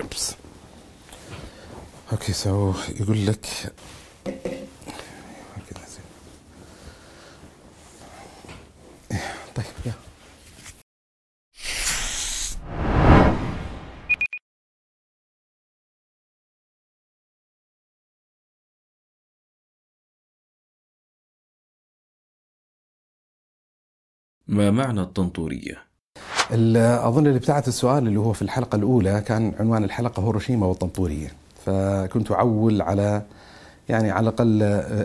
Oops. أوكي سو يقول لك طيب يا ما معنى الطنطورية؟ أظن اللي ابتعت السؤال اللي هو في الحلقة الأولى كان عنوان الحلقة هيروشيما والطنطورية فكنت أعول على يعني على الأقل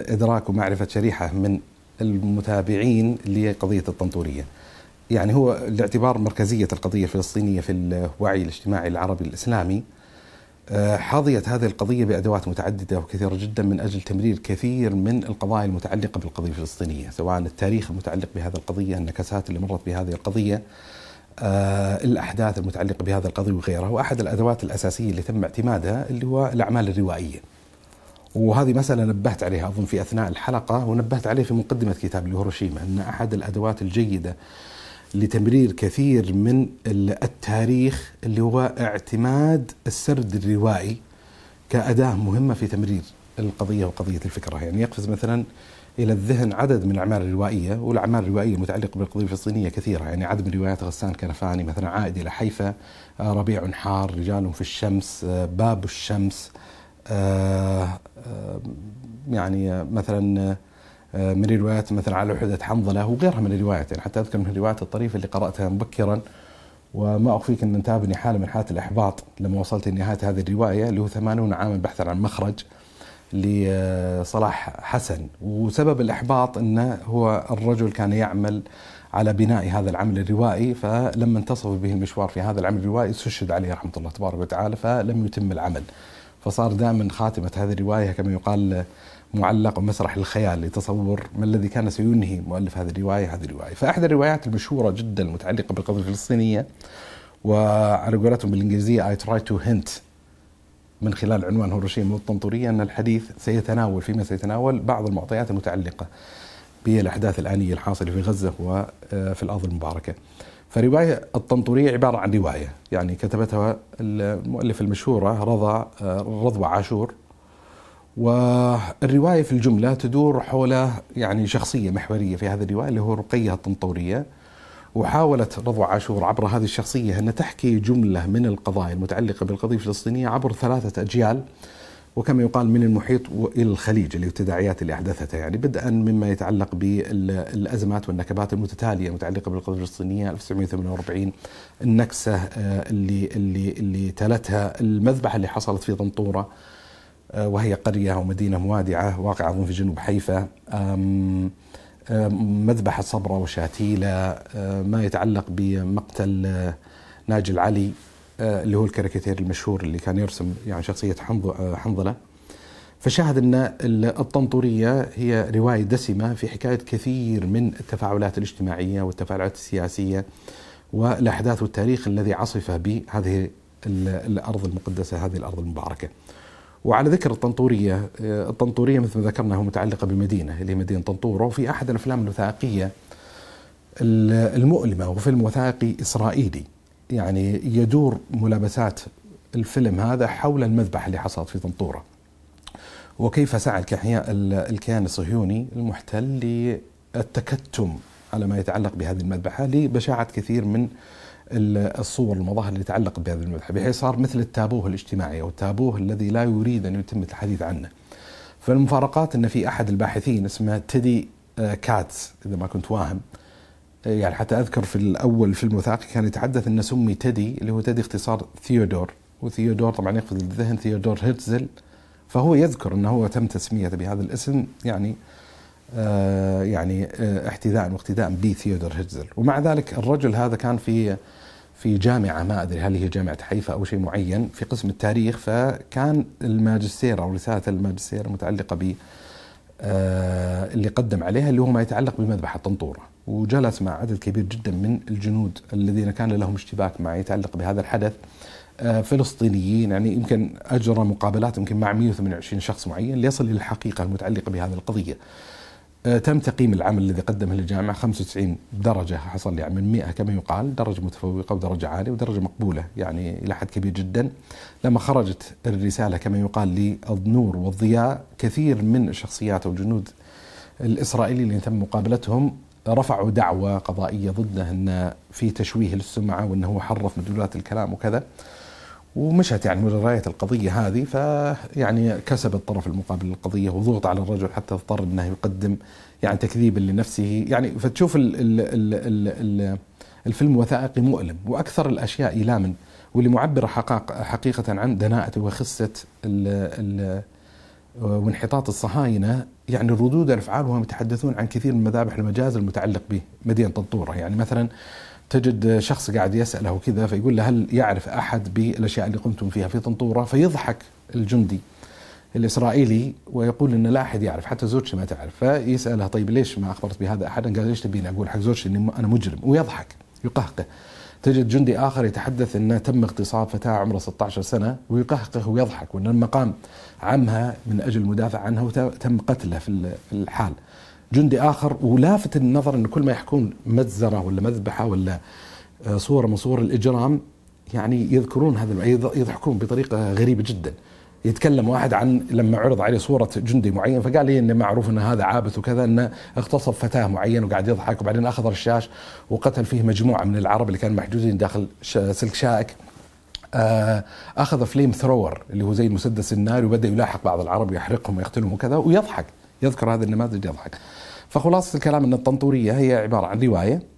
إدراك ومعرفة شريحة من المتابعين لقضية الطنطورية. يعني هو لاعتبار مركزية القضية الفلسطينية في الوعي الاجتماعي العربي الإسلامي آه، حظيت هذه القضية بأدوات متعددة وكثيرة جدا من أجل تمرير كثير من القضايا المتعلقة بالقضية الفلسطينية سواء التاريخ المتعلق بهذه القضية النكسات اللي مرت بهذه القضية الأحداث المتعلقة بهذه القضية وغيرها وأحد الأدوات الأساسية اللي تم اعتمادها اللي هو الأعمال الروائية. وهذه مسألة نبهت عليها أظن في أثناء الحلقة ونبهت عليه في مقدمة كتاب هيروشيما أن أحد الأدوات الجيدة لتمرير كثير من ال- التاريخ اللي هو اعتماد السرد الروائي كأداة مهمة في تمرير القضية وقضية الفكرة. يعني يقفز مثلا إلى الذهن عدد من الأعمال الروائية والأعمال الروائية المتعلقة بالقضية الفلسطينية كثيرة. يعني عدد من روايات غسان كنفاني مثلا عائد إلى حيفا آه، ربيع حار رجال في الشمس آه، باب الشمس آه، يعني مثلا من الروايات مثلا على وحدة حنظلة وغيرها من الروايات. يعني حتى أذكر من الروايات الطريفة اللي قرأتها مبكرا. وما أخفيك أن انتابني حالة من حالات الإحباط لما وصلت لنهاية هذه الرواية اللي هو 80 عاما بحثا عن مخرج. لصلاح حسن. وسبب الإحباط أنه هو الرجل كان يعمل على بناء هذا العمل الروائي فلما انتصف به المشوار في هذا العمل الروائي استشهد عليه رحمة الله تبارك وتعالى فلم يتم العمل. فصار دائما خاتمة هذه الرواية كما يقال معلق ومسرح الخيال لتصور ما الذي كان سينهي مؤلف هذه الرواية هذه الرواية. فأحد الروايات المشهورة جدا المتعلقة بالقضية الفلسطينية وعلى قولتهم بالإنجليزية I try to hint من خلال عنوان هيروشيما والطنطورية أن الحديث سيتناول فيما سيتناول بعض المعطيات المتعلقة بالأحداث الآنية الحاصلة في غزة وفي الأرض المباركة. فرواية الطنطورية عبارة عن رواية يعني كتبتها المؤلفة المشهورة رضا رضوى عاشور. والرواية في الجملة تدور حول يعني شخصية محورية في هذه الرواية اللي هو رقية الطنطورية. وحاولت رضوى عاشور عبر هذه الشخصية أن تحكي جملة من القضايا المتعلقة بالقضية الفلسطينية عبر ثلاثة أجيال وكما يقال من المحيط إلى الخليج اللي التداعيات اللي أحدثتها يعني بدءا مما يتعلق بالأزمات والنكبات المتتالية المتعلقة بالقضية الفلسطينية 1948 النكسة آه، اللي اللي اللي تلتها المذبحة اللي حصلت في طنطورة آه، وهي قرية ومدينة موادعة واقعة في جنوب حيفا مذبحة صبرا وشاتيلة آه، ما يتعلق بمقتل آه، ناجي العلي آه، اللي هو الكاريكاتير المشهور اللي كان يرسم يعني شخصية حنظ- حنظلة. فشاهد أن ال- الطنطورية هي رواية دسمة في حكاية كثير من التفاعلات الاجتماعية والتفاعلات السياسية والأحداث والتاريخ الذي عصف بهذه ال- الأرض المقدسة هذه الأرض المباركة. وعلى ذكر الطنطورية آه، الطنطورية مثل ما ذكرنا هو متعلقة بمدينة اللي هي مدينة طنطورة وفي أحد الأفلام الوثائقية ال- المؤلمة وفيلم وثائقي إسرائيلي. يعني يدور ملابسات الفيلم هذا حول المذبحة اللي حصلت في طنطورة. وكيف سعى الكيان الصهيوني المحتل للتكتم على ما يتعلق بهذه المذبحة لبشاعة كثير من الصور المظاهر اللي تتعلق بهذه المذبحة بحيث صار مثل التابوه الاجتماعي أو التابوه الذي لا يريد أن يتم الحديث عنه. فالمفارقات أن في أحد الباحثين اسمه تيدي آه، كاتس إذا ما كنت واهم يعني حتى أذكر في الأول فيلم وثائقي كان يتحدث إنه سمي تيدي اللي هو تيدي اختصار ثيودور. وثيودور طبعا يقفز الذهن ثيودور هيرتزل. فهو يذكر إنه هو تم تسميته بهذا الاسم يعني آه يعني آه احتذاء واقتداء بثيودور هيرتزل. ومع ذلك الرجل هذا كان في في جامعة ما أدري هل هي جامعة حيفا أو شيء معين في قسم التاريخ فكان الماجستير أو رسالة الماجستير المتعلقة ب آه، اللي قدم عليها اللي هو ما يتعلق بمذبحة طنطورة وجلس مع عدد كبير جدا من الجنود الذين كان لهم اشتباك مع يتعلق بهذا الحدث. آه، فلسطينيين يعني يمكن أجرى مقابلات يمكن مع 128 شخص معين ليصل إلى الحقيقة المتعلقة بهذه القضية. تم تقييم العمل الذي قدمه للجامعة 95 درجة حصل يعني من 100 كما يقال درجة متفوقة ودرجة عالية ودرجة مقبولة يعني إلى حد كبير جدا. لما خرجت الرسالة كما يقال للنور والضياء كثير من الشخصيات والجنود الإسرائيليين اللي تم مقابلتهم رفعوا دعوة قضائية ضده أن في تشويه للسمعة وأنه هو حرف مدلولات الكلام وكذا. ومشت يعني مجريات القضية هذه فيعني كسب الطرف المقابل للقضية وضغط على الرجل حتى اضطر أنه يقدم يعني تكذيبا لنفسه. يعني فتشوف ال ال ال ال ال الفيلم وثائقي مؤلم وأكثر الأشياء إيلاما واللي معبرة حقيقة عن دناءة وخسة ال ال وانحطاط الصهاينة. يعني ردود الأفعال وهم يتحدثون عن كثير من مذابح المجاز المتعلق بمدينة طنطورة. يعني مثلا تجد شخص قاعد يسأله كذا فيقول له هل يعرف أحد بالأشياء اللي قمتم فيها في طنطورة؟ فيضحك الجندي الإسرائيلي ويقول أن لا أحد يعرف حتى زوجتي ما تعرف. فيسأله طيب ليش ما أخبرت بهذا أحدا قال ليش تبيني أقول؟ حق زوجتي أني أنا مجرم. ويضحك يقهقه. تجد جندي آخر يتحدث أنه تم اغتصاب فتاة عمرها 16 سنة ويقهقه ويضحك وأن لما قام عمها من أجل المدافع عنها وتم قتله في الحال. جندي آخر ولافت النظر انه كل ما يحكون مجزره ولا مذبحة ولا آه، صورة من صور الإجرام يعني يذكرون هذا يضحكون بطريقة غريبة جدا. يتكلم واحد عن لما عرض عليه صورة جندي معين فقال لي انه معروف إن هذا عابث وكذا انه اغتصب فتاة معين وقاعد يضحك وبعدين أخذ رشاش وقتل فيه مجموعة من العرب اللي كانوا محجوزين داخل سلك شائك. آه، أخذ فليم ثرور اللي هو زي المسدس الناري وبدأ يلاحق بعض العرب ويحرقهم ويقتلهم وكذا ويضحك. يذكر هذه النماذج يضحك. فخلاصة الكلام أن الطنطورية هي عبارة عن رواية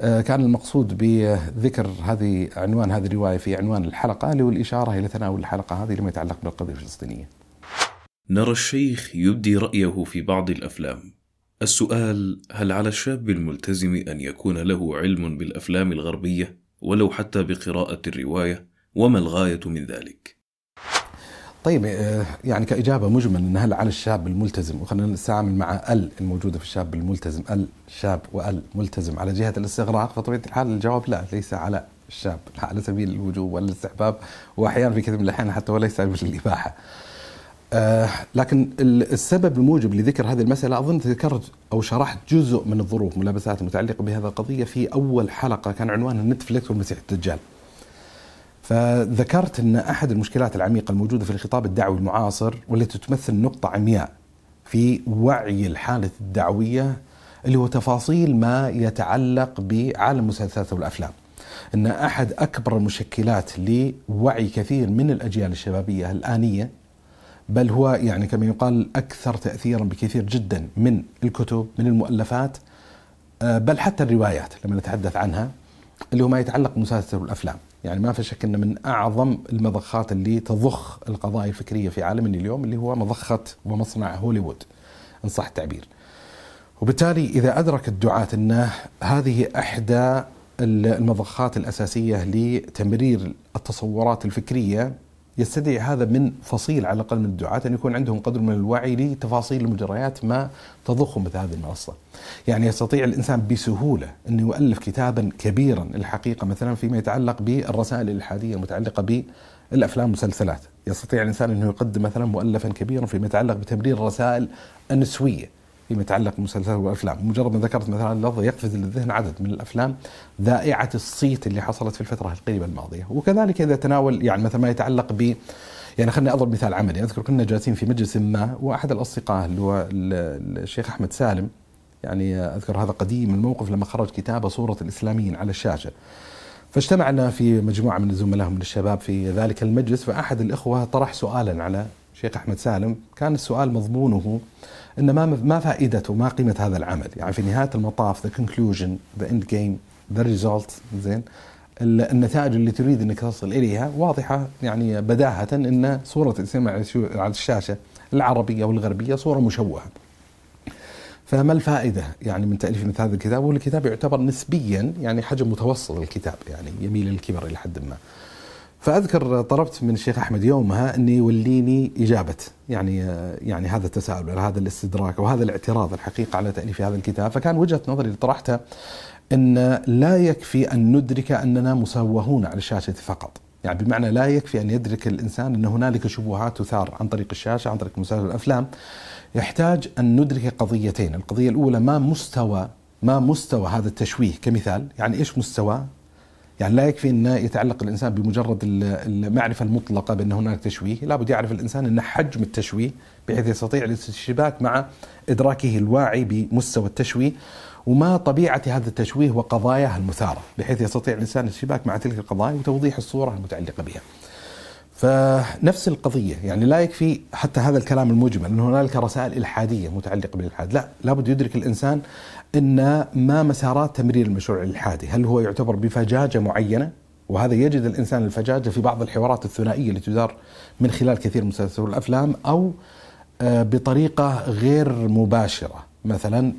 آه، كان المقصود بذكر هذه عنوان هذه الرواية في عنوان الحلقة اللي هو الإشارة إلى تناول الحلقة هذه لما يتعلق بالقضية الفلسطينية. نرى الشيخ يبدي رأيه في بعض الأفلام. السؤال هل على الشاب الملتزم أن يكون له علم بالأفلام الغربية ولو حتى بقراءة الرواية؟ وما الغاية من ذلك؟ طيب آه، يعني كإجابة مجمل أن هل على الشاب الملتزم وخلينا نستعمل مع ال الموجودة في الشاب الملتزم ال شاب وال ملتزم على جهة الاستغراق فطبيعة الحال الجواب لا ليس على الشاب على سبيل الوجوب والاستحباب وأحيانا في كثير من الأحيان حتى وليس الإباحة آه لكن السبب الموجب لذكر هذه المسألة أظن ذكرت أو شرحت جزء من الظروف ملابسات المتعلقة بهذه القضية في أول حلقة كان عنوانها نتفليكس والمسيح الدجال. فذكرت أن أحد المشكلات العميقة الموجودة في الخطاب الدعوي المعاصر والتي تمثل نقطة عمياء في وعي الحالة الدعوية اللي هو تفاصيل ما يتعلق بعالم المسلسلات والأفلام. أن أحد أكبر المشكلات لوعي كثير من الأجيال الشبابية الآنية بل هو يعني كما يقال أكثر تاثيرا بكثير جدا من الكتب من المؤلفات آه، بل حتى الروايات لما نتحدث عنها اللي هو ما يتعلق بالمسلسلات والأفلام. يعني ما في شك ان من أعظم المضخات اللي تضخ القضايا الفكرية في عالمنا اليوم اللي هو مضخة ومصنع هوليوود إن صح التعبير. وبالتالي إذا ادرك الدعاة ان هذه إحدى المضخات الأساسية لتمرير التصورات الفكرية يستدعي هذا من فصيل على الأقل من الدعاة أن يكون عندهم قدر من الوعي لتفاصيل المجريات ما تضخ مثل هذه المنصة. يعني يستطيع الإنسان بسهولة انه يؤلف كتابا كبيرا الحقيقة مثلا فيما يتعلق بالرسائل الإلحادية المتعلقة بالأفلام والمسلسلات، يستطيع الإنسان انه يقدم مثلا مؤلفا كبيرا فيما يتعلق بتمرير الرسائل النسويه فيما يتعلق بالمسلسلات والافلام، مجرد ما ذكرت مثلا اللفظ يقفز للذهن عدد من الأفلام ذائعة الصيت اللي حصلت في الفترة القريبة الماضية، وكذلك إذا تناول يعني مثلا ما يتعلق ب يعني خليني أضرب مثال عملي، أذكر كنا جالسين في مجلس ما وأحد الأصدقاء اللي هو الشيخ أحمد سالم يعني أذكر هذا قديم الموقف لما خرج كتابه صورة الإسلاميين على الشاشة. فاجتمعنا في مجموعة من الزملاء من الشباب في ذلك المجلس فأحد الإخوة طرح سؤالا على الشيخ أحمد سالم، كان السؤال مضمونه ان ما ما فائده وما قيمة هذا العمل يعني في نهاية المطاف the conclusion the end game the result زين النتائج اللي تريد إنك تصل إليها واضحة يعني بداهة إن صورة الاسلام على الشاشة العربية والغربية صورة مشوهة. فما الفائدة يعني من تأليف مثل هذا الكتاب؟ والكتاب يعتبر نسبيا يعني حجم متوسط الكتاب يعني يميل للكبر إلى حد ما. فأذكر طلبت من الشيخ أحمد يومها أني يوليني إجابة. يعني يعني هذا التساؤل هذا الاستدراك وهذا الاعتراض الحقيقة على تأليف هذا الكتاب؟ فكان وجهة نظري اللي طرحتها أن لا يكفي أن ندرك أننا مسوهون على الشاشة فقط. يعني بمعنى لا يكفي أن يدرك الإنسان أن هنالك شبهات تثار عن طريق الشاشة عن طريق مسلسل الأفلام. يحتاج أن ندرك قضيتين، القضية الأولى ما مستوى ما مستوى هذا التشويه كمثال، يعني إيش مستوى؟ يعني لا يكفي أن يتعلق الإنسان بمجرد المعرفة المطلقة بأن هناك تشويه. لابد يعرف الإنسان أن حجم التشويه بحيث يستطيع الاشتباك مع إدراكه الواعي بمستوى التشويه وما طبيعة هذا التشويه وقضاياه المثارة بحيث يستطيع الإنسان الاشتباك مع تلك القضايا وتوضيح الصورة المتعلقة بها. فنفس القضية يعني لا يكفي حتى هذا الكلام المجمل أن هنالك رسائل إلحادية متعلقة بالإلحاد لا لابد يدرك الإنسان أن ما مسارات تمرير المشروع الإلحادي هل هو يعتبر بفجاجة معينة؟ وهذا يجد الإنسان الفجاجة في بعض الحوارات الثنائية التي تدار من خلال كثير من المسلسلات والأفلام أو آه، بطريقة غير مباشرة. مثلا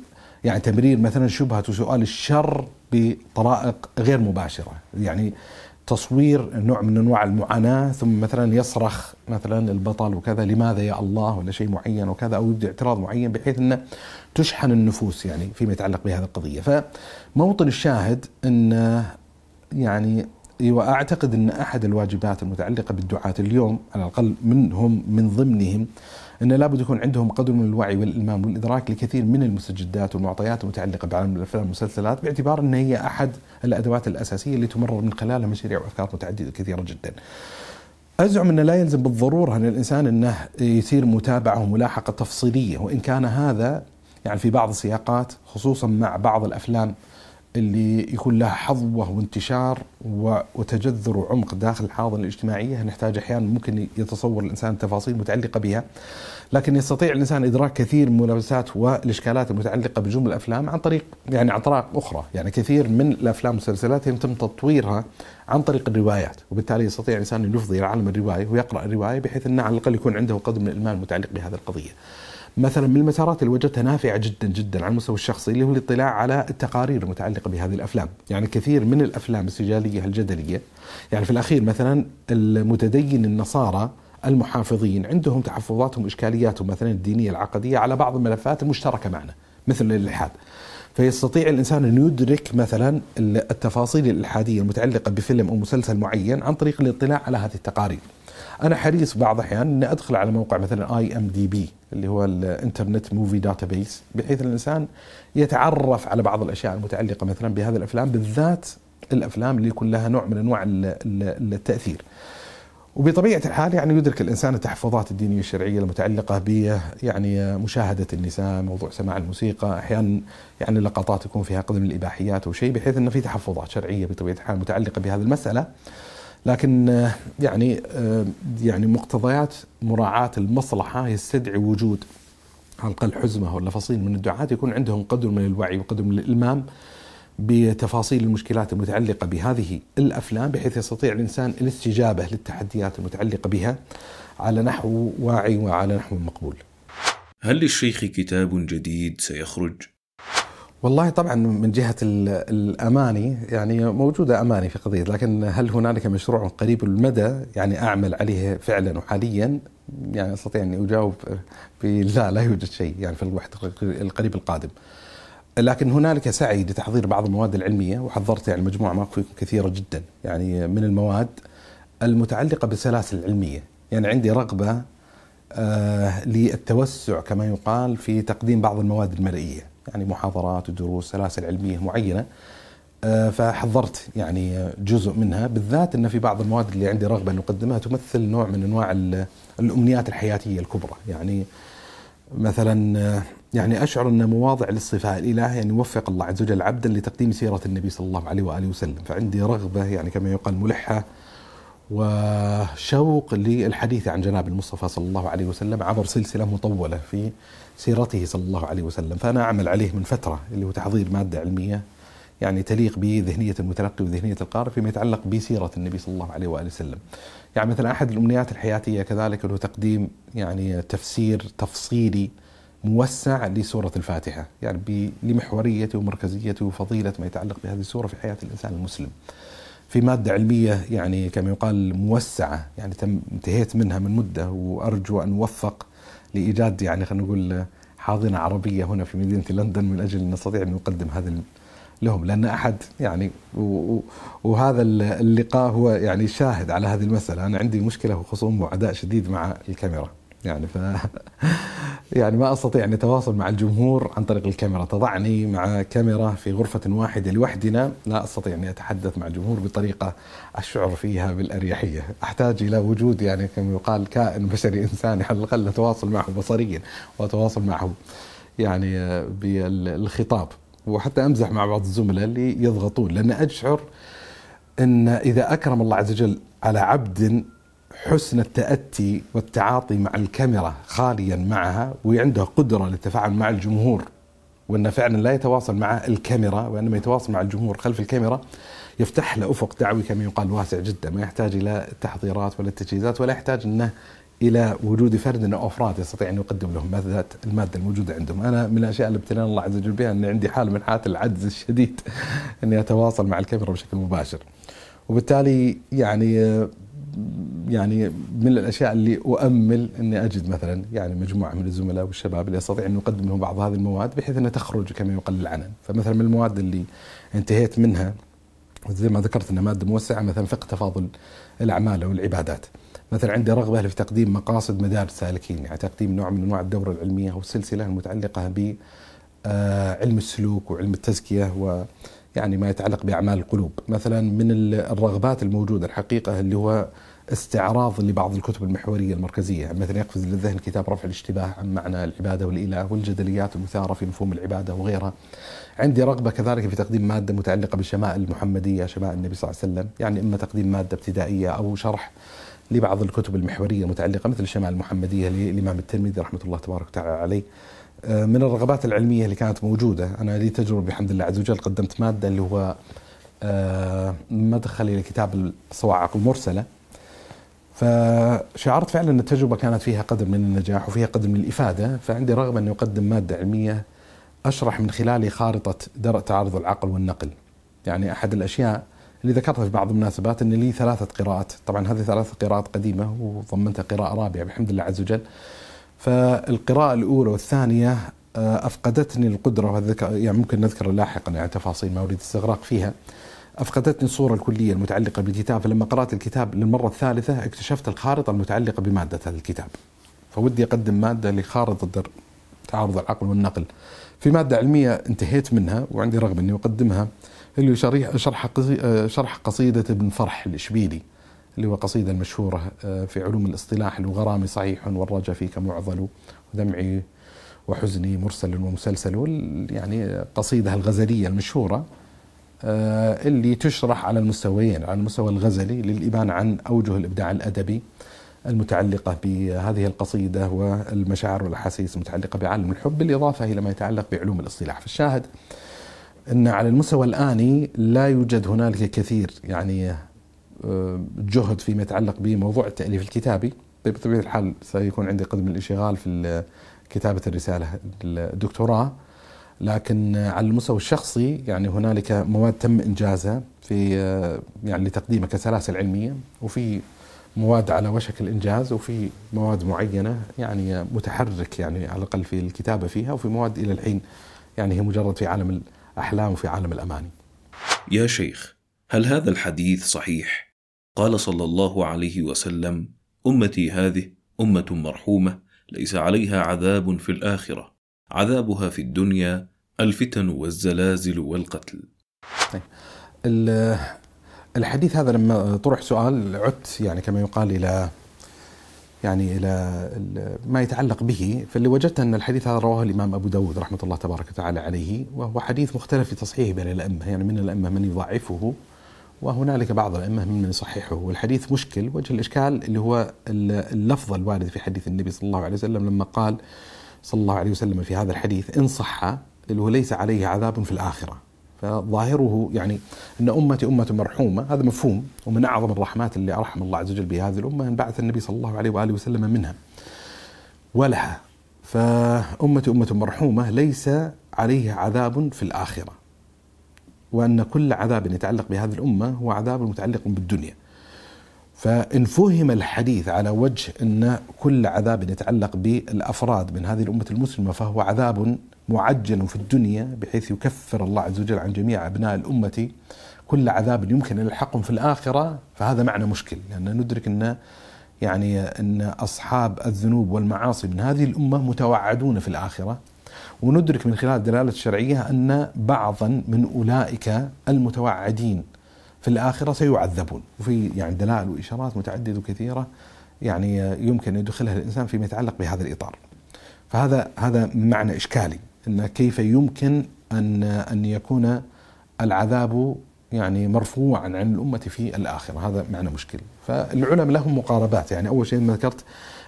يعني تمرير مثلا شبهة وسؤال الشر بطرائق غير مباشرة. يعني تصوير نوع من أنواع المعاناة ثم مثلا يصرخ مثلا البطل وكذا لماذا يا الله؟ ولا شيء معين وكذا أو يبدي اعتراض معين بحيث أنه تشحن النفوس يعني فيما يتعلق بهذه القضية. فموطن الشاهد ان يعني واعتقد أن أحد الواجبات المتعلقة بالدعاة اليوم على الأقل منهم من ضمنهم أن لابد يكون عندهم قدر من الوعي والإلمام والإدراك لكثير من المستجدات والمعطيات المتعلقة بعالم الأفلام والمسلسلات باعتبار أن هي أحد الأدوات الأساسية اللي تمرر من خلالها مشاريع وأفكار متعددة كثيرة جدا. أزعم أنه لا يلزم بالضرورة أن الإنسان أنه يصير متابعة وملاحقة تفصيلية وإن كان هذا يعني في بعض السياقات خصوصا مع بعض الأفلام اللي يكون لها حظوة وانتشار وتجذر وعمق داخل الحاضنة الاجتماعية. نحتاج أحيانا ممكن يتصور الإنسان تفاصيل متعلقة بها لكن يستطيع الإنسان إدراك كثير من الملابسات والإشكالات المتعلقة بجمل الأفلام عن طريق يعني عن طريق أخرى. يعني كثير من الأفلام والمسلسلات يتم تطويرها عن طريق الروايات وبالتالي يستطيع الإنسان أن يفضي إلى عالم الرواية ويقرأ الرواية بحيث أنه على الأقل يكون عنده قدر من الإلمام المتعلق بهذه القضية. مثلا من المسارات اللي وجدتها نافعة جدا جدا على المستوى الشخصي اللي هو الاطلاع على التقارير المتعلقة بهذه الأفلام، يعني كثير من الأفلام السجالية الجدلية يعني في الأخير مثلا المتدين النصارى المحافظين عندهم تحفظاتهم وإشكالياتهم مثلا الدينية العقدية على بعض الملفات المشتركة معنا مثل الإلحاد. فيستطيع الإنسان أن يدرك مثلا التفاصيل الإلحادية المتعلقة بفيلم أو مسلسل معين عن طريق الاطلاع على هذه التقارير. أنا حريص بعض الأحيان إني أدخل على موقع مثلا IMDb اللي هو ال Internet Movie Database بحيث الإنسان يتعرف على بعض الأشياء المتعلقة مثلا بهذه الأفلام بالذات الأفلام اللي يكون لها نوع من أنواع التأثير. وبطبيعة الحال يعني يدرك الإنسان التحفظات الدينية الشرعية المتعلقة ب يعني مشاهدة النساء، موضوع سماع الموسيقى، أحيانا يعني لقطات يكون فيها قدر من الاباحيات أو شيء بحيث إنه في تحفظات شرعية بطبيعة الحال متعلقة بهذه المسألة. لكن آه، يعني آه، يعني مقتضيات مراعاة المصلحة يستدعي وجود على الأقل حزمة ولا فصيل من الدعاة يكون عندهم قدر من الوعي وقدر من الإلمام بتفاصيل المشكلات المتعلقة بهذه الأفلام بحيث يستطيع الإنسان الاستجابة للتحديات المتعلقة بها على نحو واعي وعلى نحو مقبول هل للشيخ كتاب جديد سيخرج؟ والله طبعا من جهة الأماني يعني موجودة أماني في قضية لكن هل هنالك مشروع قريب المدى يعني أعمل عليه فعلا وحاليا يعني أستطيع اني أجاوب لا لا يوجد شيء يعني في الوقت القريب القادم. لكن هنالك سعي لتحضير بعض المواد العلمية وحضرت يعني مجموعة ما كثيرة جدا يعني من المواد المتعلقة بالسلاسل العلمية، يعني عندي رغبة آه للتوسع كما يقال في تقديم بعض المواد المرئية. يعني محاضرات ودروس سلاسل علمية معينة. آه، فحضرت يعني جزء منها. بالذات إن في بعض المواد اللي عندي رغبة ان أقدمها تمثل نوع من أنواع الأمنيات الحياتية الكبرى. يعني مثلا آه، يعني أشعر إن مواضع للصفاء الإلهي يعني يوفق الله عز وجل عبدا لتقديم سيرة النبي صلى الله عليه وآله وسلم. فعندي رغبة يعني كما يقال ملحة وشوق للحديث عن جناب المصطفى صلى الله عليه وسلم عبر سلسلة مطولة في سيرته صلى الله عليه وسلم. فأنا أعمل عليه من فترة اللي هو تحضير مادة علمية يعني تليق بذهنية المتلقي وذهنية القارئ فيما يتعلق بسيرة النبي صلى الله عليه وآله وسلم. يعني مثلا أحد الأمنيات الحياتية كذلك هو تقديم يعني تفسير تفصيلي موسع لسورة الفاتحة. يعني لمحوريته ومركزيته وفضيلة ما يتعلق بهذه السورة في حياة الإنسان المسلم. في مادة علمية يعني كما يقال موسعة يعني تم انتهيت منها من مدة وأرجو أن أوفق لإيجاد يعني خلينا نقول حاضنة عربية هنا في مدينة لندن من أجل ان نستطيع أن نقدم هذه لهم. لأن أحد يعني وهذا اللقاء هو يعني شاهد على هذه المسألة. أنا عندي مشكلة وخصوم وعداء شديد مع الكاميرا. يعني ف يعني ما أستطيع أن أتواصل مع الجمهور عن طريق الكاميرا. تضعني مع كاميرا في غرفة واحدة لوحدنا. لا أستطيع اني أتحدث مع الجمهور بطريقة أشعر فيها بالأريحية. أحتاج إلى وجود يعني كما يقال كائن بشري انساني على الأقل أتواصل معه بصريا وأتواصل معه يعني بالخطاب. وحتى أمزح مع بعض الزملاء اللي يضغطون. لأن أشعر إن إذا أكرم الله عز وجل على عبد حسن التأتي والتعاطي مع الكاميرا خاليا معها وعنده قدرة للتفاعل مع الجمهور. وأنه فعلا لا يتواصل مع الكاميرا وإنما يتواصل مع الجمهور خلف الكاميرا يفتح له أفق دعوي كما يقال واسع جدا. ما يحتاج إلى التحضيرات ولا التجهيزات ولا يحتاج أنه إلى وجود فرد أو أفراد يستطيع أن يقدم لهم ماده المادة الموجودة عندهم، أنا من الأشياء اللي ابتلاني الله عز وجل بها إن عندي حالة من حالات العجز الشديد إني أتواصل مع الكاميرا بشكل مباشر. وبالتالي يعني يعني من الأشياء اللي أؤمل إني أجد مثلا يعني مجموعة من الزملاء والشباب اللي أستطيع أن اقدم لهم بعض هذه المواد بحيث انها تخرج كما يقال العنن، فمثلا من المواد اللي انتهيت منها زي ما ذكرت إنها مادة موسعة مثلا فقه تفاضل الأعمال أو العبادات. مثلا عندي رغبة في تقديم مقاصد مدارس سالكين يعني تقديم نوع من أنواع الدورة العلمية أو السلسله المتعلقه ب آه، علم السلوك وعلم التزكية و يعني ما يتعلق بأعمال القلوب، مثلا من الرغبات الموجودة الحقيقة اللي هو استعراض لبعض الكتب المحورية المركزية، مثلا يقفز للذهن كتاب رفع الاشتباه عن معنى العبادة والإله والجدليات المثارة في مفهوم العبادة وغيرها. عندي رغبة كذلك في تقديم مادة متعلقة بالشمائل المحمدية، شمائل النبي صلى الله عليه وسلم، يعني إما تقديم مادة ابتدائية أو شرح لبعض الكتب المحورية المتعلقة مثل الشمائل المحمدية للامام الترمذي رحمة الله تبارك وتعالى عليه. آه، من الرغبات العلمية اللي كانت موجودة. أنا لي تجربة بحمد الله عز وجل قدمت مادة اللي هو آه، مدخل إلى كتاب الصواعق المرسلة. فشعرت فعلا أن التجربة كانت فيها قدر من النجاح وفيها قدر من الإفادة. فعندي رغبة أني أقدم مادة علمية أشرح من خلالها خارطة درء تعارض العقل والنقل. يعني أحد الأشياء اللي ذكرتها في بعض المناسبات أن لي ثلاثة قراءات. طبعا هذه ثلاثة قراءات قديمة وضمنتها قراءة رابعة بحمد الله عز وجل. فالقراءة الأولى والثانية آه، أفقدتني القدرة يعني ممكن نذكر لاحقا يعني تفاصيل ما أريد استغراق فيها. أفقدتني الصورة الكلية المتعلقة بالكتاب. فلما قرأت الكتاب للمرة الثالثة اكتشفت الخارطة المتعلقة بمادة هذا الكتاب. فودي أقدم مادة لخارطة تعارض العقل والنقل. في مادة علمية انتهيت منها وعندي رغبة أني أقدمها اللي شرح آه، شرح قصيدة ابن فرح الإشبيلي. اللي هو قصيدة المشهورة آه، في علوم الاصطلاح الغرامي صحيح والرجا فيك معضل ودمعي وحزني مرسل ومسلسل يعني قصيدة الغزلية المشهورة آه، اللي تشرح على المستويين على المستوى الغزلي للإبانة عن أوجه الإبداع الأدبي المتعلقة بهذه القصيدة والمشاعر والأحاسيس المتعلقة بعالم الحب بالإضافة إلى ما يتعلق بعلوم الاصطلاح. فالشاهد أن على المستوى الآني لا يوجد هنالك كثير يعني جهد فيما يتعلق بموضوع التأليف الكتابي. بطبيعة الحال سيكون عندي قدم الانشغال في كتابة الرسالة الدكتوراه لكن على المستوى الشخصي يعني هنالك مواد تم إنجازها في يعني لتقديمها كسلاسل علمية وفي مواد على وشك الإنجاز وفي مواد معينة يعني متحرك يعني على الأقل في الكتابة فيها وفي مواد إلى الحين يعني هي مجرد في عالم الأحلام وفي عالم الأماني. يا شيخ هل هذا الحديث صحيح؟ قال صلى الله عليه وسلم أمتي هذه أمة مرحومة ليس عليها عذاب في الآخرة عذابها في الدنيا الفتن والزلازل والقتل طيب. الحديث هذا لما طرح سؤال عدت يعني كما يقال إلى يعني إلى ما يتعلق به فاللي وجدت أن الحديث هذا رواه الإمام أبو داود رحمة الله تبارك وتعالى عليه وهو حديث مختلف في تصحيحه بين الأئمة يعني من الأئمة من يضعفه وهنالك بعض الأئمة ممن يصححه والحديث مشكل وجه الإشكال اللي هو اللفظ الوارد في حديث النبي صلى الله عليه وسلم لما قال صلى الله عليه وسلم في هذا الحديث إن صح اللي هو ليس عليه عذاب في الآخرة. فظاهره يعني أن أمتي أمة مرحومة هذا مفهوم ومن أعظم الرحمات اللي أرحم الله عز وجل بهذه الأمة أن بعث النبي صلى الله عليه وآله وسلم منها ولها. فأمتي أمة مرحومة ليس عليه عذاب في الآخرة. وأن كل عذاب يتعلق بهذه الأمة هو عذاب متعلق بالدنيا. فإن فهم الحديث على وجه أن كل عذاب يتعلق بالأفراد من هذه الأمة المسلمة فهو عذاب معجل في الدنيا بحيث يكفر الله عز وجل عن جميع أبناء الأمة. كل عذاب يمكن أن يلحقهم في الآخرة فهذا معنى مشكل لأن ندرك أن يعني أن أصحاب الذنوب والمعاصي من هذه الأمة متوعدون في الآخرة. وندرك من خلال الدلالة الشرعية أن بعضا من أولئك المتوعدين في الآخرة سيعذبون. وفي يعني دلائل وإشارات متعددة وكثيرة يعني يمكن أن يدخلها الإنسان فيما يتعلق بهذا الإطار. فهذا هذا معنى إشكالي أن كيف يمكن أن أن يكون العذاب يعني مرفوعا عن الأمة في الآخرة. هذا معنى مشكل. فالعلماء لهم مقاربات. يعني أول شيء ما ذكرت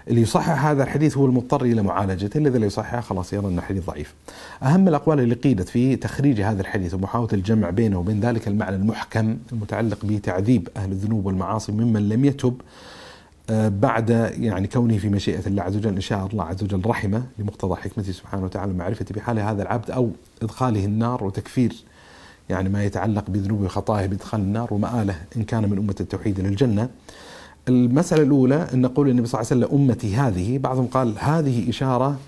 اللي يصحح هذا الحديث هو المضطر إلى معالجته، الذي لا يصححه خلاص يرى إنه حديث ضعيف. أهم الأقوال اللي قيلت في تخريج هذا الحديث ومحاولة الجمع بينه وبين ذلك المعنى المحكم المتعلق بتعذيب أهل الذنوب والمعاصي ممن لم يتب آه، بعد يعني كونه في مشيئة الله عز وجل إن شاء الله عز وجل رحمة لمقتضى حكمته سبحانه وتعالى معرفه بحال هذا العبد أو إدخاله النار وتكفير يعني ما يتعلق بذنوبه وخطاياه بإدخال النار ومآله إن كان من أمة التوحيد للجنة. المسألة الأولى أن نقول النبي صلى الله عليه وسلم أمتي هذه بعضهم قال هذه إشارة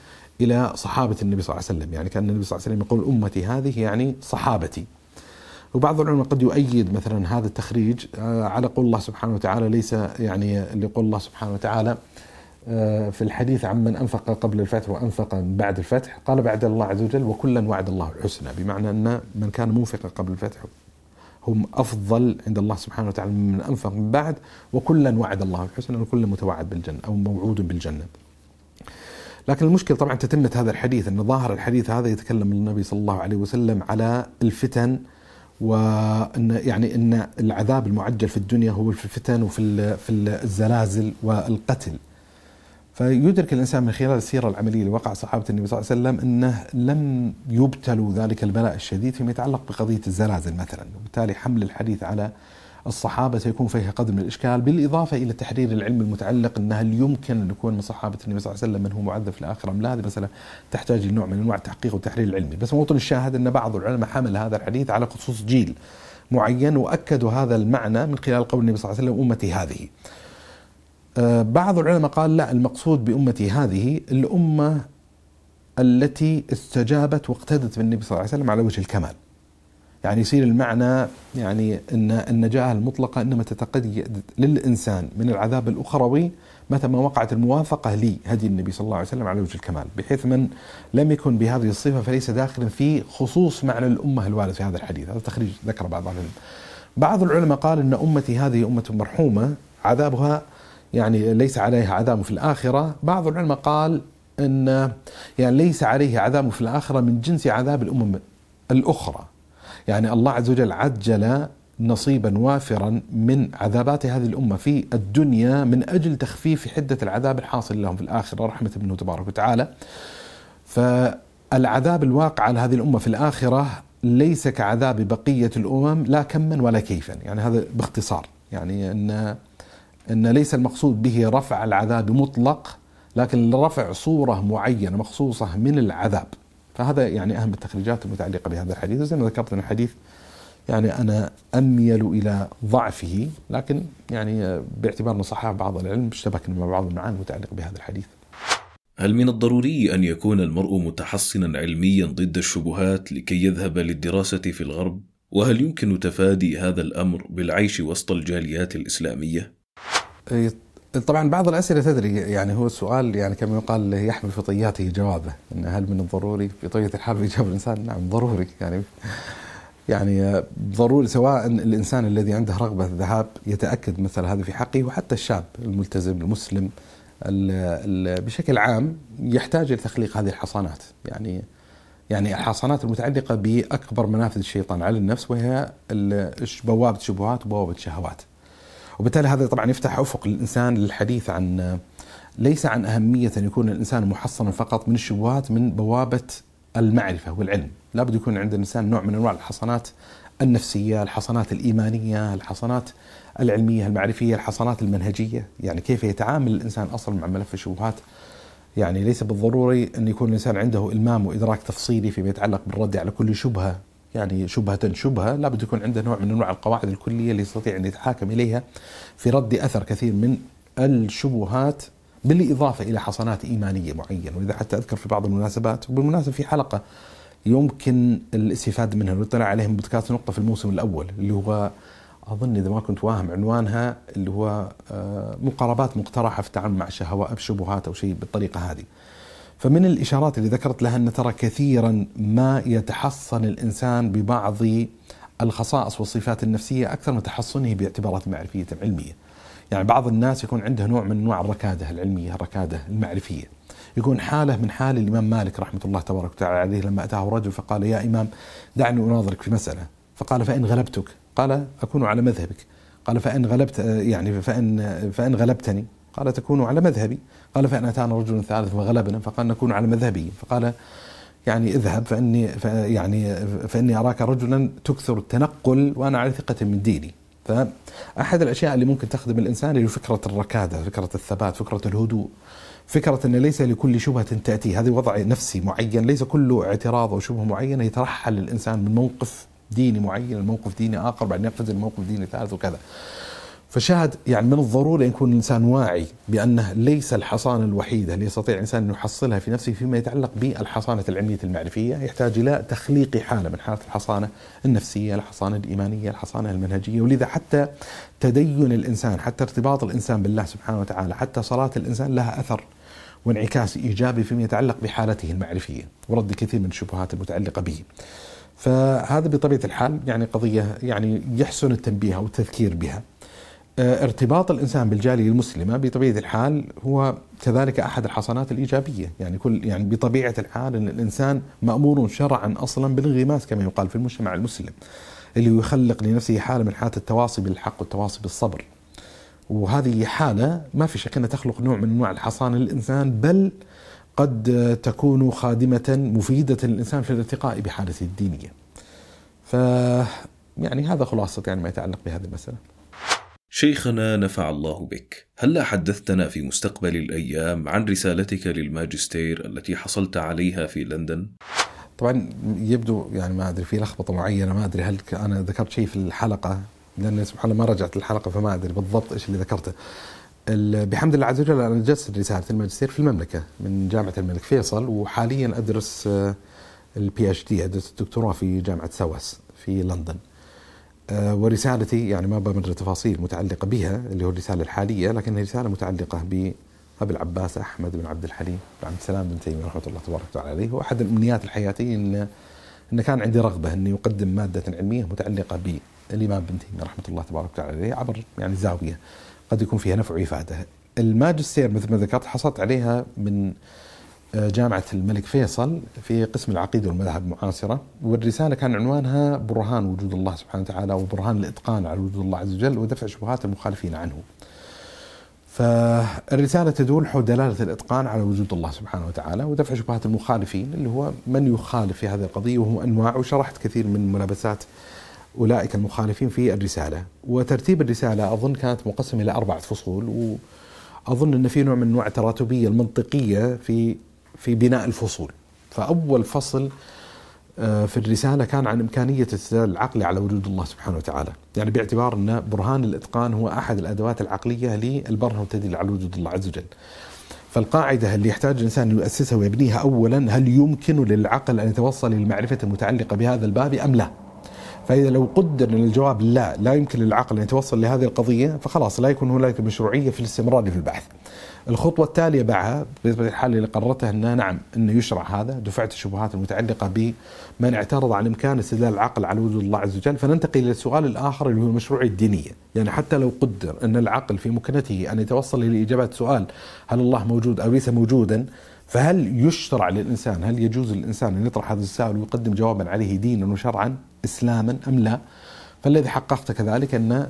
إلى صحابة النبي صلى الله عليه وسلم يعني كأن النبي صلى الله عليه وسلم يقول أمتي هذه يعني صحابتي. وبعض العلماء قد يؤيد مثلا هذا التخريج آه، على قول الله سبحانه وتعالى ليس يعني اللي يقول الله سبحانه وتعالى آه، في الحديث عن من أنفق قبل الفتح وأنفق بعد الفتح قال بعد الله عز وجل وكلا وعد الله الحسنى بمعنى أن من كان منفقا قبل الفتح هم أفضل عند الله سبحانه وتعالى من انفق من بعد وكلا وعد الله الحسنى وكلا متوعد بالجنة أو موعود بالجنة. لكن المشكلة طبعا تتمه هذا الحديث أن ظاهر الحديث هذا يتكلم النبي صلى الله عليه وسلم على الفتن وأن يعني أن العذاب المعجل في الدنيا هو في الفتن وفي في الزلازل والقتل. فيدرك الإنسان من خلال السيرة العملية اللي وقع صحابة النبي صلى الله عليه وسلم إنه لم يبتلوا ذلك البلاء الشديد فيما يتعلق بقضية الزلازل مثلا، وبالتالي حمل الحديث على الصحابة سيكون فيها قدر من الإشكال بالإضافة إلى تحرير العلم المتعلق ان هل يمكن أن يكون من صحابة النبي صلى الله عليه وسلم من هو معذب في الاخره أم لا؟ هذه مسألة تحتاج لنوع من أنواع التحقيق والتحرير العلمي، بس موطن الشاهد أن بعض العلماء حمل هذا الحديث على خصوص جيل معين وأكدوا هذا المعنى من خلال قول النبي صلى الله عليه وسلم أمتي هذه. آه، بعض العلماء قال لا المقصود بأمتي هذه الأمة التي استجابت واقتدت بالنبي صلى الله عليه وسلم على وجه الكمال. يعني يصير المعنى يعني ان النجاة المطلقة إنما تتقيد للإنسان من العذاب الأخروي متى ما وقعت الموافقة لهدي النبي صلى الله عليه وسلم على وجه الكمال، بحيث من لم يكن بهذه الصفة فليس داخلا في خصوص معنى الأمة الوارد في هذا الحديث، هذا تخريج ذكر بعض العلماء. بعض العلماء قال إن أمتي هذه أمة مرحومة عذابها يعني ليس عليه عذاب في الآخرة. بعض العلماء قال أن يعني ليس عليه عذاب في الآخرة من جنس عذاب الأمم الأخرى. يعني الله عز وجل عجل نصيبا وافرا من عذابات هذه الأمة في الدنيا من أجل تخفيف حدة العذاب الحاصل لهم في الآخرة. رحمة منه تبارك وتعالى. فالعذاب الواقع على هذه الأمة في الآخرة ليس كعذاب بقية الأمم لا كما ولا كيفا. يعني هذا باختصار. يعني أن إن ليس المقصود به رفع العذاب مطلق لكن رفع صورة معينة مخصوصة من العذاب فهذا يعني أهم التخريجات المتعلقه بهذا الحديث زي ما ذكرت أن الحديث يعني أنا أميل إلى ضعفه لكن يعني باعتبار صحح بعض العلم اشتبكنا مع بعض المعاني المتعلقه بهذا الحديث. هل من الضروري أن يكون المرء متحصنا علميا ضد الشبهات لكي يذهب للدراسة في الغرب؟ وهل يمكن تفادي هذا الأمر بالعيش وسط الجاليات الإسلامية؟ إيه، طبعا بعض الأسئلة تدري يعني هو السؤال يعني كما يقال يحمل في طياته جوابه إن هل من الضروري في طية الحال يجاوب الإنسان نعم ضروري يعني يعني ضروري سواء الإنسان الذي عنده رغبة الذهاب يتأكد مثل هذا في حقه وحتى الشاب الملتزم المسلم ال ال بشكل عام يحتاج لتخليق هذه الحصانات يعني يعني الحصانات المتعلقة بأكبر منافذ الشيطان على النفس وهي بوابة شبهات وبوابة شهوات. وبالتالي هذا طبعا يفتح أفق للإنسان للحديث عن ليس عن أهمية أن يكون الإنسان محصنا فقط من الشبهات من بوابة المعرفة والعلم، لابد يكون عند الإنسان نوع من أنواع الحصنات النفسية، الحصنات الإيمانية، الحصنات العلمية المعرفية، الحصنات المنهجية، يعني كيف يتعامل الإنسان أصلا مع ملف الشبهات؟ يعني ليس بالضروري أن يكون الإنسان عنده إلمام وإدراك تفصيلي فيما يتعلق بالرد على كل شبهة يعني شبهة شبهة لابد يكون عنده نوع من أنواع القواعد الكلية اللي يستطيع أن يتحاكم إليها في رد أثر كثير من الشبهات بالإضافة إلى حصانات إيمانية معينة. ولذا حتى أذكر في بعض المناسبات وبالمناسبة في حلقة يمكن الاستفادة منها عليها من بودكاست نقطة في الموسم الأول اللي هو أظن إذا ما كنت واهم عنوانها اللي هو آه، مقاربات مقترحة في التعامل مع الشهوات أو شيء بالطريقة هذه. فمن الإشارات اللي ذكرت لها أن ترى كثيرا ما يتحصن الإنسان ببعض الخصائص والصفات النفسية أكثر من تحصنه باعتبارات معرفية علمية. يعني بعض الناس يكون عنده نوع من أنواع الركادة العلمية، الركادة المعرفية. يكون حالة من حال الإمام مالك رحمة الله تبارك وتعالى عليه لما أتاه رجل فقال يا إمام دعني أناظرك في مسألة، فقال فإن غلبتك، قال أكون على مذهبك. قال فإن غلبت يعني فإن فإن غلبتني. قال تكون على مذهبي. قال فإن أتانا رجل ثالث وغلبنا فقال نكون على مذهبي. فقال يعني اذهب فإني يعني فإني أراك رجلا تكثر التنقل وأنا على ثقة من ديني. فأحد الأشياء اللي ممكن تخدم الإنسان هي فكرة الركادة فكرة الثبات فكرة الهدوء فكرة أن ليس لكل شبهة تأتي. هذا وضع نفسي معين ليس كل اعتراض أو شبهة معينة يترحل الإنسان من موقف ديني معين لموقف ديني آخر بعدين يقفز لموقف ديني ثالث وكذا. فشاهد يعني من الضروري يكون الإنسان واعي بأنه ليس الحصانة الوحيدة اللي يستطيع الإنسان أن يحصلها في نفسه فيما يتعلق بالحصانة العلمية المعرفية؟ يحتاج إلى تخليق حالة من حالة الحصانة النفسية الحصانة الإيمانية الحصانة المنهجية. ولذا حتى تدين الإنسان حتى ارتباط الإنسان بالله سبحانه وتعالى حتى صلاة الإنسان لها أثر وانعكاس إيجابي فيما يتعلق بحالته المعرفية ورد كثير من الشبهات المتعلقة به. فهذا بطبيعة الحال يعني قضية يعني يحسن التنبيه أو التذكير بها. ارتباط الإنسان بالجالية المسلمة بطبيعة الحال هو كذلك أحد الحصانات الإيجابية، يعني كل يعني بطبيعة الحال إن الإنسان مأمور شرعا أصلا بالانغماس كما يقال في المجتمع المسلم. اللي يخلق لنفسه حالة من حالات التواصي بالحق والتواصي بالصبر. وهذه حالة ما في شك إنها تخلق نوع من أنواع الحصانة للإنسان بل قد تكون خادمة مفيدة للإنسان في الارتقاء بحالته الدينية. ف يعني هذا خلاصة يعني ما يتعلق بهذه المسألة. شيخنا نفع الله بك. هل حدثتنا في مستقبل الأيام عن رسالتك للماجستير التي حصلت عليها في لندن؟ طبعا يبدو يعني ما أدري في لخبطة معينة ما أدري هل أنا ذكرت شيء في الحلقة لأن سبحان الله ما رجعت الحلقة فما أدري بالضبط إيش اللي ذكرته. بحمد الله عز وجل أنا جلست رسالة الماجستير في المملكة من جامعة الملك فيصل وحاليا أدرس ال PhD أدرس الدكتوراه في جامعة سواس في لندن. ورسالتي يعني ما بمر تفاصيل متعلقة بها اللي هو الرسالة الحالية لكنها رسالة متعلقة بأبي العباس أحمد بن عبد الحليم. بن عبد السلام بن تيمية رحمة الله تبارك وتعالى عليه. وأحد الأمنيات الحياتية إن إن كان عندي رغبة إني أقدم مادة علمية متعلقة بالإمام بن تيمية رحمة الله تبارك وتعالى عليه عبر يعني زاوية قد يكون فيها نفع وإفادة. الماجستير مثل ما ذكرت حصلت عليها من جامعة الملك فيصل في قسم العقيدة والمذاهب المعاصرة والرسالة كان عنوانها برهان وجود الله سبحانه وتعالى وبرهان الإتقان على وجود الله عز وجل ودفع شبهات المخالفين عنه. فالرسالة تدور حول دلالة الإتقان على وجود الله سبحانه وتعالى ودفع شبهات المخالفين اللي هو من يخالف في هذه القضية وهم أنواع وشرحت كثير من ملابسات أولئك المخالفين في الرسالة. وترتيب الرسالة أظن كانت مقسمة إلى أربعة فصول وأظن أن في نوع من أنواع التراتبية المنطقية في في بناء الفصول. فأول فصل آه، في الرسالة كان عن إمكانية الاستدلال العقلي على وجود الله سبحانه وتعالى. يعني باعتبار أن برهان الإتقان هو أحد الأدوات العقلية للبرهن والتدليل على وجود الله عز وجل. فالقاعدة اللي يحتاج الإنسان يؤسسها ويبنيها أولا هل يمكن للعقل أن يتوصل للمعرفة المتعلقة بهذا الباب أم لا؟ فإذا لو قدر أن الجواب لا لا يمكن للعقل أن يتوصل لهذه القضية فخلاص لا يكون هناك مشروعية في الاستمرار في البحث. الخطوة التالية بعدها بطبيعة الحال اللي قررتها أنه نعم أنه يشرع هذا دفعت الشبهات المتعلقة بمن اعترض عن إمكان استدلال العقل على وجود الله عز وجل. فننتقل إلى السؤال الآخر اللي هو المشروعية الدينية يعني حتى لو قدر أن العقل في مكنته أن يتوصل إلى إجابة سؤال هل الله موجود أو ليس موجودا فهل يشرع للإنسان هل يجوز للإنسان أن يطرح هذا السؤال ويقدم جوابا عليه دينا وشرعا إسلاما أم لا؟ فالذي حققت كذلك أن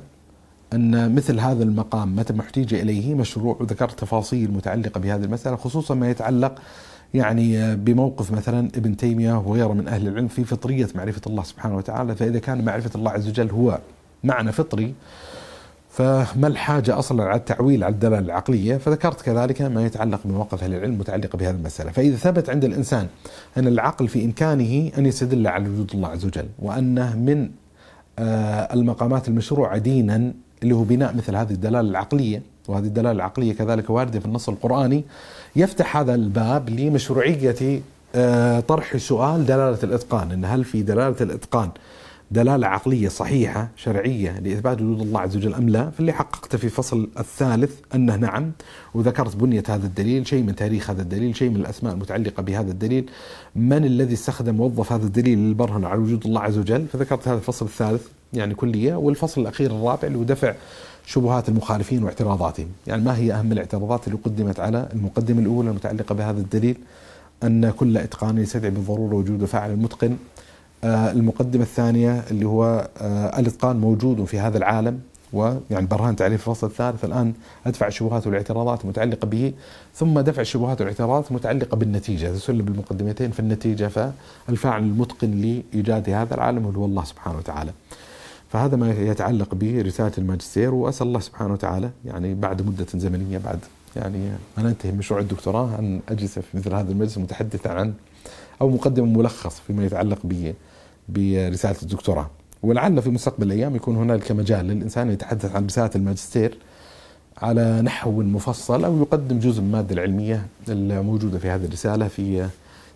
أن مثل هذا المقام متى ما احتيج إليه مشروع وذكرت تفاصيل متعلقة بهذه المسألة خصوصا ما يتعلق يعني بموقف مثلا ابن تيمية وغيره من أهل العلم في فطرية معرفة الله سبحانه وتعالى فإذا كان معرفة الله عز وجل هو معنى فطري فما الحاجة أصلا على التعويل على الدلالة العقلية؟ فذكرت كذلك ما يتعلق بمواقف أهل العلم متعلقة بهذه المسألة. فإذا ثبت عند الإنسان أن العقل في إمكانه أن يستدل على وجود الله عز وجل وأنه من آه، المقامات المشروعة دينا اللي هو بناء مثل هذه الدلالة العقلية وهذه الدلالة العقلية كذلك واردة في النص القرآني يفتح هذا الباب لمشروعية آه، طرح سؤال دلالة الإتقان إن هل في دلالة الإتقان دلالة عقلية صحيحة شرعية لإثبات وجود الله عز وجل أم لا؟ فاللي حققت في الفصل الثالث أنه نعم وذكرت بنية هذا الدليل شيء من تاريخ هذا الدليل شيء من الأسماء المتعلقة بهذا الدليل. من الذي استخدم ووظف هذا الدليل للبرهن على وجود الله عز وجل؟ فذكرت هذا الفصل الثالث. يعني كلية والفصل الأخير الرابع اللي هو دفع شبهات المخالفين واعتراضاتهم. يعني ما هي أهم الاعتراضات اللي قدمت على المقدمة الأولى المتعلقة بهذا الدليل؟ أن كل إتقان يستدعي بالضرورة وجود فاعل متقن. آه، المقدمة الثانية اللي هو آه، الإتقان موجود في هذا العالم ويعني برهنت عليه في الفصل الثالث الآن أدفع الشبهات والاعتراضات المتعلقة به ثم دفع الشبهات والاعتراضات المتعلقة بالنتيجة. تسلب المقدمتين في النتيجة فالفاعل المتقن لإيجاد هذا العالم هو الله سبحانه وتعالى. فهذا ما يتعلق برسالة الماجستير وأسأل الله سبحانه وتعالى يعني بعد مدة زمنية بعد يعني ما ننتهي مشروع الدكتوراه أن أجلس في مثل هذا المجلس متحدثا عن أو مقدم ملخص فيما يتعلق به برسالة الدكتوراه. ولعل في مستقبل الأيام يكون هنالك مجال للإنسان يتحدث عن رسالة الماجستير على نحو مفصل أو يقدم جزء من المادة العلمية الموجودة في هذه الرسالة في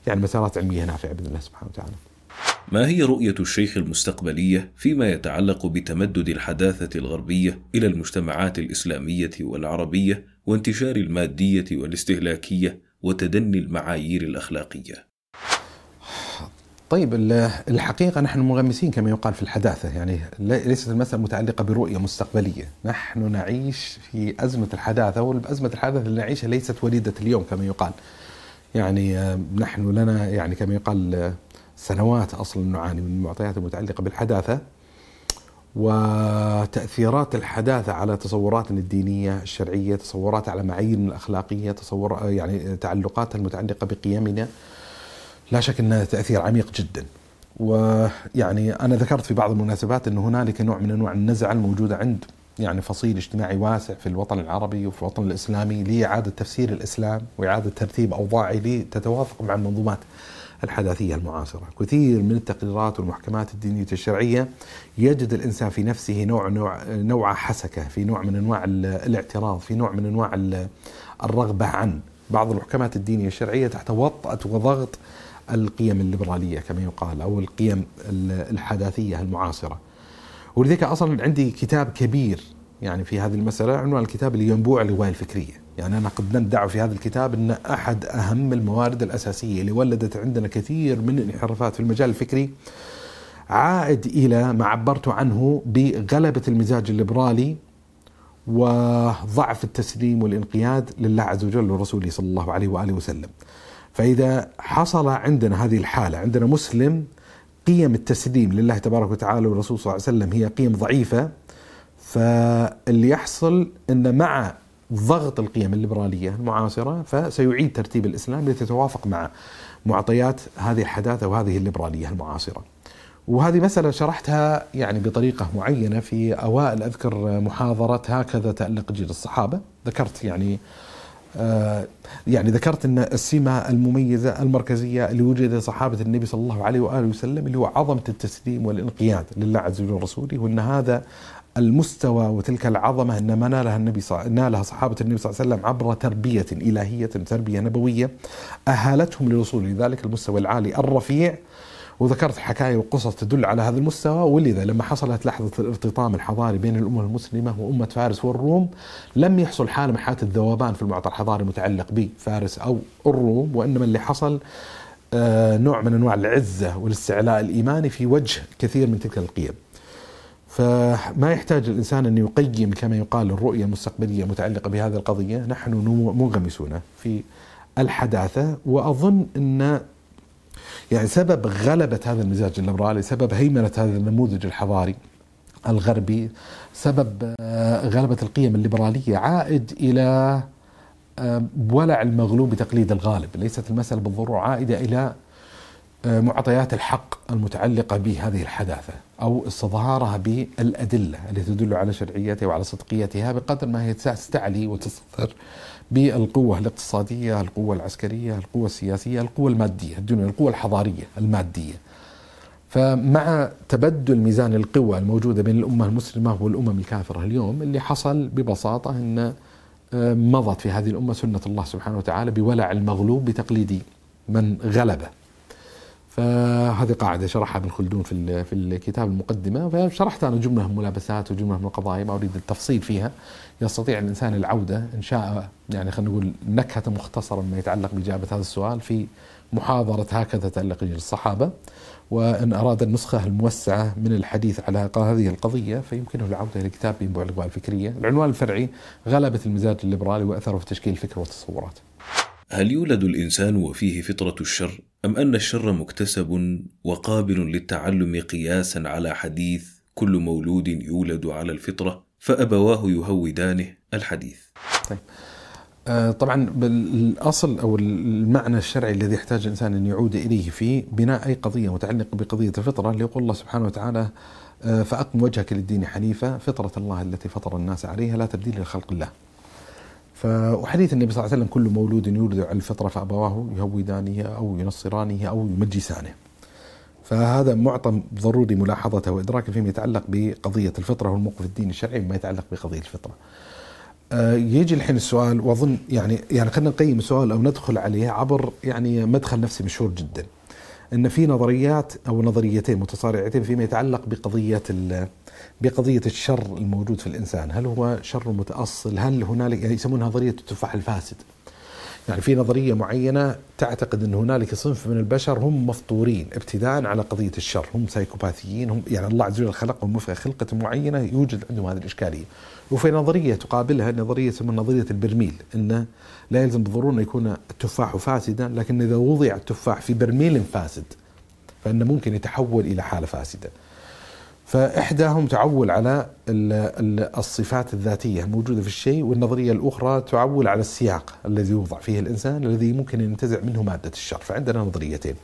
يعني مسارات علمية نافعة بإذن الله سبحانه وتعالى. ما هي رؤية الشيخ المستقبلية فيما يتعلق بتمدد الحداثة الغربية إلى المجتمعات الإسلامية والعربية وانتشار المادية والاستهلاكية وتدني المعايير الأخلاقية؟ طيب الحقيقة نحن مغمسين كما يقال في الحداثة يعني ليست المسألة متعلقة برؤية مستقبلية نحن نعيش في أزمة الحداثة والأزمة الحداثة اللي نعيشها ليست وليدة اليوم كما يقال يعني آه، نحن لنا يعني كما يقال آه، سنوات أصلا نعاني من المعطيات المتعلقة بالحداثة وتأثيرات الحداثة على تصوراتنا الدينية الشرعية تصورات على معاييرنا الأخلاقية تصور يعني تعلقاتها المتعلقة بقيمنا. لا شك إنه تأثير عميق جدا. ويعني أنا ذكرت في بعض المناسبات ان هنالك نوع من أنواع النزعة الموجودة عند يعني فصيل اجتماعي واسع في الوطن العربي وفي الوطن الإسلامي لإعادة تفسير الإسلام وإعادة ترتيب اوضاعه لتتوافق مع المنظومات الحداثية المعاصرة، كثير من التقريرات والمحكمات الدينية الشرعية يجد الإنسان في نفسه نوع نوع نوع حسكة، في نوع من أنواع الاعتراض، في نوع من أنواع الرغبة عن بعض المحكمات الدينية الشرعية تحت وطأة وضغط القيم الليبرالية كما يقال أو القيم الحداثية المعاصرة. ولذلك أصلا عندي كتاب كبير يعني في هذه المسألة عنوان الكتاب اللي ينبوع الرواية الفكرية، يعني أنا قد ندعي في هذا الكتاب أن أحد أهم الموارد الأساسية اللي ولدت عندنا كثير من الانحرافات في المجال الفكري عائد إلى ما عبرت عنه بغلبة المزاج الليبرالي وضعف التسليم والانقياد لله عز وجل ورسوله صلى الله عليه وآله وسلم. فإذا حصل عندنا هذه الحالة عندنا مسلم قيم التسليم لله تبارك وتعالى والرسول صلى الله عليه وسلم هي قيم ضعيفة فاللي يحصل أن مع ضغط القيم الليبرالية المعاصرة فسيعيد ترتيب الإسلام لتتوافق مع معطيات هذه الحداثة وهذه الليبرالية المعاصرة. وهذه مسألة شرحتها يعني بطريقة معينة في أوائل أذكر محاضرة هكذا تألق جيل الصحابة. ذكرت يعني آه، يعني ذكرت إن السمة المميزة المركزية اللي وجدت صحابة النبي صلى الله عليه وآله وسلم اللي هو عظمة التسليم والانقياد لله عز وجل ورسوله وإن هذا المستوى وتلك العظمة انما نالها النبي نالها صحابة النبي صلى الله عليه وسلم عبر تربية إلهية تربية نبوية أهالتهم للوصول لذلك المستوى العالي الرفيع. وذكرت حكاية وقصص تدل على هذا المستوى ولذا لما حصلت لحظة الارتطام الحضاري بين الأمة المسلمة وأمة فارس والروم لم يحصل حالة من حالات الذوبان في المعطى الحضاري المتعلق بفارس أو الروم وإنما اللي حصل آه، نوع من أنواع العزة والاستعلاء الإيماني في وجه كثير من تلك القيم. فما يحتاج الإنسان أن يقيم كما يقال الرؤية المستقبلية المتعلقة بهذه القضية. نحن منغمسون في الحداثة وأظن أن يعني سبب غلبة هذا المزاج الليبرالي سبب هيمنة هذا النموذج الحضاري الغربي سبب آه، غلبة القيم الليبرالية عائد إلى آه، ولع المغلوب بتقليد الغالب. ليست المسألة بالضرورة عائدة إلى آه، معطيات الحق المتعلقة بهذه الحداثة. أو استظهارها بالأدلة التي تدل على شرعيتها وعلى صدقيتها بقدر ما هي تستعلي وتستظهر بالقوة الاقتصادية القوة العسكرية القوة السياسية القوة المادية الدنيا القوة الحضارية المادية. فمع تبدل ميزان القوى الموجودة بين الأمة المسلمة والأمم الكافرة اليوم اللي حصل ببساطة أن آه، مضت في هذه الأمة سنة الله سبحانه وتعالى بولع المغلوب بتقليد من غلبه. فهذه قاعدة شرحها ابن خلدون في في الكتاب المقدمة فشرحت أنا جملة من ملابسات وجملة من القضايا ما أريد التفصيل فيها. يستطيع الإنسان العودة إن شاء يعني خلينا نقول نكهة مختصرة ما يتعلق بإجابة هذا السؤال في محاضرة هكذا تألق الصحابة. وإن أراد النسخة الموسعة من الحديث على هذه القضية فيمكنه العودة إلى كتاب ينبوع الأقوال الفكرية. العنوان الفرعي غلبة المزاج الليبرالي وأثره في تشكيل الفكر والتصورات. هل يولد الإنسان وفيه فطرة الشر؟ أم أن الشر مكتسب وقابل للتعلم قياسا على حديث كل مولود يولد على الفطرة فأبواه يهودانه الحديث طيب آه، طبعا بالأصل أو المعنى الشرعي الذي يحتاج الإنسان أن يعود إليه في بناء أي قضية متعلقة بقضية الفطرة اللي يقول الله سبحانه وتعالى آه، فأقم وجهك للدين حنيفا فطرة الله التي فطر الناس عليها لا تبديل لخلق الله. وحديث النبي صلى الله عليه وسلم كل مولود يولد على الفطرة فأبواه يهودانه أو ينصرانه أو يمجسانه. فهذا معطى ضروري ملاحظته وادراكه فيما يتعلق بقضية الفطرة والموقف الديني الشرعي بما يتعلق بقضية الفطرة. آه، يجي الحين السؤال وأظن يعني يعني خلينا نقيم السؤال أو ندخل عليه عبر يعني مدخل نفسي مشهور جدا. إن في نظريات أو نظريتين متصارعتين فيما يتعلق بقضية بقضية الشر الموجود في الإنسان، هل هو شر متأصل؟ هل هنالك يعني يسمونها نظرية التفاح الفاسد. يعني في نظرية معينة تعتقد إن هنالك صنف من البشر هم مفطورين ابتداء على قضية الشر، هم سايكوباثيين، هم يعني الله عز وجل خلقهم وفق خلقة معينة يوجد عندهم هذه الإشكالية. وفي نظرية تقابلها نظرية يسمونها نظرية البرميل، انه لا يلزم بالضروره أن يكون التفاح فاسدا، لكن إذا وضع التفاح في برميل فاسد فإنه ممكن يتحول إلى حالة فاسدة. فإحداهم تعول على الصفات الذاتية الموجودة في الشيء والنظرية الأخرى تعول على السياق الذي يوضع فيه الإنسان الذي ممكن ينتزع منه مادة الشر. فعندنا نظريتين.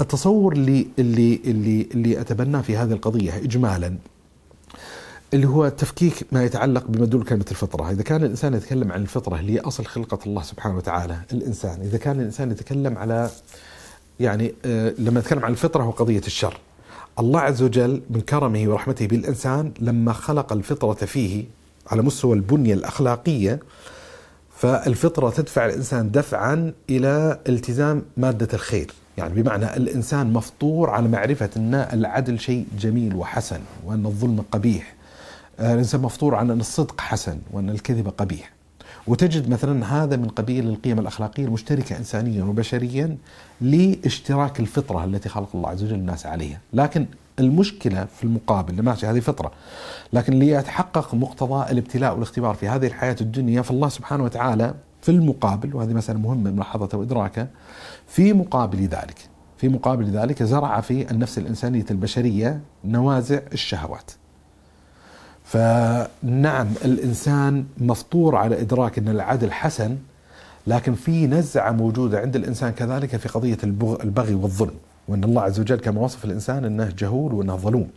التصور اللي اللي اللي اللي أتبناه في هذه القضية إجمالا اللي هو تفكيك ما يتعلق بمدلول كلمة الفطرة. إذا كان الإنسان يتكلم عن الفطرة اللي هي أصل خلقة الله سبحانه وتعالى الإنسان إذا كان الإنسان يتكلم على يعني آه، لما نتكلم عن الفطرة هو قضية الشر. الله عز وجل من كرمه ورحمته بالإنسان لما خلق الفطرة فيه على مستوى البنية الأخلاقية فالفطرة تدفع الإنسان دفعا إلى التزام مادة الخير. يعني بمعنى الإنسان مفطور على معرفة أن العدل شيء جميل وحسن وأن الظلم قبيح. الإنسان مفطور على أن الصدق حسن وأن الكذب قبيح. وتجد مثلا هذا من قبيل القيم الأخلاقية المشتركة إنسانيا وبشريا لاشتراك الفطرة التي خلق الله عز وجل الناس عليها. لكن المشكلة في المقابل ماشي هذه فطرة لكن ليتحقق مقتضى الابتلاء والاختبار في هذه الحياة الدنيا فالله سبحانه وتعالى في المقابل وهذه مسألة مهمة ملاحظتها وإدراكها في مقابل ذلك في مقابل ذلك زرع في النفس الإنسانية البشرية نوازع الشهوات. فنعم الإنسان مفطور على إدراك إن العدل حسن لكن في نزعة موجودة عند الإنسان كذلك في قضية البغي والظلم وإن الله عز وجل كما وصف الإنسان إنه جهول وإنه ظلوم.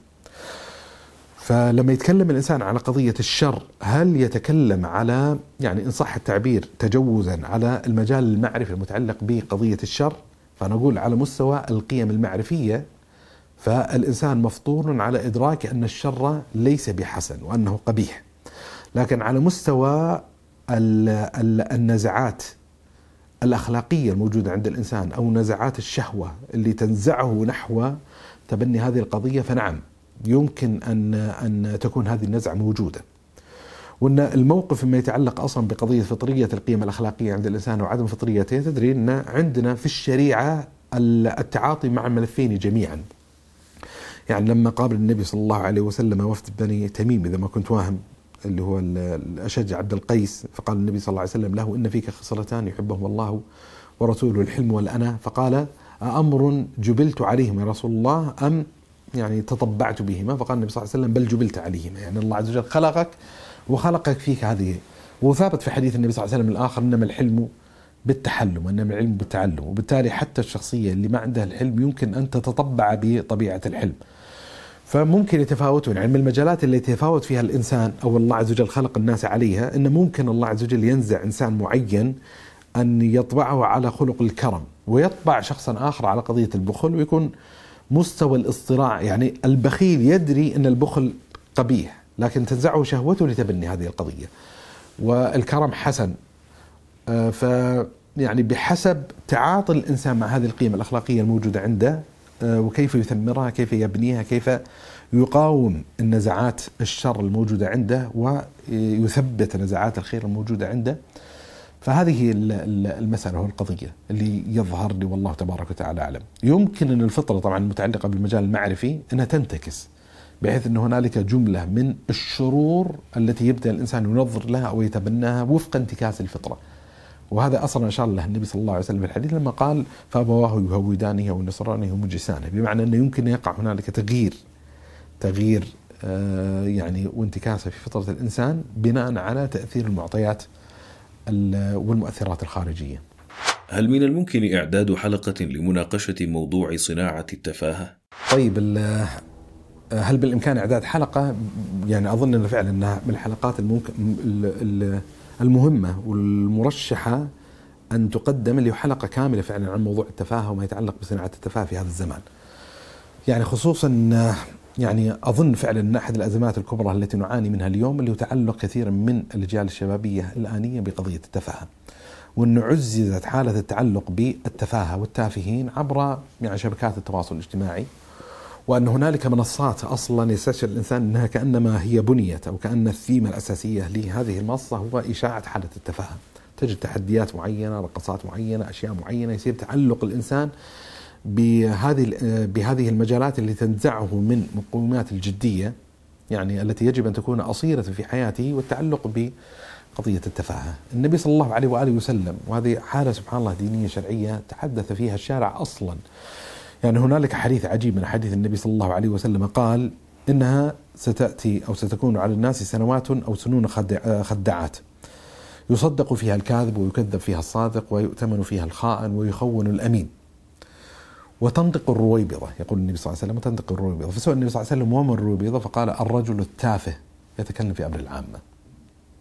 فلما يتكلم الإنسان على قضية الشر هل يتكلم على يعني إن صح التعبير تجوزا على المجال المعرفي المتعلق بقضية الشر فنقول على مستوى القيم المعرفية فالإنسان مفطور على إدراك أن الشر ليس بحسن وأنه قبيح. لكن على مستوى النزعات الأخلاقية الموجودة عند الإنسان أو نزعات الشهوة اللي تنزعه نحو تبني هذه القضية فنعم يمكن أن أن تكون هذه النزعة موجودة. وأن الموقف ما يتعلق أصلا بقضية فطرية القيم الأخلاقية عند الإنسان وعدم فطريته تدري أن عندنا في الشريعة التعاطي مع الملفين جميعا. يعني لما قابل النبي صلى الله عليه وسلم وفد بني تميم إذا ما كنت واهم اللي هو الأشج عبد القيس فقال النبي صلى الله عليه وسلم له إن فيك خصلتان يحبهم الله ورسوله الحلم والأنا. فقال أمر جبلت عليهما يا رسول الله أم يعني تطبعت بهما؟ فقال النبي صلى الله عليه وسلم بل جبلت عليهما. يعني الله عز وجل خلقك وخلقك فيك هذه. وثابت في حديث النبي صلى الله عليه وسلم الآخر إنما الحلم بالتحلم وإنما العلم بالتعلم. وبالتالي حتى الشخصية اللي ما عندها الحلم يمكن أن تتطبع بطبيعة الحلم. فممكن يتفاوتون يعني من المجالات اللي يتفاوت فيها الإنسان أو الله عز وجل خلق الناس عليها انه ممكن الله عز وجل ينزع إنسان معين أن يطبعه على خلق الكرم ويطبع شخصا آخر على قضية البخل ويكون مستوى الاصطراع يعني البخيل يدري إن البخل قبيح لكن تنزعه شهوته لتبني هذه القضية. والكرم حسن آه، ف يعني بحسب تعاطي الإنسان مع هذه القيم الأخلاقية الموجودة عنده وكيف يثمرها كيف يبنيها كيف يقاوم النزعات الشر الموجودة عنده ويثبت نزعات الخير الموجودة عنده. فهذه المسألة والقضية اللي يظهر لي والله تبارك وتعالى أعلم. يمكن أن الفطرة طبعا المتعلقة بالمجال المعرفي أنها تنتكس بحيث أن هنالك جملة من الشرور التي يبدأ الإنسان ينظر لها أو يتبناها وفق انتكاس الفطرة. وهذا أصلا اشار له النبي صلى الله عليه وسلم في الحديث لما قال فأبواه يهودانه أو ينصرانه ومجسانه بمعنى أنه يمكن يقع هنالك تغيير تغيير آه، يعني وانتكاسة في فطرة الإنسان بناء على تأثير المعطيات والمؤثرات الخارجية. هل من الممكن إعداد حلقة لمناقشة موضوع صناعة التفاهة؟ طيب هل بالإمكان إعداد حلقة؟ يعني أظن إنه فعلا إنها من الحلقات الممكن المهمة والمرشحة أن تقدم له حلقة كاملة فعلا عن موضوع التفاهة وما يتعلق بصناعة التفاهة في هذا الزمان. يعني خصوصا يعني أظن فعلا أن أحد الأزمات الكبرى التي نعاني منها اليوم اللي يتعلق كثيرا من الأجيال الشبابية الآنية بقضية التفاهة وأن عززت حالة التعلق بالتفاهة والتافهين عبر يعني شبكات التواصل الاجتماعي. وأن هنالك منصات أصلا يستشعر الإنسان أنها كأنما هي بنيت أو كأن الثيمة الأساسية لهذه المنصة هو إشاعة حالة التفاهم. تجد تحديات معينة رقصات معينة أشياء معينة يصير تعلق الإنسان بهذه بهذه المجالات اللي تنزعه من مقومات الجدية يعني التي يجب أن تكون أصيلة في حياته والتعلق بقضية التفاهة. النبي صلى الله عليه وآله وسلم وهذه حالة سبحان الله دينية شرعية تحدث فيها الشارع أصلا. يعني هنالك حديث عجيب من حديث النبي صلى الله عليه وسلم قال إنها ستأتي أو ستكون على الناس سنوات أو سنون خدعات. يصدق فيها الكاذب ويكذب فيها الصادق ويؤتمن فيها الخائن ويخون الأمين. وتنطق الرويبضة يقول النبي صلى الله عليه وسلم وتنطق الرويبضة. فسئل النبي صلى الله عليه وسلم وما الرويبضة؟ فقال الرجل التافه. يتكلم في أمر العامة.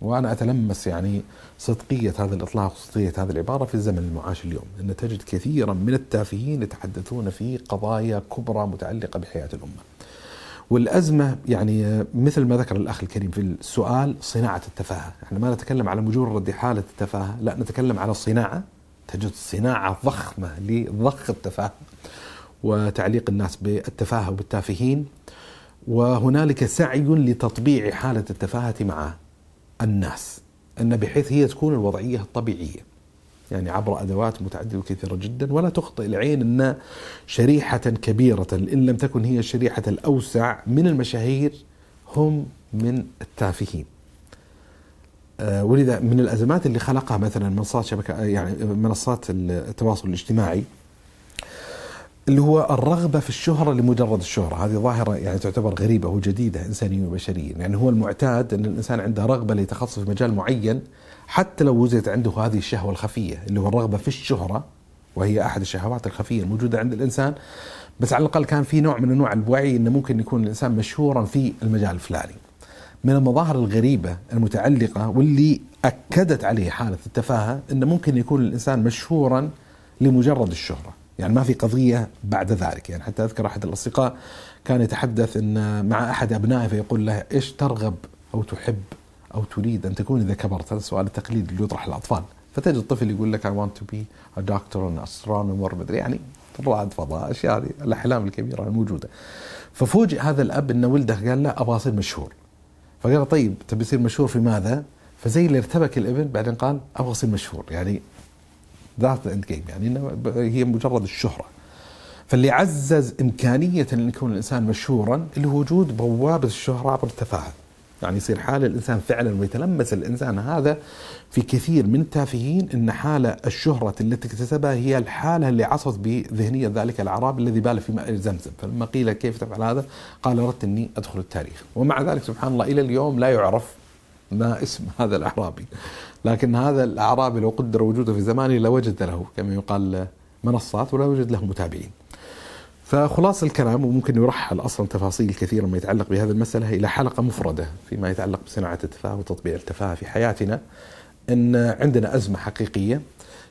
وأنا أتلمس يعني صدقية هذا الإطلاق وصدقيه هذه العبارة في الزمن المعاش اليوم، إن تجد كثيرا من التافهين يتحدثون في قضايا كبرى متعلقة بحياة الأمة. والأزمة يعني مثل ما ذكر الأخ الكريم في السؤال صناعة التفاهة، إحنا ما نتكلم على مجرد حالة التفاهة، لا نتكلم على الصناعه تجد صناعة ضخمة لضخ التفاهة وتعليق الناس بالتفاهة وبالتافهين وهنالك سعي لتطبيع حالة التفاهة مع الناس أن بحيث هي تكون الوضعية الطبيعية. يعني عبر أدوات متعددة وكثيرة جدا ولا تخطئ العين أن شريحة كبيرة إن لم تكن هي الشريحة الأوسع من المشاهير هم من التافهين. آه، ولذا من الأزمات اللي خلقها مثلا منصات شبكة يعني منصات التواصل الاجتماعي اللي هو الرغبة في الشهرة لمجرد الشهرة. هذه ظاهرة يعني تعتبر غريبة وجديدة إنسانية وبشرية يعني هو المعتاد أن الإنسان عنده رغبة ليتخصص في مجال معين حتى لو وجدت عنده هذه الشهوة الخفية اللي هو الرغبة في الشهرة وهي أحد الشهوات الخفية الموجودة عند الإنسان. بس على الأقل كان في نوع من أنواع الوعي أنه ممكن يكون الإنسان مشهورا في المجال الفلاني. من المظاهر الغريبة المتعلقة واللي أكدت عليه حالة التفاهة أنه ممكن يكون الإنسان مشهورا لمجرد الشهرة. يعني ما في قضية بعد ذلك. يعني حتى أذكر أحد الأصدقاء كان يتحدث أن مع أحد أبنائه فيقول له إيش ترغب أو تحب أو تريد أن تكون إذا كبرت؟ هذا السؤال التقليدي اللي يطرح للأطفال فتجد الطفل يقول لك I want to be a doctor an astronomer مدري يعني رائد فضاء أشياء هذه الأحلام الكبيرة الموجودة. ففوجئ هذا الأب أن ولده قال له أبغى أصير مشهور. فقال طيب تبي تصير مشهور في ماذا؟ فزي اللي ارتبك الابن بعدين قال أبغى أصير مشهور. يعني that end game يعني هي مجرد الشهرة فاللي عزز إمكانية إن يكون الإنسان مشهورا اللي هو وجود بوابة الشهرة عبر التفاهة يعني يصير حال الإنسان فعلا ويتلمس الإنسان هذا في كثير من التافهين إن حالة الشهرة التي اكتسبها هي الحالة اللي عصت بذهنية ذلك الاعرابي الذي بال في ماء زمزم، فلما قيل كيف تفعل هذا؟ قال أردت إني أدخل التاريخ، ومع ذلك سبحان الله إلى اليوم لا يعرف ما اسم هذا الأعرابي. لكن هذا الأعرابي لو قدر وجوده في زمانه لوجد له كما يقال منصات ولا يوجد له متابعين. فخلاص الكلام وممكن يرحل أصلا تفاصيل كثيرة ما يتعلق بهذه المسألة إلى حلقة مفردة فيما يتعلق بصناعة التفاهه وتطبيع التفاهه في حياتنا إن عندنا أزمة حقيقية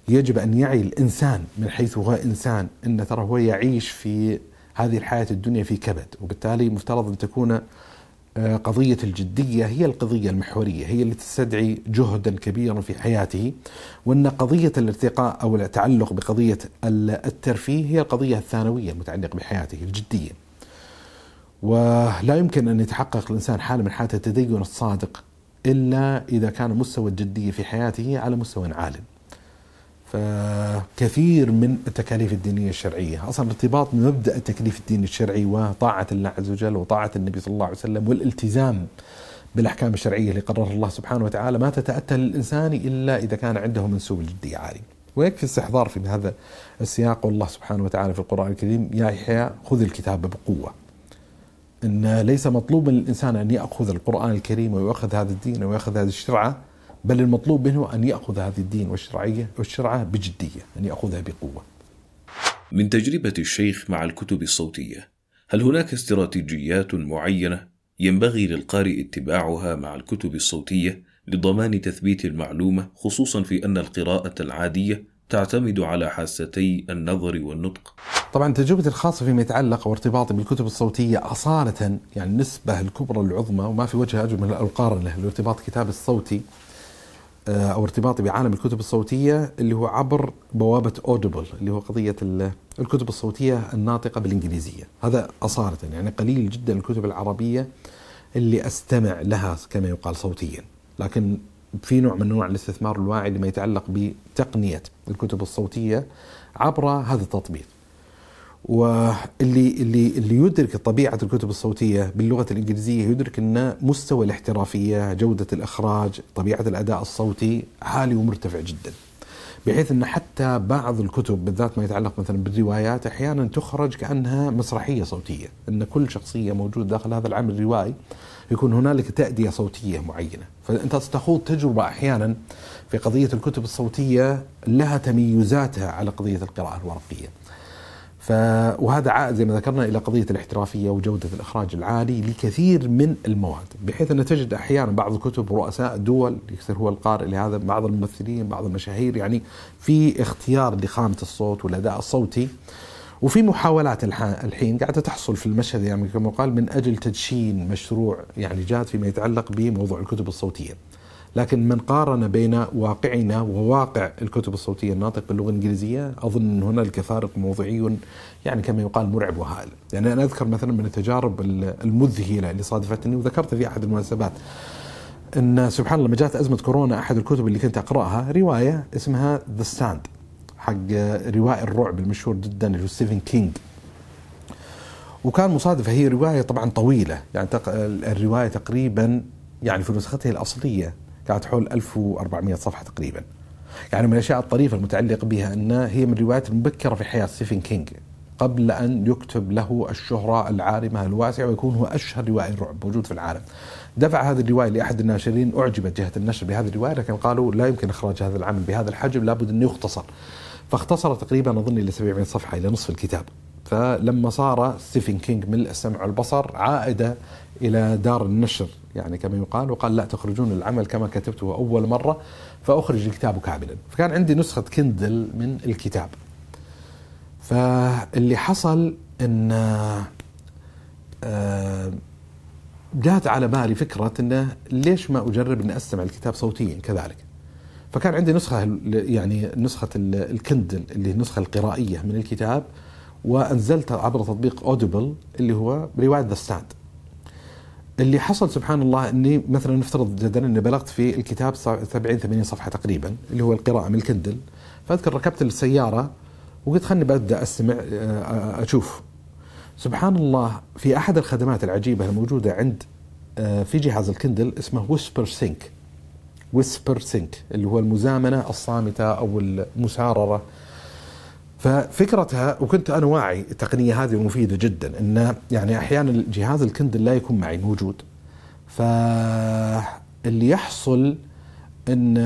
يجب أن يعي الإنسان من حيث هو إنسان إن ترى هو يعيش في هذه الحياة الدنيا في كبد وبالتالي مفترض أن تكون قضية الجدية هي القضية المحورية هي اللي تستدعي جهدا كبيرا في حياته وأن قضية الارتقاء أو التعلق بقضية الترفيه هي القضية الثانوية المتعلقة بحياته الجدية. ولا يمكن أن يتحقق الإنسان حالة من حالة التدين الصادق إلا إذا كان مستوى الجدية في حياته على مستوى عال فكثير من التكاليف الدينية الشرعية أصلا ارتباط مبدأ التكليف الديني الشرعي وطاعة الله عز وجل وطاعة النبي صلى الله عليه وسلم والالتزام بالأحكام الشرعية اللي قررها الله سبحانه وتعالى ما تتأتى للإنسان إلا إذا كان عنده منسوب الجدية عالي ويكفي استحضار في هذا السياق والله سبحانه وتعالى في القرآن الكريم يا يحيى خذ الكتاب بقوة. إن ليس مطلوب من الإنسان أن يأخذ القرآن الكريم وياخذ هذا الدين وياخذ هذه الشرعة بل المطلوب منه أن يأخذ هذه الدين والشرعية والشرعة بجدية، أن يأخذها بقوة. من تجربة الشيخ مع الكتب الصوتية، هل هناك استراتيجيات معينة ينبغي للقارئ اتباعها مع الكتب الصوتية لضمان تثبيت المعلومة خصوصا في أن القراءة العادية تعتمد على حاستي النظر والنطق طبعا تجربتي الخاصة فيما يتعلق وارتباطي بالكتب الصوتية أصالة يعني النسبة الكبرى العظمى وما في وجه أجمل من الأقارنة لارتباط كتاب الصوتي آه، أو ارتباطي بعالم الكتب الصوتية اللي هو عبر بوابة أودبل اللي هو قضية الكتب الصوتية الناطقة بالإنجليزية هذا أصالة يعني قليل جدا الكتب العربية اللي أستمع لها كما يقال صوتيا لكن في نوع من أنواع الاستثمار الواعي لما يتعلق بتقنية الكتب الصوتية عبر هذا التطبيق. واللي اللي اللي يدرك طبيعة الكتب الصوتية باللغة الإنجليزية يدرك أن مستوى الاحترافية، جودة الإخراج، طبيعة الأداء الصوتي عالي ومرتفع جدا. بحيث أن حتى بعض الكتب بالذات ما يتعلق مثلا بالروايات أحيانا تخرج كأنها مسرحية صوتية، أن كل شخصية موجود داخل هذا العمل الروائي يكون هنالك تأدية صوتية معينة فأنت تخوض تجربة أحيانا في قضية الكتب الصوتية لها تميزاتها على قضية القراءة الورقية ف... وهذا عائد زي ما ذكرنا إلى قضية الاحترافية وجودة الإخراج العالي لكثير من المواد، بحيث أن تجد أحيانا بعض الكتب رؤساء الدول يصير هو القارئ لهذا بعض الممثلين بعض المشاهير يعني في اختيار لخامه الصوت والأداء الصوتي وفي محاولات الحين قاعدة تحصل في المشهد يعني كما قال من أجل تدشين مشروع يعني جاد فيما يتعلق بموضوع الكتب الصوتية. لكن من قارن بين واقعنا وواقع الكتب الصوتية الناطق باللغة الإنجليزية أظن أن هنالك فارق موضوعي يعني كما يقال مرعب وهائل، يعني أنا أذكر مثلا من التجارب المذهلة اللي صادفتني وذكرت في أحد المناسبات أن سبحان الله لما جاءت أزمة كورونا أحد الكتب اللي كنت أقرأها رواية اسمها The Stand حق روائي الرعب المشهور جدا اللي هو ستيفن كينج. وكان مصادفة هي رواية طبعا طويلة يعني الرواية تقريبا يعني في نسختها الأصلية كانت حول 1400 صفحة تقريبا. يعني من الأشياء الطريفة المتعلقة بها أنها هي من الروايات المبكرة في حياة ستيفن كينج قبل أن يكتب له الشهرة العارمة الواسعة ويكون هو أشهر روائي رعب موجود في العالم. دفع هذه الرواية لأحد الناشرين أعجبت جهة النشر بهذه الرواية لكن قالوا لا يمكن إخراج هذا العمل بهذا الحجم لابد أن يختصر. فاختصر تقريبا أظن إلى 700 صفحة إلى نصف الكتاب. فلما صار ستيفن كينج ملء السمع والبصر عائد إلى دار النشر يعني كما يقال وقال لا تخرجون العمل كما كتبته أول مرة فأخرج الكتاب كاملا. فكان عندي نسخة كندل من الكتاب. فاللي حصل إن آه، جات على بالي فكرة انه ليش ما أجرب إني أستمع الكتاب صوتيا كذلك. فكان عندي نسخة يعني نسخة الكندل اللي هي النسخة القرائية من الكتاب ونزلتها عبر تطبيق Audible اللي هو روايه The Stand اللي حصل سبحان الله إني مثلا نفترض جدا إني بلغت في الكتاب 70 80 صفحة تقريبا اللي هو القراءة من ال Kindle. فأذكر ركبت السيارة وقلت خلني ببدا أستمع آه، أشوف. سبحان الله في أحد الخدمات العجيبة الموجودة عند آه، في جهاز ال Kindle اسمه Whispersync Whispersync اللي هو المزامنة الصامتة أو المساررة. ففكرتها وكنت أنا واعي التقنية هذه مفيدة جدا أن يعني أحيانا جهاز ال Kindle لا يكون معي موجود. فاللي يحصل أن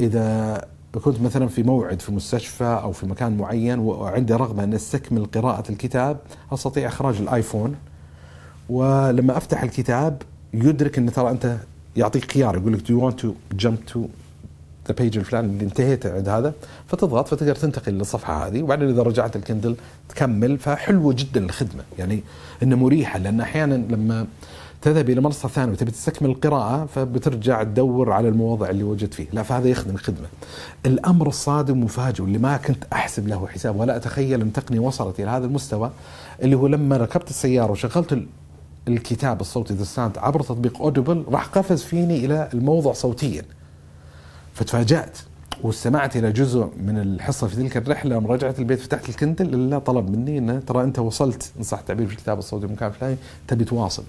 إذا كنت مثلا في موعد في مستشفى أو في مكان معين وعندي رغبة ان أستكمل قراءة الكتاب أستطيع إخراج ال iPhone. ولما أفتح الكتاب يدرك إن ترى أنت يعطيك خيار يقول لك do you want to jump to the page الفلاني اللي انتهيت عند هذا فتضغط فتقدر تنتقل للصفحة هذه وبعدين إذا رجعت ال Kindle تكمل فحلوه جدا الخدمة يعني إنه مريحة لأن أحيانا لما تذهب إلى منصة ثانية وتبي تستكمل القراءة فبترجع تدور على الموضع اللي وجدت فيه، لا فهذا يخدم خدمه. الأمر الصادم مفاجئ واللي ما كنت أحسب له حساب ولا أتخيل أن التقنيه وصلت إلى هذا المستوى اللي هو لما ركبت السيارة وشغلت الكتاب الصوتي ذا عبر تطبيق Audible راح قفز فيني إلى الموضع صوتيا. فتفاجأت واستمعت إلى جزء من الحصة في تلك الرحلة لما رجعت البيت فتحت الكندل الا طلب مني إنه ترى أنت وصلت إن صح التعبير في الكتاب الصوتي بمكان فلاني تبي تواصل.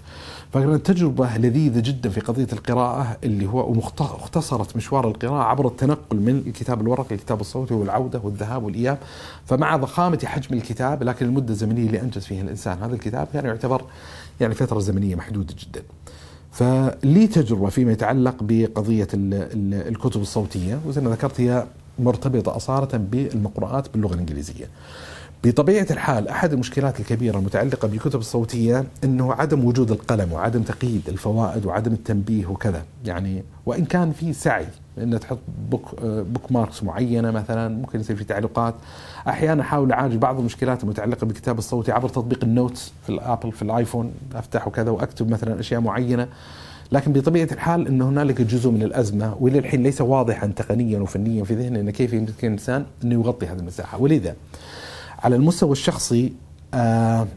فكانت تجربة لذيذة جدا في قضية القراءة اللي هو واختصرت مشوار القراءة عبر التنقل من الكتاب الورقي للكتاب الصوتي والعودة والذهاب والإياب فمع ضخامة حجم الكتاب لكن المدة الزمنية اللي أنجز فيها الإنسان هذا الكتاب كان يعتبر يعني فترة زمنية محدودة جدا. فلي تجربة فيما يتعلق بقضية الكتب الصوتية وزي ما ذكرت هي مرتبطة اصاله بالمقروءات باللغة الإنجليزية. بطبيعة الحال أحد المشكلات الكبيرة المتعلقة بالكتب الصوتية أنه عدم وجود القلم وعدم تقييد الفوائد وعدم التنبيه وكذا، يعني وإن كان في سعي ان تحط book bookmarks معينة مثلا ممكن يصير في تعليقات. أحيانا أحاول أعالج بعض المشكلات المتعلقة بالكتاب الصوتي عبر تطبيق ال Notes في ال Apple في ال iPhone أفتحه كذا وأكتب مثلا أشياء معينة. لكن بطبيعة الحال إن هنالك جزء من الأزمة والى الحين ليس واضحا تقنيا وفنيا في ذهني ان كيف يمكن الانسان إنه يغطي هذه المساحة. ولذا على المستوى الشخصي آه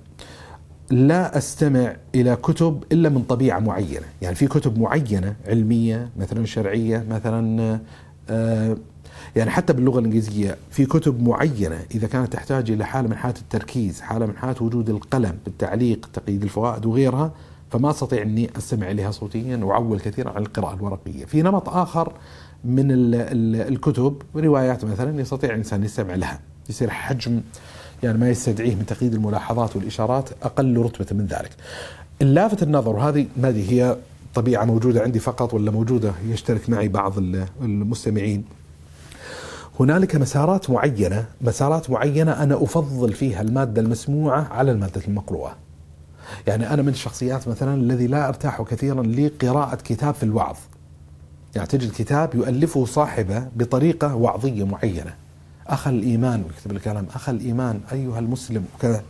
لا أستمع إلى كتب إلا من طبيعة معينة، يعني في كتب معينة علمية مثلا شرعية مثلا آه يعني حتى باللغة الإنجليزية في كتب معينة إذا كانت تحتاج إلى حالة من حالات التركيز، حالة من حالات وجود القلم بالتعليق، تقييد الفوائد وغيرها فما أستطيع أني أستمع إليها صوتيا وأعول كثيرا عن القراءة الورقية. في نمط آخر من الكتب روايات مثلا يستطيع الإنسان يستمع لها، يصير حجم يعني ما يستدعيه من تقييد الملاحظات والإشارات أقل رتبة من ذلك. اللافت النظر وهذه ما هي طبيعة موجودة عندي فقط ولا موجودة يشترك معي بعض المستمعين. هنالك مسارات معينة، مسارات معينة أنا أفضل فيها المادة المسموعة على المادة المقروءة. يعني أنا من الشخصيات مثلا الذي لا أرتاح كثيرا لقراءة كتاب في الوعظ. يعني تجد كتاب يؤلفه صاحبه بطريقة وعظية معينة. أخ الإيمان ويكتب الكلام أخ الإيمان أيها المسلم وكذا.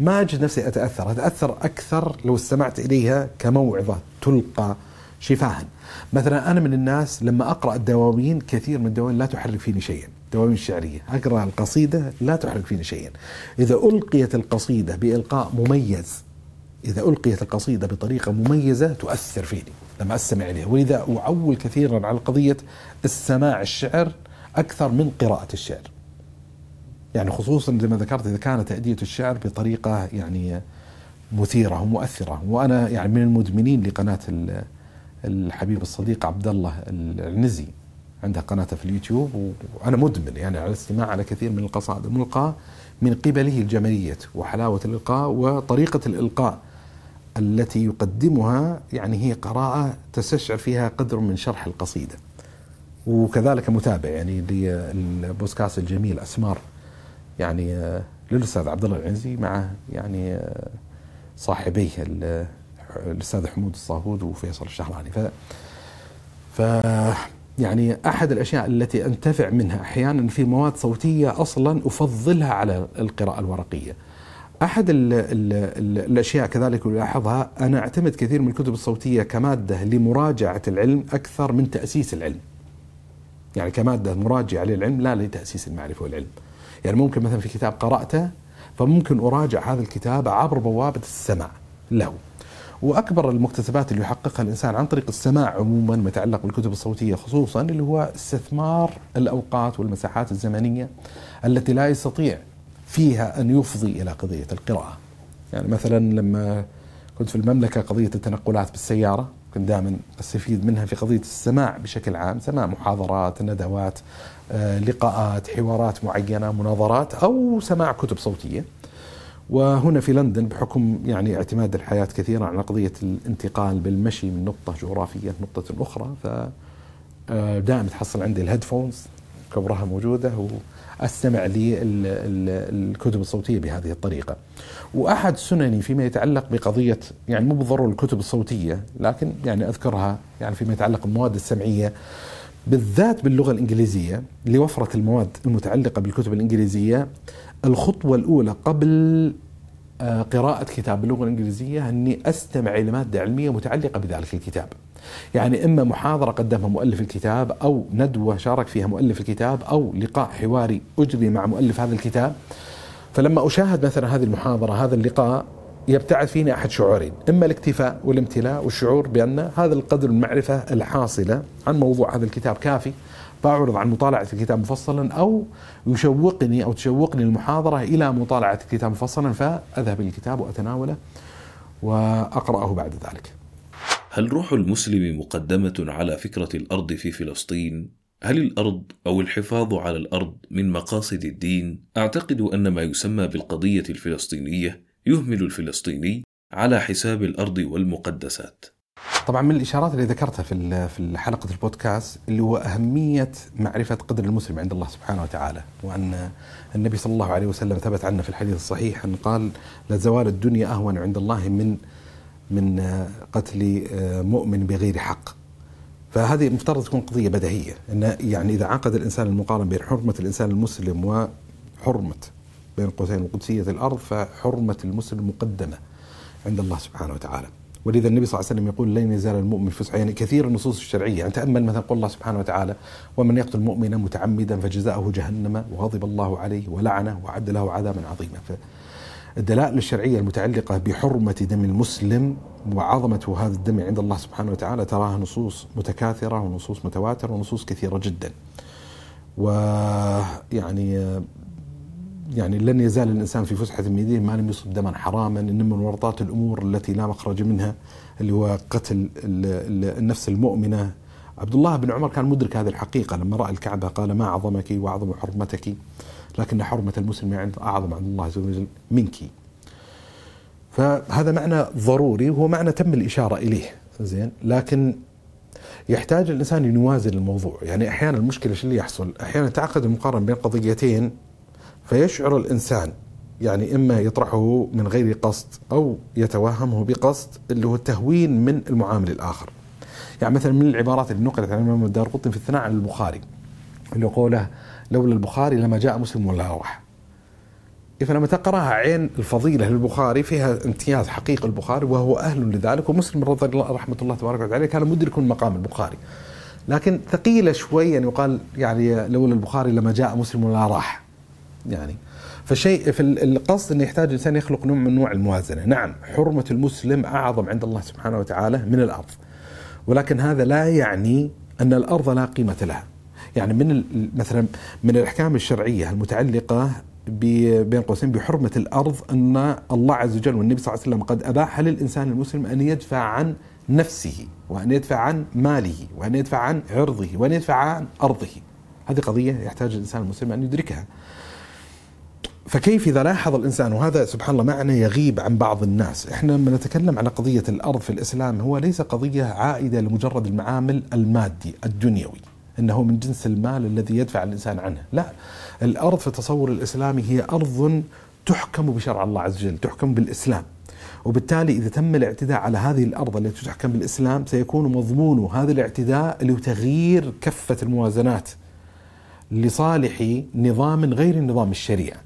ما أجد نفسي أتأثر. أتأثر أكثر لو استمعت إليها كموعظة تلقى شفاها. مثلا أنا من الناس لما أقرأ الدواوين كثير من الدواوين لا تحرك فيني شيئا. دواوين الشعرية. أقرأ القصيدة لا تحرك فيني شيئا. إذا ألقيت القصيدة بإلقاء مميز إذا ألقيت القصيدة بطريقة مميزة تؤثر فيني. لما أستمع إليها. ولذا أعول كثيرا على قضية السماع الشعر أكثر من قراءة الشعر. يعني خصوصا زي ما ذكرت إذا كانت تأدية الشعر بطريقة يعني مثيرة ومؤثرة. وأنا يعني من المدمنين لقناة الحبيب الصديق عبد الله العنزي عنده قناته في اليوتيوب وأنا مدمن يعني على الاستماع على كثير من القصائد الملقاة من قبله الجمالية وحلاوة الإلقاء وطريقة الإلقاء. التي يقدمها يعني هي قراءة تستشعر فيها قدر من شرح القصيدة وكذلك متابع يعني للبودكاست الجميل أسمار يعني آه، للأستاذ عبد الله العنزي مع يعني آه، صاحبيه الأستاذ حمود الصاهود وفيصل الشهراني ف ف يعني أحد الأشياء التي أنتفع منها أحيانا في مواد صوتية أصلا أفضلها على القراءة الورقية. أحد ال ال ال الأشياء كذلك ألاحظها أنا أعتمد كثير من الكتب الصوتية كمادة لمراجعة العلم أكثر من تأسيس العلم. يعني كمادة مراجعة للعلم لا لتأسيس المعرفة والعلم يعني ممكن مثلا في كتاب قرأته فممكن أراجع هذا الكتاب عبر بوابة السمع له وأكبر المكتسبات اللي يحققها الإنسان عن طريق السماع عموما ما يتعلق بالكتب الصوتية خصوصا اللي هو استثمار الأوقات والمساحات الزمنية التي لا يستطيع فيها أن يفضي إلى قضية القراءة. يعني مثلا لما كنت في المملكة قضية التنقلات بالسيارة كنت دائما أستفيد منها في قضية السماع بشكل عام، سماع محاضرات، ندوات، آه، لقاءات، حوارات معينة، مناظرات أو سماع كتب صوتية. وهنا في لندن بحكم يعني اعتماد الحياة كثيرا على قضية الانتقال بالمشي من نقطة جغرافية لنقطه أخرى ف آه، دائما تحصل عندي الهيدفونز كبرها موجودة واستمع للكتب الصوتية بهذه الطريقة. وأحد سنني فيما يتعلق بقضية يعني مو بالضرورة الكتب الصوتية لكن يعني أذكرها يعني فيما يتعلق بالمواد السمعية بالذات باللغة الإنجليزية لوفرة المواد المتعلقة بالكتب الإنجليزية الخطوة الأولى قبل آه، قراءة كتاب باللغة الإنجليزية أني أستمع إلى مادة علمية متعلقة بذلك الكتاب يعني إما محاضرة قدمها مؤلف الكتاب أو ندوة شارك فيها مؤلف الكتاب أو لقاء حواري أجري مع مؤلف هذا الكتاب. فلما أشاهد مثلا هذه المحاضرة هذا اللقاء يبتعث فيني أحد شعورين إما الاكتفاء والامتلاء والشعور بأن هذا القدر المعرفة الحاصلة عن موضوع هذا الكتاب كافي فأعرض عن مطالعة الكتاب مفصلا أو يشوقني أو تشوقني المحاضرة إلى مطالعة الكتاب مفصلا فأذهب إلى الكتاب وأتناوله وأقرأه بعد ذلك. هل روح المسلم مقدمة على فكرة الأرض في فلسطين؟ هل الأرض أو الحفاظ على الأرض من مقاصد الدين؟ أعتقد أن ما يسمى بالقضية الفلسطينية يهمل الفلسطيني على حساب الأرض والمقدسات طبعا من الإشارات اللي ذكرتها في في حلقه البودكاست اللي هو أهمية معرفة قدر المسلم عند الله سبحانه وتعالى وأن النبي صلى الله عليه وسلم ثبت عنه في الحديث الصحيح أن قال لزوال الدنيا أهون عند الله من من قتل مؤمن بغير حق. فهذه مفترض تكون قضية بديهية إن يعني إذا عقد الإنسان المقارن بين حرمة الإنسان المسلم وحرمة بين قوسين وقدسيه الأرض فحرمة المسلم مقدمة عند الله سبحانه وتعالى. ولذا النبي صلى الله عليه وسلم يقول لن يزال المؤمن في يعني كثير النصوص الشرعية يعني تأمل مثلا قول الله سبحانه وتعالى ومن يقتل مؤمنا متعمدا فجزاؤه جهنم وغضب الله عليه ولعنه وعد له عذابا عظيما الدلائل الشرعية المتعلقة بحرمة دم المسلم وعظمة هذا الدم عند الله سبحانه وتعالى تراها نصوص متكاثرة ونصوص متواترة ونصوص كثيرة جدا. ويعني يعني لن يزال الإنسان في فسحة من يديه ما لم يصب دما حراما ان من ورطات الأمور التي لا مخرج منها اللي هو قتل النفس المؤمنة. عبد الله بن عمر كان مدرك هذه الحقيقة لما رأى الكعبة قال ما اعظمك وأعظم حرمتك. لكن حرمة المسلم عند أعظم عند الله عز وجل منك. فهذا معنى ضروري وهو معنى تم الإشارة إليه زين لكن يحتاج الإنسان أن يوازن الموضوع يعني أحيانا المشكلة شو اللي يحصل أحيانا تعقد المقارنة بين قضيتين فيشعر الإنسان يعني إما يطرحه من غير قصد أو يتوهمه بقصد اللي هو التهوين من المعامل الآخر. يعني مثلا من العبارات اللي نقلت عن الإمام الدار في الثناء على البخاري اللي قوله لولا البخاري لما جاء مسلم ولا روح. فلما تقرأها عين الفضيلة للبخاري فيها امتياز حقيقي البخاري وهو أهل لذلك ومسلم رضي الله رحمة الله تبارك وتعالى كان مدرك مقام البخاري. لكن ثقيلة شوي ان يقال يعني لولا البخاري لما جاء مسلم ولا راح. يعني فشيء في القصد إنه يحتاج الانسان يخلق نوع من نوع الموازنة، نعم حرمة المسلم أعظم عند الله سبحانه وتعالى من الأرض. ولكن هذا لا يعني أن الأرض لا قيمة لها. يعني من مثلا من الأحكام الشرعية المتعلقة بين قوسين بحرمة الأرض أن الله عز وجل والنبي صلى الله عليه وسلم قد أباح للإنسان المسلم أن يدفع عن نفسه وأن يدفع عن ماله وأن يدفع عن عرضه وأن يدفع عن أرضه. هذه قضية يحتاج الإنسان المسلم أن يدركها. فكيف إذا لاحظ الإنسان وهذا سبحان الله معنى يغيب عن بعض الناس إحنا لما نتكلم على قضية الأرض في الإسلام هو ليس قضية عائدة لمجرد المعامل المادي الدنيوي إنه من جنس المال الذي يدفع الإنسان عنه، لا الأرض في التصور الإسلامي هي أرض تحكم بشرع الله عز وجل، تحكم بالإسلام. وبالتالي إذا تم الاعتداء على هذه الأرض التي تحكم بالإسلام سيكون مضمون هذا الاعتداء لتغيير كفة الموازنات لصالح نظام غير نظام الشريعة.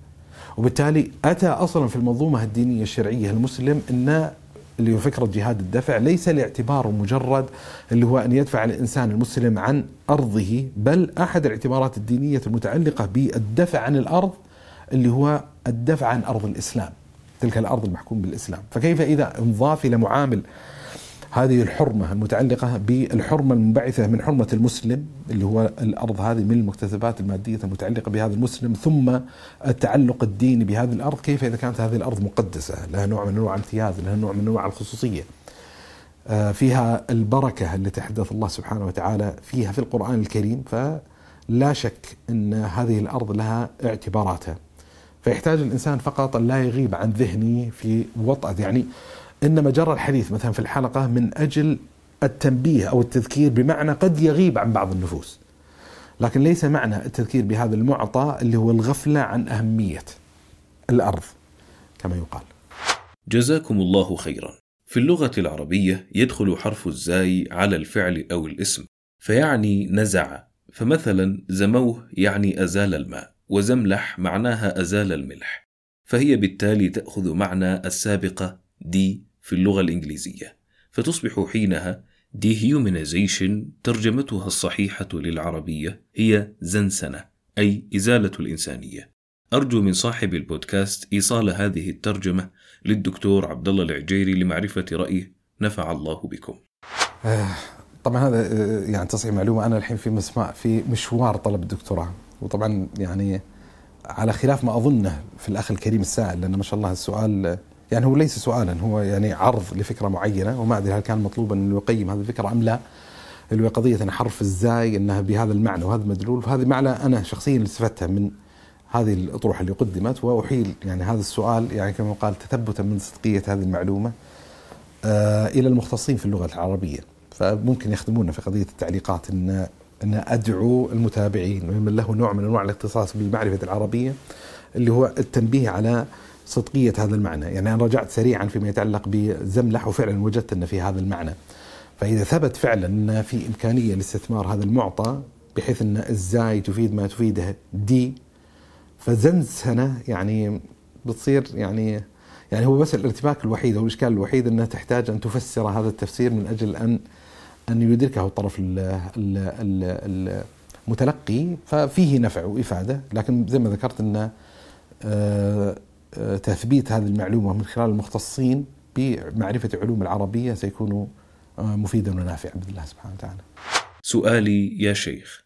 وبالتالي أتى أصلا في المنظومة الدينية الشرعية المسلم إن اللي هو فكرة جهاد الدفع ليس لاعتباره مجرد اللي هو أن يدفع الإنسان المسلم عن أرضه بل أحد الاعتبارات الدينية المتعلقة بالدفع عن الأرض اللي هو الدفع عن أرض الإسلام تلك الأرض المحكوم بالإسلام. فكيف إذا انضاف إلى معامل هذه الحرمة المتعلقة بالحرمة المنبعثة من حرمة المسلم اللي هو الأرض هذه من المكتسبات المادية المتعلقة بهذا المسلم ثم التعلق الديني بهذه الأرض كيف إذا كانت هذه الأرض مقدسة لها نوع من أنواع الامتياز لها نوع من أنواع الخصوصية. آه، فيها البركة التي حدث الله سبحانه وتعالى فيها في القرآن الكريم فلا شك أن هذه الأرض لها اعتباراتها. فيحتاج الإنسان فقط أن لا يغيب عن ذهنه في وطأة يعني انما جرى الحديث مثلا في الحلقة من أجل التنبيه أو التذكير بمعنى قد يغيب عن بعض النفوس. لكن ليس معنى التذكير بهذا المعطى اللي هو الغفلة عن أهمية الأرض كما يقال. جزاكم الله خيرا. في اللغة العربية يدخل حرف الزاي على الفعل أو الاسم فيعني نزع فمثلا زموه يعني أزال الماء وزملح معناها أزال الملح فهي بالتالي تأخذ معنى السابقة دي في اللغة الإنجليزية. فتصبح حينها dehumanization ترجمتها الصحيحة للعربية هي زنسنة أي إزالة الإنسانية. أرجو من صاحب البودكاست إيصال هذه الترجمة للدكتور عبد الله العجيري لمعرفة رأيه. نفع الله بكم. آه، طبعا هذا آه، يعني تصحيح معلومة أنا الحين في مسمع في مشوار طلب الدكتوراه. وطبعا يعني على خلاف ما أظنه في الأخ الكريم السائل لأن ما شاء الله السؤال يعني هو ليس سؤالا هو يعني عرض لفكرة معينة وما أدري هل كان مطلوبا أنه يقيم هذه الفكرة أم لا. اللي هو قضية أن حرف الزاي أنها بهذا المعنى وهذا المدلول فهذه معنى أنا شخصيا استفدتها من هذه الأطروحة اللي قدمت وأحيل يعني هذا السؤال يعني كما قال تثبتا من صدقية هذه المعلومة آه إلى المختصين في اللغة العربية. فممكن يخدمونا في قضية التعليقات أن أن أدعو المتابعين ومن له نوع من أنواع الاختصاص بالمعرفة العربية اللي هو التنبيه على صدقية هذا المعنى. يعني أنا رجعت سريعا فيما يتعلق بزملح وفعلا وجدت أن في هذا المعنى. فإذا ثبت فعلا أن في إمكانية لاستثمار هذا المعطى بحيث أن الزاي تفيد ما تفيده دي فزنز سنة يعني بتصير يعني يعني هو بس الارتباك الوحيد أو الإشكال الوحيد أنها تحتاج أن تفسر هذا التفسير من أجل أن أن يدركه الطرف المتلقي. ففيه نفع وإفادة لكن زي ما ذكرت أن آه، آه، تثبيت هذه المعلومة من خلال المختصين بمعرفة علوم العربية سيكون آه، مفيدا ونافعا بإذن الله سبحانه وتعالى. سؤالي يا شيخ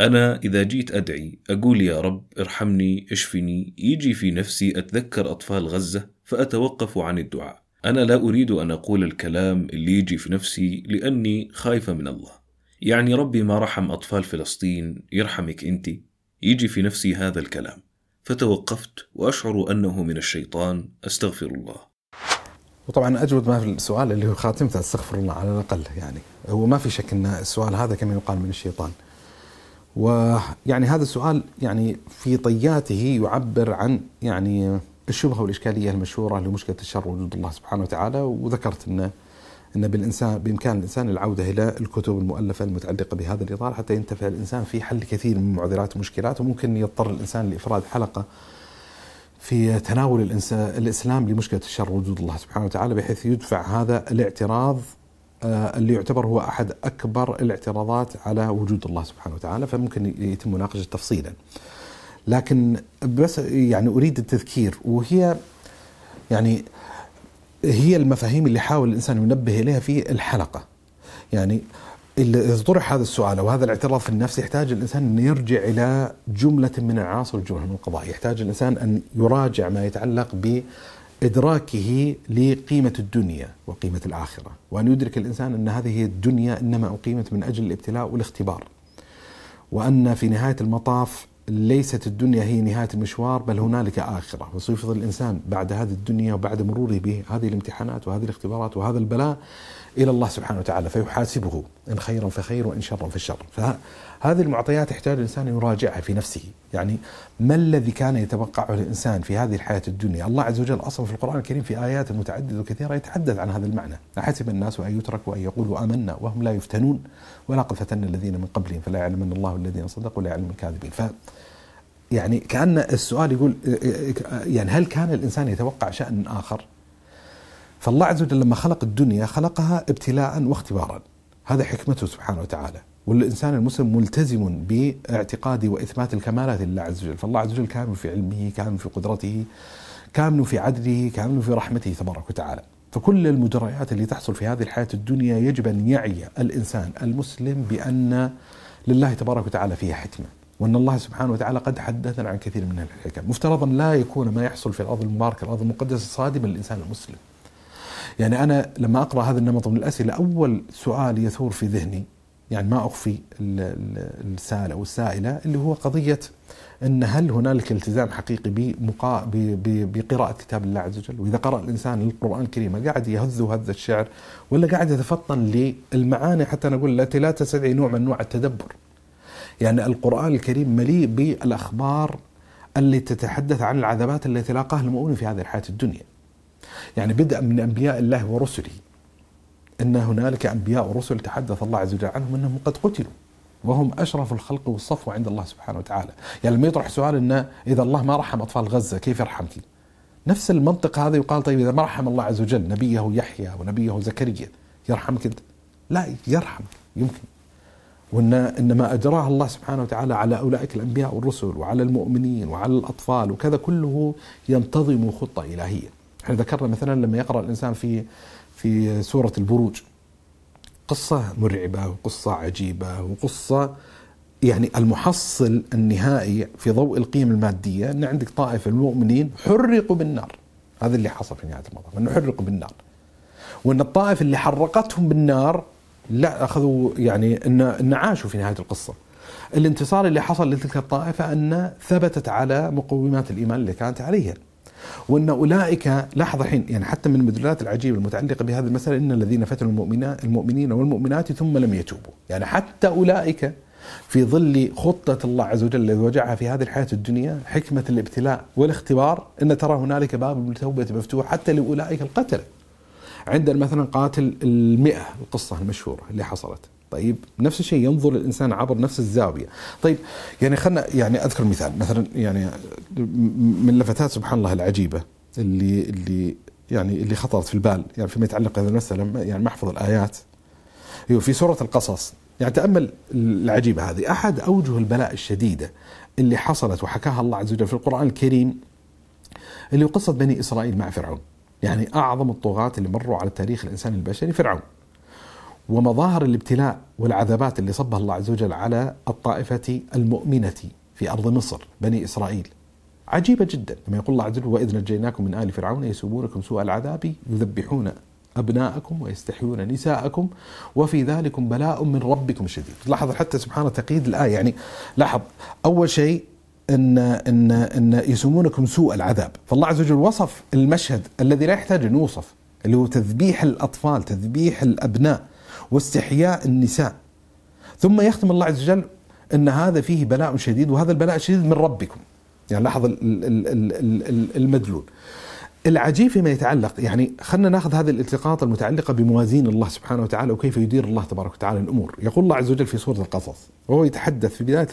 أنا إذا جيت أدعي أقول يا رب ارحمني اشفني يجي في نفسي أتذكر أطفال غزة فأتوقف عن الدعاء. أنا لا أريد أن أقول الكلام اللي يجي في نفسي لأني خايفة من الله. يعني ربي ما رحم أطفال فلسطين يرحمك أنت. يجي في نفسي هذا الكلام. فتوقفت وأشعر أنه من الشيطان. أستغفر الله. وطبعا أجود ما في السؤال اللي هو خاتمته أستغفر الله على الأقل يعني. هو ما في شك إن السؤال هذا كما يقال من الشيطان. ويعني هذا السؤال يعني في طياته يعبر عن يعني الشبهة والإشكالية المشهورة لمشكلة الشر وجود الله سبحانه وتعالى. وذكرت انه إن بالانسان بإمكان الإنسان العودة إلى الكتب المؤلفة المتعلقة بهذا الإطار حتى ينتفع الإنسان في حل كثير من معضلات ومشكلات وممكن يضطر الإنسان لإفراد حلقة في تناول الإنسان الإسلام لمشكلة الشر وجود الله سبحانه وتعالى بحيث يدفع هذا الاعتراض آه، اللي يعتبر هو أحد أكبر الاعتراضات على وجود الله سبحانه وتعالى فممكن يتم مناقشة تفصيلا. لكن بس يعني أريد التذكير وهي يعني هي المفاهيم اللي حاول الإنسان ينبه إليها في الحلقة. يعني اذا طرح هذا السؤال أو هذا الاعتراض في النفس يحتاج الإنسان أن يرجع إلى جملة من العناصر الجمله من القضايا، يحتاج الإنسان أن يراجع ما يتعلق بإدراكه لقيمة الدنيا وقيمة الآخرة، وأن يدرك الإنسان أن هذه الدنيا إنما أقيمت من أجل الابتلاء والاختبار. وأن في نهاية المطاف ليست الدنيا هي نهاية المشوار بل هنالك آخرة. وسيفضل الإنسان بعد هذه الدنيا وبعد مروره بهذه الامتحانات وهذه الاختبارات وهذا البلاء إلى الله سبحانه وتعالى فيحاسبه إن خيرا فخير وإن شرا فشر فهذه المعطيات يحتاج الإنسان أن يراجعها في نفسه. يعني ما الذي كان يتوقعه الإنسان في هذه الحياة الدنيا؟ الله عز وجل أصلا في القرآن الكريم في آيات متعددة وكثيرة يتحدث عن هذا المعنى. أحسب الناس أن يتركوا أن يقولوا آمنا وهم لا يفتنون. ولقد فتنا الذين من قبلهم فلا يعلمن الله الذين صدقوا ولا يعلم الكاذبين. ف يعني كأن السؤال يقول يعني هل كان الإنسان يتوقع شأن آخر؟ فالله عز وجل لما خلق الدنيا خلقها ابتلاء واختبارا. هذا حكمته سبحانه وتعالى. والإنسان المسلم ملتزم باعتقاد وإثبات الكمالات لله عز وجل. فالله عز وجل كامل في علمه كامل في قدرته كامل في عدله كامل في رحمته تبارك وتعالى. فكل المجريات اللي تحصل في هذه الحياة الدنيا يجب أن يعي الإنسان المسلم بأن لله تبارك وتعالى فيها حكمة وأن الله سبحانه وتعالى قد حدثنا عن كثير من الحكم. مفترضا لا يكون ما يحصل في الأرض المباركة الأرض المقدسة صادما للإنسان المسلم. يعني أنا لما أقرأ هذا النمط من الأسئلة أول سؤال يثور في ذهني يعني ما أخفي السائل أو السائلة اللي هو قضية أن هل هنالك التزام حقيقي بمقا... بقراءة كتاب الله عز وجل؟ وإذا قرأ الإنسان القرآن الكريم قاعد يهذ هذا الشعر ولا قاعد يتفطن للمعاني؟ حتى نقول التي لا تستدعي نوع من أنواع التدبر. يعني القرآن الكريم مليء بالأخبار التي تتحدث عن العذابات التي لاقاها المؤمن في هذه الحياة الدنيا. يعني بدءا من أنبياء الله ورسله. أن هنالك أنبياء ورسل تحدث الله عز وجل عنهم أنهم قد قتلوا وهم أشرف الخلق والصفوة عند الله سبحانه وتعالى. يعني لما يطرح سؤال أن إذا الله ما رحم أطفال غزة كيف يرحمك؟ نفس المنطق هذا يقال طيب إذا ما رحم الله عز وجل نبيه يحيى ونبيه زكريا يرحمك أنت؟ لا يرحم يمكن. وإن إن ما أجراه الله سبحانه وتعالى على أولئك الأنبياء والرسل وعلى المؤمنين وعلى الأطفال وكذا كله ينتظم خطة إلهية. إحنا ذكرنا مثلا لما يقرأ الإنسان في في سورة البروج قصة مرعبة وقصة عجيبة وقصة يعني المحصل النهائي في ضوء القيم المادية إن عندك طائفة المؤمنين حرقوا بالنار. هذا اللي حصل في نهاية المطاف إنه حرقوا بالنار. وإن الطائفة اللي حرقتهم بالنار لا أخذوا يعني ان إن عاشوا في نهاية القصة. الانتصار اللي حصل لتلك الطائفة ان ثبتت على مقومات الإيمان اللي كانت عليها. وأن أولئك لاحظ الحين يعني حتى من المدلولات العجيبة المتعلقة بهذه المساله إن الذين فتنوا المؤمنين المؤمنين والمؤمنات ثم لم يتوبوا، يعني حتى أولئك في ظل خطة الله عز وجل الذي وجعها في هذه الحياة الدنيا حكمة الابتلاء والاختبار أن ترى هنالك باب التوبة مفتوح حتى لأولئك القتلة عندنا مثلا قاتل المئة القصة المشهورة اللي حصلت. طيب نفس الشيء ينظر الانسان عبر نفس الزاوية. طيب يعني خلنا يعني أذكر مثال مثلا يعني من لفتات سبحان الله العجيبة اللي اللي يعني اللي خطرت في البال يعني فيما يتعلق بهذه المسألة يعني ما احفظ الآيات. هي في سورة القصص. يعني تأمل العجيبة هذه. أحد أوجه البلاء الشديدة اللي حصلت وحكاها الله عز وجل في القرآن الكريم اللي قصه بني إسرائيل مع فرعون. يعني أعظم الطغاة اللي مروا على التاريخ الانساني البشري فرعون. ومظاهر الابتلاء والعذابات اللي صبها الله عز وجل على الطائفة المؤمنة في أرض مصر بني إسرائيل. عجيبة جدا. لما يقول الله عز وجل وإذ نجيناكم من آل فرعون يسومونكم سوء العذاب يذبحون أبناءكم ويستحيون نساءكم وفي ذلكم بلاء من ربكم شديد. لاحظ حتى سبحانه تقييد الآية. يعني لاحظ أول شيء إن إن إن يسومونكم سوء العذاب، فالله عز وجل وصف المشهد الذي لا يحتاج أن يوصف اللي هو تذبيح الأطفال، تذبيح الأبناء. واستحياء النساء. ثم يختم الله عز وجل إن هذا فيه بلاء شديد وهذا البلاء الشديد من ربكم. يعني لاحظ المدلول. العجيب فيما يتعلق يعني خلينا ناخذ هذه الالتقاط المتعلقة بموازين الله سبحانه وتعالى وكيف يدير الله تبارك وتعالى الأمور، يقول الله عز وجل في سورة القصص وهو يتحدث في بداية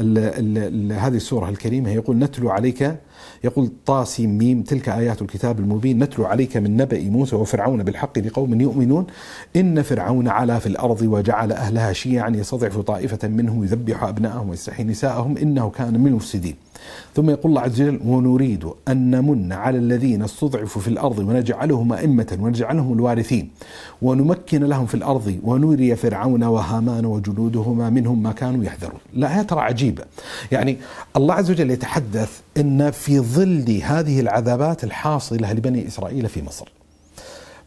هذه السورة الكريمة يقول نتلو عليك يقول طاسيم ميم تلك آيات الكتاب المبين نتلو عليك من نبأ موسى وفرعون بالحق لقوم يؤمنون. إن فرعون علا في الأرض وجعل أهلها شيعا يستضعف طائفة منهم يذبح أبناءهم ويستحيي نساءهم إنه كان من المفسدين. ثم يقول الله عز وجل ونريد أن نمن على الذين استضعفوا في الأرض ونجعلهم أئمة ونجعلهم الوارثين ونمكن لهم في الأرض ونوري فرعون وهامان وجنودهما منهم ما كانوا يحذرون. لا ترى عجيبة يعني الله عز وجل يتحدث أن في ظل هذه العذابات الحاصلة لبني إسرائيل في مصر.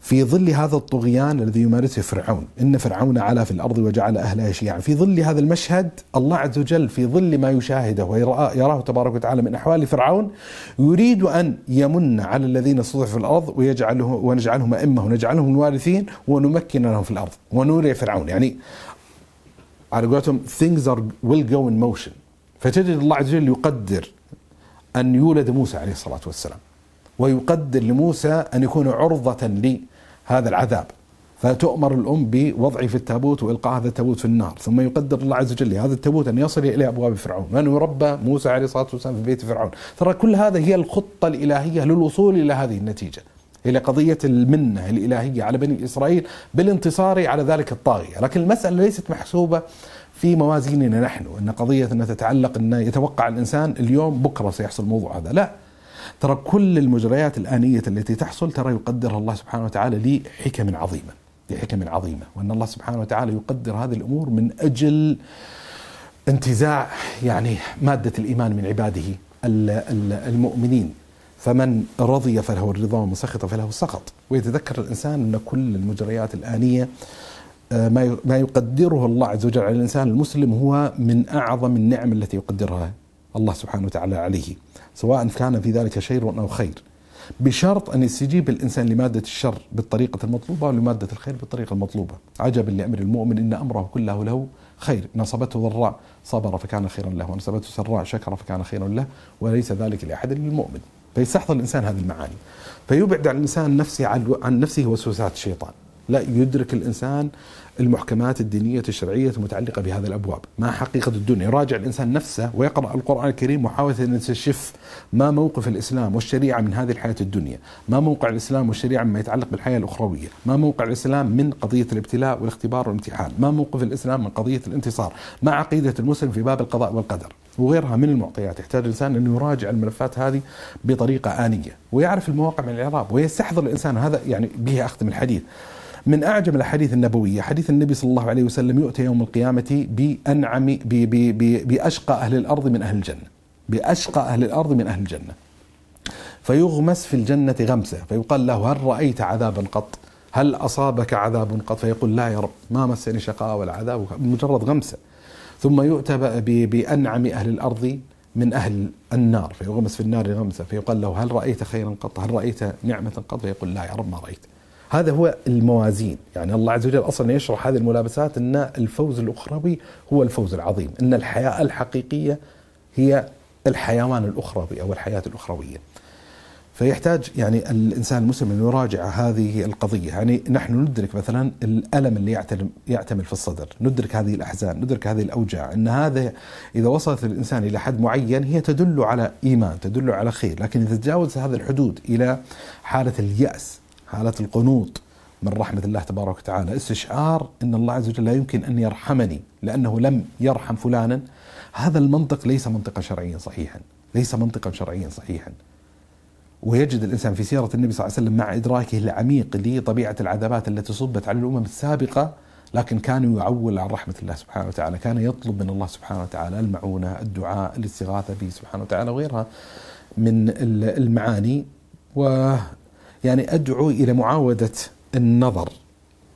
في ظل هذا الطغيان الذي يمارسه فرعون. إن فرعون علا في الأرض وجعل أهلها شيعا. في ظل هذا المشهد الله عز وجل في ظل ما يشاهده ويراه تبارك وتعالى من أحوال فرعون يريد أن يمن على الذين استضعفوا في الأرض ويجعله ونجعلهم أئمة ونجعلهم الوارثين ونمكن لهم في الأرض. ونوري فرعون. يعني على قولتهم things are will go in motion. فتجد الله عز وجل يقدر أن يولد موسى عليه الصلاة والسلام. ويقدر لموسى أن يكون عرضة هذا العذاب. فتؤمر الأم بوضعه في التابوت وإلقاء هذا التابوت في النار. ثم يقدر الله عز وجل هذا التابوت أن يصل إلى أبواب فرعون. وأن يربى موسى عليه الصلاة والسلام في بيت فرعون. ترى كل هذا هي الخطة الإلهية للوصول إلى هذه النتيجة. إلى قضية المنة الإلهية على بني إسرائيل بالانتصار على ذلك الطاغية. لكن المسألة ليست محسوبة في موازيننا نحن أن قضية أنها تتعلق أن يتوقع الإنسان اليوم بكرة سيحصل الموضوع هذا. لا. ترى كل المجريات الآنية التي تحصل ترى يقدرها الله سبحانه وتعالى لحكم عظيمة لحكم عظيمة وأن الله سبحانه وتعالى يقدر هذه الأمور من أجل انتزاع يعني مادة الإيمان من عباده المؤمنين. فمن رضي فله الرضا ومن سخط فله السخط. ويتذكر الإنسان أن كل المجريات الآنية آه، ما يقدره الله عز وجل على الإنسان المسلم هو من أعظم النعم التي يقدرها الله سبحانه وتعالى عليه. سواء كان في ذلك شر أو خير. بشرط أن يستجيب الإنسان لمادة الشر بالطريقة المطلوبة ولمادة الخير بالطريقة المطلوبة. عجبا لأمر المؤمن إن أمره كله له خير. إن أصابته ضراء. صبر فكان خيرا له. وإن أصابته سراء شكر فكان خيرا له. وليس ذلك لأحد للمؤمن. فيستحضر الإنسان هذه المعاني. فيبعد عن الإنسان نفسه عن نفسه وسوسات الشيطان. لا يدرك الإنسان المحكمات الدينية الشرعية المتعلقة بهذه الأبواب. ما حقيقة الدنيا؟ يراجع الإنسان نفسه ويقرأ القرآن الكريم محاولة أن يستشف ما موقف الإسلام والشريعة من هذه الحياة الدنيا. ما موقع الإسلام والشريعة مما يتعلق بالحياة الأخروية. ما موقع الإسلام من قضية الابتلاء والاختبار والامتحان. ما موقف الإسلام من قضية الانتصار. ما عقيدة المسلم في باب القضاء والقدر. وغيرها من المعطيات. يحتاج الإنسان انه يراجع الملفات هذه بطريقة آنية. ويعرف المواقع من الإعراب. ويستحضر الإنسان هذا يعني به أختم الحديث. من اعجب الأحاديث النبوية حديث النبي صلى الله عليه وسلم يؤتى يوم القيامة بأنعم بأشقى أهل الأرض من أهل الجنة بأشقى أهل الأرض من أهل الجنة فيغمس في الجنة غمسة فيقال له هل رأيت عذابا قط؟ هل أصابك عذاب قط؟ فيقول لا يا رب ما مسني شقاء ولا عذاب مجرد غمسة ثم يؤتى بأنعم أهل الأرض من أهل النار فيغمس في النار غمسة فيقال له هل رأيت خيرا قط؟ هل رأيت نعمة قط؟ فيقول لا يا رب ما رأيت. هذا هو الموازين. يعني الله عز وجل أصلا يشرح هذه الملابسات أن الفوز الأخروي هو الفوز العظيم أن الحياة الحقيقية هي الحيوان الأخروي أو الحياة الأخروية. فيحتاج يعني الإنسان المسلم أن يراجع هذه القضية، يعني نحن ندرك مثلا الألم اللي يعتمل في الصدر، ندرك هذه الأحزان، ندرك هذه الأوجاع، أن هذا إذا وصلت الإنسان إلى حد معين هي تدل على إيمان، تدل على خير، لكن إذا تجاوز هذه الحدود إلى حالة اليأس حالة القنوط من رحمة الله تبارك وتعالى. استشعار أن الله عز وجل لا يمكن أن يرحمني لأنه لم يرحم فلانا. هذا المنطق ليس منطقا شرعيا صحيحا ليس منطقا شرعيا صحيحا. ويجد الإنسان في سيرة النبي صلى الله عليه وسلم مع إدراكه العميق لطبيعة العذابات التي صبت على الأمم السابقة لكن كان يعول عن رحمة الله سبحانه وتعالى. كان يطلب من الله سبحانه وتعالى المعونة الدعاء الاستغاثة به سبحانه وتعالى وغيرها من المعاني. و يعني أدعو إلى معاودة النظر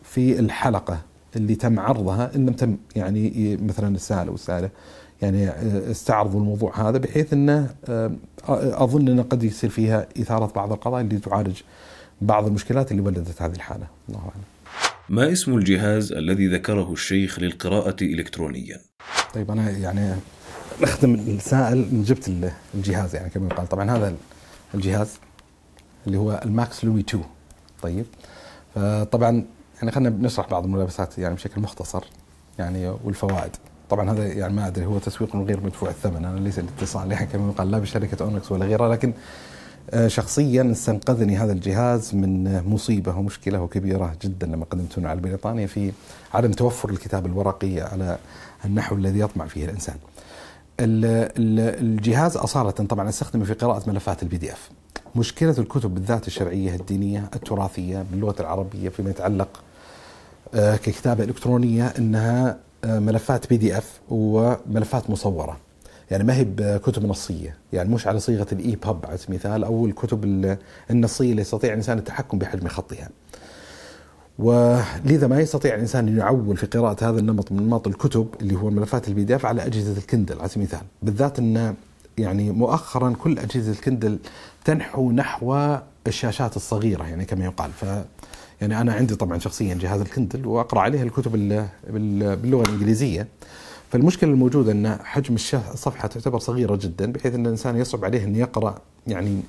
في الحلقة اللي تم عرضها إن لم تم يعني مثلا السائل أو السائله يعني استعرضوا الموضوع هذا بحيث إنه آه، أظن إنه قد يصير فيها إثارة بعض القضايا اللي تعالج بعض المشكلات اللي ولدت هذه الحالة الله أعلم. ما اسم الجهاز الذي ذكره الشيخ للقراءة إلكترونيا؟ طيب أنا يعني نخدم السائل جبت الجهاز يعني كما يقال طبعا هذا الجهاز اللي هو ال Max Lumi 2 طيب فطبعا يعني خلينا بنشرح بعض الملابسات يعني بشكل مختصر يعني والفوائد طبعا هذا يعني ما أدري هو تسويق غير مدفوع الثمن أنا ليس الاتصال يعني كما يقال لا بشركة Onyx ولا غيرها لكن آه، شخصيا استنقذني هذا الجهاز من مصيبة ومشكلة كبيره جدا لما قدمتونه على بريطانيا في عدم توفر الكتاب الورقي على النحو الذي يطمع فيه الإنسان. الجهاز أصالة طبعا أستخدمه في قراءة ملفات ال PDF. مشكلة الكتب بالذات الشرعية الدينية التراثية باللغة العربية فيما يتعلق آه، ككتابة إلكترونية أنها آه، ملفات PDF وملفات مصورة. يعني ما هي بكتب نصية. يعني مش على صيغة ال EPUB على سبيل المثال أو الكتب النصية اللي يستطيع الإنسان التحكم بحجم خطها. ولذا ما يستطيع الإنسان أن يعول في قراءة هذا النمط من انماط الكتب اللي هو ملفات ال PDF على أجهزة ال Kindle على سبيل المثال. بالذات ان يعني مؤخرا كل أجهزة ال Kindle تنحو نحو الشاشات الصغيرة يعني كما يقال. ف يعني أنا عندي طبعا شخصيا جهاز ال Kindle وأقرأ عليه الكتب باللغة الإنجليزية. فالمشكلة الموجودة أن حجم الصفحة تعتبر صغيرة جدا بحيث أن الإنسان يصعب عليه أن يقرأ يعني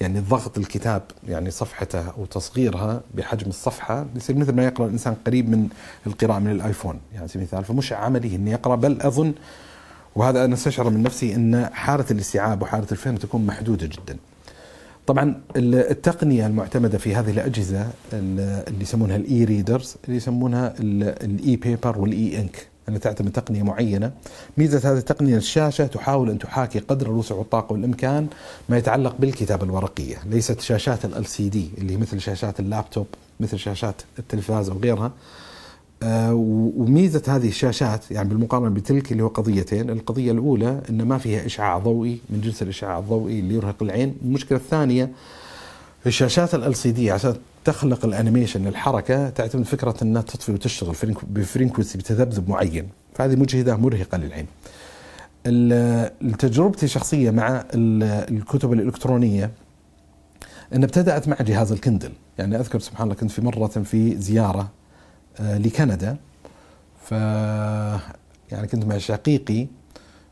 يعني ضغط الكتاب يعني صفحته أو تصغيرها بحجم الصفحة. يصير مثل ما يقرأ الإنسان قريب من القراءة من ال iPhone. يعني سبيل المثال فمش عملي اني يقرأ بل أظن وهذا أنا أستشعر من نفسي أن حالة الاستيعاب وحالة الفهم تكون محدودة جدا. طبعا التقنية المعتمدة في هذه الأجهزة اللي يسمونها ال e-readers اللي يسمونها ال e-paper وال e-ink أنها تعتمد تقنية معينة. ميزة هذه التقنية الشاشة تحاول أن تحاكي قدر الوسع والطاقة والإمكان ما يتعلق بالكتابة الورقية. ليست شاشات LCD اللي مثل شاشات اللابتوب مثل شاشات التلفاز أو غيرها آه، وميزة هذه الشاشات يعني بالمقارنة بتلك اللي هو قضيتين، القضية الأولى إن ما فيها إشعاع ضوئي من جنس الإشعاع الضوئي اللي يرهق العين، المشكلة الثانية الشاشات LCD عشان تخلق ال animation الحركة تعتمد فكرة إنها تطفي وتشتغل ب frequency بتذبذب معين، فهذه مجهدة مرهقة للعين. تجربتي الشخصية مع الكتب الإلكترونية ان ابتدأت مع جهاز ال Kindle، يعني أذكر سبحان الله كنت في مرة في زيارة آه، لكندا. ف يعني كنت مع شقيقي.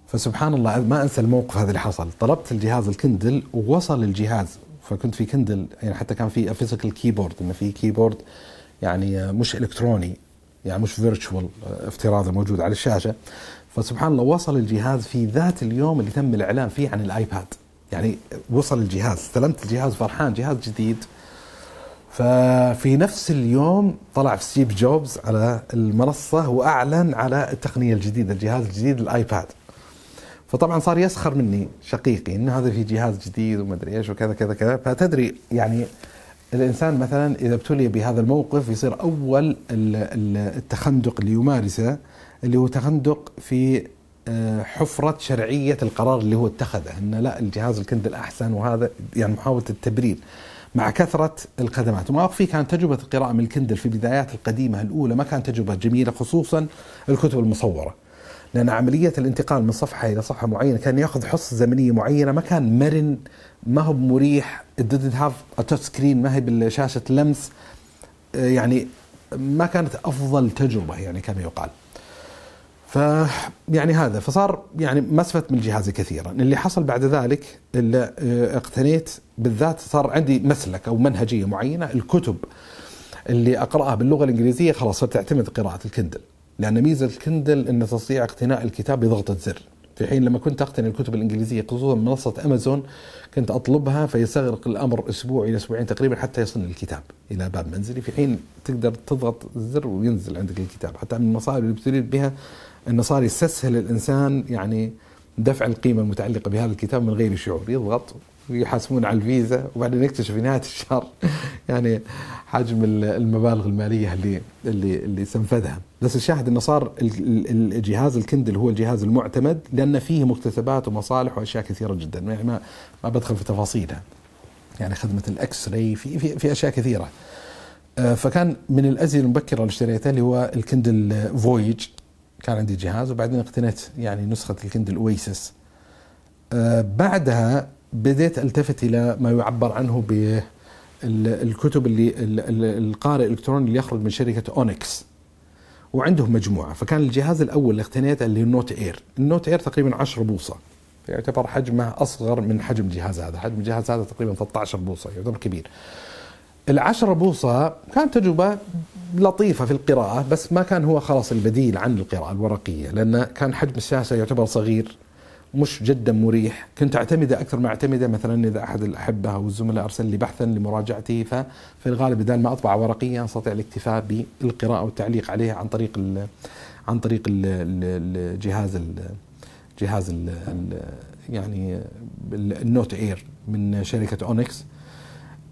فسبحان الله ما أنسى الموقف هذا اللي حصل. طلبت الجهاز ال Kindle ووصل الجهاز. فكنت في Kindle يعني حتى كان في physical keyboard إنه في keyboard يعني مش إلكتروني يعني مش virtual افتراضي موجود على الشاشة. فسبحان الله وصل الجهاز في ذات اليوم اللي تم الإعلان فيه عن ال iPad. يعني وصل الجهاز استلمت الجهاز فرحان جهاز جديد. ففي نفس اليوم طلع ستيف جوبز على المنصة وأعلن على التقنية الجديدة الجهاز الجديد ال iPad. فطبعا صار يسخر مني شقيقي إنه هذا في جهاز جديد وما أدري إيش وكذا كذا كذا. فتدري يعني الإنسان مثلا إذا ابتلي بهذا الموقف يصير أول التخندق اللي يمارسه اللي هو تخندق في آه، حفرة شرعية القرار اللي هو اتخذه. إنه لا الجهاز الكندل احسن وهذا يعني محاولة التبرير مع كثرة الخدمات. وما أخفي كانت تجربة القراءة من الكندل في بدايات القديمة الأولى ما كانت تجربة جميلة خصوصا الكتب المصورة. لأن عملية الانتقال من صفحة إلى صفحة معينة كان يأخذ حصة زمنية معينة ما كان مرن ما هو مريح. Didn't have a touch screen ما هي بالشاشة لمس. يعني ما كانت أفضل تجربة يعني كما يقال. ف يعني هذا. فصار يعني ما من الجهاز كثيرا. اللي حصل بعد ذلك اقتنيت بالذات صار عندي مسلك أو منهجية معينة الكتب اللي أقرأها باللغة الإنجليزية خلاص صرت أعتمد قراءة الكندل لأن ميزة الكندل إنه تستطيع اقتناء الكتاب بضغطه زر في حين لما كنت اقتني الكتب الإنجليزية خصوصا منصة أمازون كنت أطلبها فيستغرق الأمر أسبوع إلى أسبوعين تقريبا حتى يصل الكتاب إلى باب منزلي. في حين تقدر تضغط الزر وينزل عندك الكتاب. حتى من المصائب اللي بتريد بها إنه صار يستسهل الإنسان يعني دفع القيمة المتعلقة بهذا الكتاب من غير شعور يضغط ويحاسبون على الفيزا وبعدين يكتشف في نهاية الشهر. يعني حجم المبالغ المالية اللي اللي اللي استنفذها بس الشاهد إنه صار الجهاز الكندل هو الجهاز المعتمد لأن فيه مكتسبات ومصالح وأشياء كثيرة جدا. يعني ما ما بدخل في تفاصيلها. يعني خدمة ال X-Ray في في في أشياء كثيرة. آه، فكان من الأشياء المبكرة اللي اشتريتها اللي هو ال Kindle Voyage كان عندي جهاز وبعدين اقتنيت يعني نسخة ال Kindle Oasis آه، بعدها بديت ألتفت إلى ما يعبر عنه بالكتب اللي القارئ الإلكتروني اللي يخرج من شركة Onyx وعندهم مجموعة. فكان الجهاز الأول اللي اقتنيته اللي ال Note Air. ال Note Air تقريبا 10 بوصة. يعتبر حجمه أصغر من حجم الجهاز هذا. حجم الجهاز هذا تقريبا 13 بوصة يعتبر كبير. العشرة بوصة كانت تجربة لطيفة في القراءة بس ما كان هو خلاص البديل عن القراءة الورقية لأن كان حجم الشاشة يعتبر صغير. مش جدا مريح. كنت اعتمده أكثر ما اعتمده مثلا إذا أحد الأحبة أو الزملاء أرسل لي بحثا لمراجعته ففي الغالب بدل ما أطبع ورقيا أستطيع الاكتفاء بالقراءة والتعليق عليه عن طريق عن طريق الجهاز جهاز يعني ال Note Air من شركة Onyx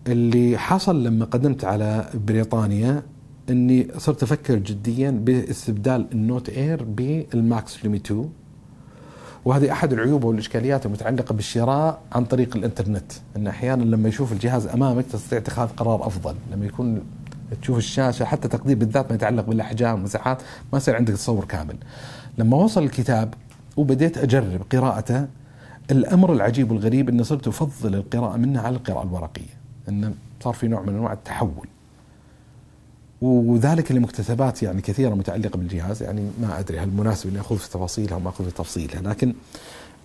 اللي حصل لما قدمت على بريطانيا إني صرت أفكر جديا باستبدال ال Note Air بال Max Lumi 2 وهذه أحد العيوب والإشكاليات المتعلقة بالشراء عن طريق الإنترنت. إن أحيانا لما يشوف الجهاز أمامك تستطيع اتخاذ قرار أفضل. لما يكون تشوف الشاشة حتى تقدير بالذات ما يتعلق بالأحجام والمساحات ما يصير عندك تصور كامل. لما وصل الكتاب وبديت أجرب قراءته الأمر العجيب والغريب إني صرت أفضل القراءة منه على القراءة الورقية. انه صار في نوع من أنواع التحول. وذلك لمكتسبات يعني كثيرة متعلقة بالجهاز. يعني ما أدري هل مناسب إني اخوض في تفاصيلها وما اخوض في تفصيلها لكن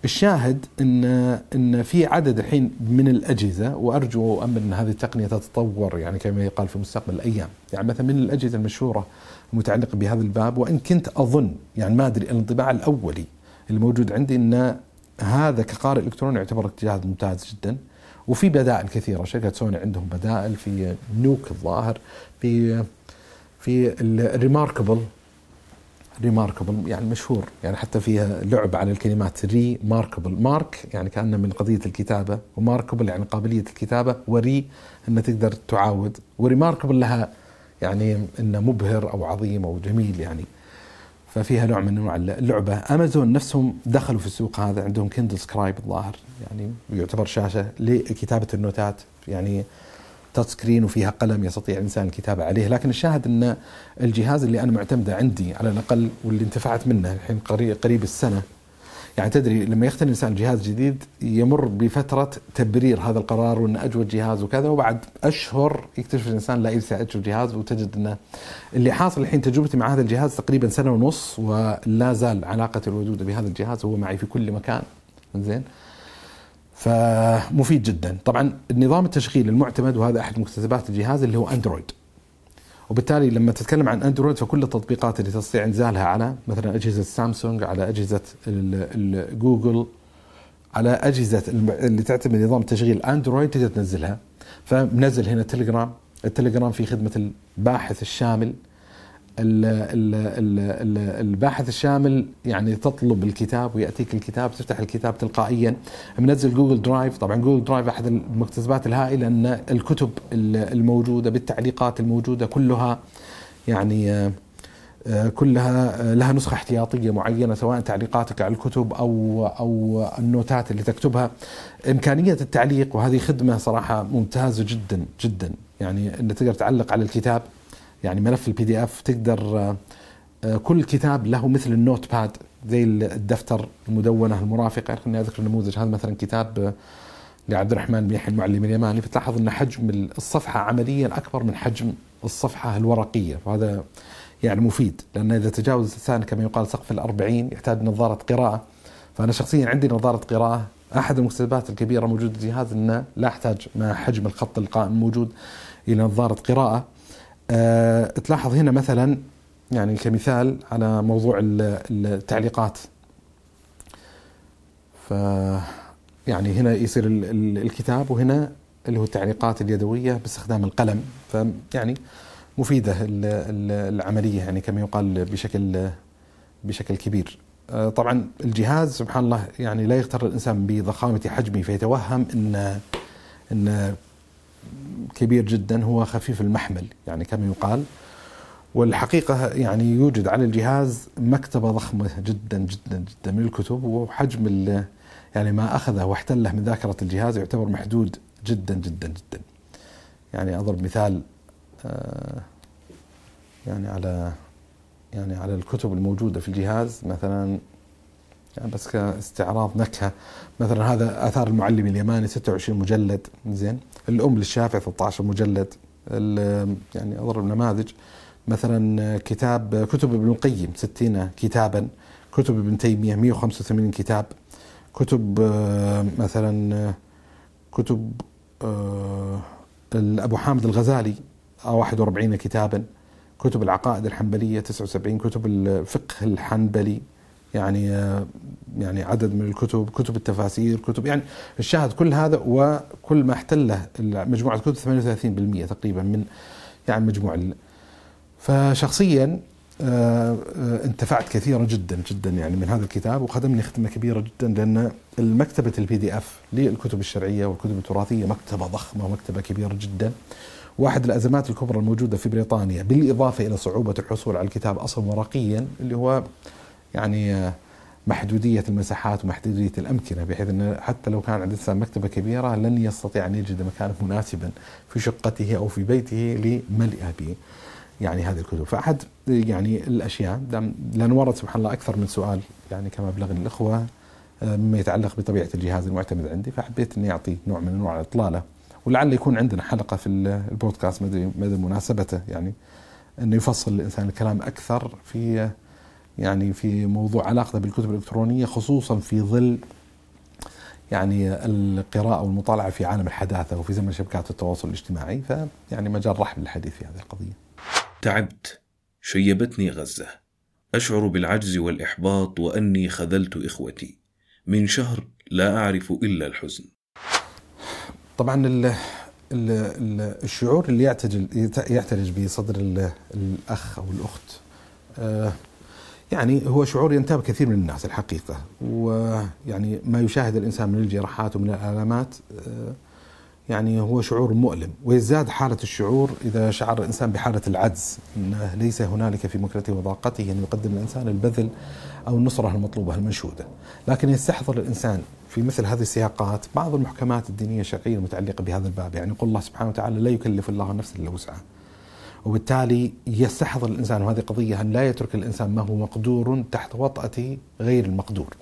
الشاهد إن إن في عدد الحين من الأجهزة وأرجو وامل إن هذه التقنية تتطور يعني كما يقال في مستقبل الأيام، يعني مثلا من الأجهزة المشهورة المتعلقة بهذا الباب وإن كنت أظن يعني ما أدري الانطباع الأولي اللي موجود عندي إن هذا كقارئ إلكتروني يعتبر جهاز ممتاز جدا. وفي بدائل كثيرة شركة سوني عندهم بدائل في نوك الظاهر في في الريماركبل ريماركبل يعني مشهور. يعني حتى فيها لعب على الكلمات ري ماركبل مارك يعني كأنه من قضية الكتابة وماركبل يعني قابلية الكتابة وري انه تقدر تعاود. و remarkable لها يعني أنه مبهر أو عظيم أو جميل يعني. ففيها نوع من أنواع اللعبة. امازون نفسهم دخلوا في السوق هذا عندهم Kindle Scribe الظاهر يعني يعتبر شاشة لكتابة النوتات. يعني touch screen وفيها قلم يستطيع الانسان الكتابة عليه، لكن الشاهد أن الجهاز اللي أنا معتمده عندي على الأقل واللي انتفعت منه الحين قريب السنة يعني تدري لما يقتني الانسان جهاز جديد يمر بفترة تبرير هذا القرار وأن أجود جهاز وكذا وبعد أشهر يكتشف الإنسان لا ليس أجود جهاز وتجد أنه اللي حاصل الحين تجربتي مع هذا الجهاز تقريبا سنة ونص ولا زال علاقتي الودوده بهذا الجهاز هو معي في كل مكان. زين فمفيد جدا. طبعا النظام التشغيل المعتمد وهذا أحد مكتسبات الجهاز اللي هو أندرويد. وبالتالي لما تتكلم عن أندرويد فكل التطبيقات اللي تستطيع إنزالها على مثلا أجهزة سامسونج على أجهزة جوجل على أجهزة اللي تعتمد نظام تشغيل أندرويد تقدر تنزلها. فمنزل هنا Telegram. ال Telegram في خدمة الباحث الشامل. الباحث الشامل يعني تطلب الكتاب ويأتيك الكتاب تفتح الكتاب تلقائيا. منزل Google Drive. طبعا Google Drive أحد المكتسبات الهائلة أن الكتب الموجودة بالتعليقات الموجودة كلها يعني آه، كلها آه، لها نسخة احتياطية معينة سواء تعليقاتك على الكتب أو أو النوتات اللي تكتبها. إمكانية التعليق وهذه خدمة صراحة ممتازة جدا جدا. يعني إن تقدر تعلق على الكتاب يعني ملف ال PDF تقدر آه، آه، كل كتاب له مثل ال notepad زي الدفتر المدونة المرافقة. خليني أذكر النموذج هذا مثلا كتاب آه، لعبد الرحمن بن يحيى المعلمي اليماني. فتلاحظ إن حجم الصفحة عمليا أكبر من حجم الصفحة الورقية وهذا يعني مفيد. لأن إذا تجاوز الإنسان كما يقال سقف الأربعين يحتاج نظارة قراءة. فأنا شخصيا عندي نظارة قراءة. أحد المكتسبات الكبيرة موجودة في الجهاز إنه لا احتاج مع حجم الخط القائم الموجود إلى نظارة قراءة. تلاحظ هنا مثلا يعني كمثال على موضوع التعليقات ف يعني هنا يصير الكتاب وهنا اللي هو التعليقات اليدوية باستخدام القلم فيعني مفيدة العملية يعني كما يقال بشكل بشكل كبير. أه، طبعا الجهاز سبحان الله يعني لا يغتر الإنسان بضخامة حجمه فيتوهم إن إن كبير جدا هو خفيف المحمل يعني كما يقال. والحقيقة يعني يوجد على الجهاز مكتبة ضخمة جدا جدا جدا من الكتب وحجم يعني ما أخذه واحتله من ذاكرة الجهاز يعتبر محدود جدا جدا جدا. يعني أضرب مثال آه، يعني على يعني على الكتب الموجودة في الجهاز مثلا يعني بس كاستعراض نكهة مثلا هذا آثار المعلم اليماني 26 مجلد زين. الأم للشافعي 13 مجلد يعني أضرب نماذج. مثلا كتاب كتب ابن القيم 60 كتابا كتب ابن تيمية 185 كتاب كتب آه، مثلا كتب آه، ابو حامد الغزالي 41 كتابا كتب العقائد الحنبلية 79 كتب الفقه الحنبلي. يعني يعني عدد من الكتب كتب التفاسير كتب يعني الشاهد كل هذا وكل ما احتله مجموعة الكتب 38% تقريبا من يعني مجموع فشخصيا آه، انتفعت كثيرا جدا جدا يعني من هذا الكتاب وخدمني خدمة كبيرة جدا لأن المكتبة ال PDF للكتب الشرعية والكتب التراثية مكتبة ضخمة ومكتبة كبيرة جدا. واحد الأزمات الكبرى الموجودة في بريطانيا بالإضافة إلى صعوبة الحصول على الكتاب أصلا ورقيا اللي هو يعني آه، محدودية المساحات ومحدودية الأمكنة بحيث أن حتى لو كان عند الإنسان مكتبة كبيرة لن يستطيع أن يجد مكانا مناسبا في شقته أو في بيته لملئها به يعني هذه الكتب. فأحد يعني الأشياء لأن ورد سبحان الله أكثر من سؤال يعني كما بلغني الإخوة آه، مما يتعلق بطبيعة الجهاز المعتمد عندي فحبيت أني أعطي نوع من أنواع الإطلالة ولعل يكون عندنا حلقة في البودكاست مدى مناسبته يعني أنه يفصل الإنسان الكلام أكثر في يعني في موضوع علاقته بالكتب الإلكترونية خصوصا في ظل يعني القراءة والمطالعة في عالم الحداثة وفي زمن شبكات التواصل الاجتماعي. فيعني مجال رحب للحديث في هذه القضية. تعبت شيبتني غزة. أشعر بالعجز والإحباط وأني خذلت إخوتي. من شهر لا أعرف إلا الحزن. طبعا ال ال الشعور اللي يعترج يعترج بصدر الأخ أو الأخت آه، يعني هو شعور ينتاب كثير من الناس الحقيقة. ويعني ما يشاهد الإنسان من الجراحات ومن الآلامات آه، يعني هو شعور مؤلم. ويزداد حالة الشعور إذا شعر الإنسان بحالة العجز. أنه ليس هنالك في مكنته وضاقته أن يقدم الإنسان البذل أو النصرة المطلوبة المنشودة. لكن يستحضر الإنسان في مثل هذه السياقات بعض المحكمات الدينية الشرعية المتعلقة بهذا الباب. يعني يقول الله سبحانه وتعالى لا يكلف الله نفسا إلا وسعها. وبالتالي يستحضر الإنسان وهذه قضيه أن لا يترك الإنسان ما هو مقدور تحت وطأة غير المقدور.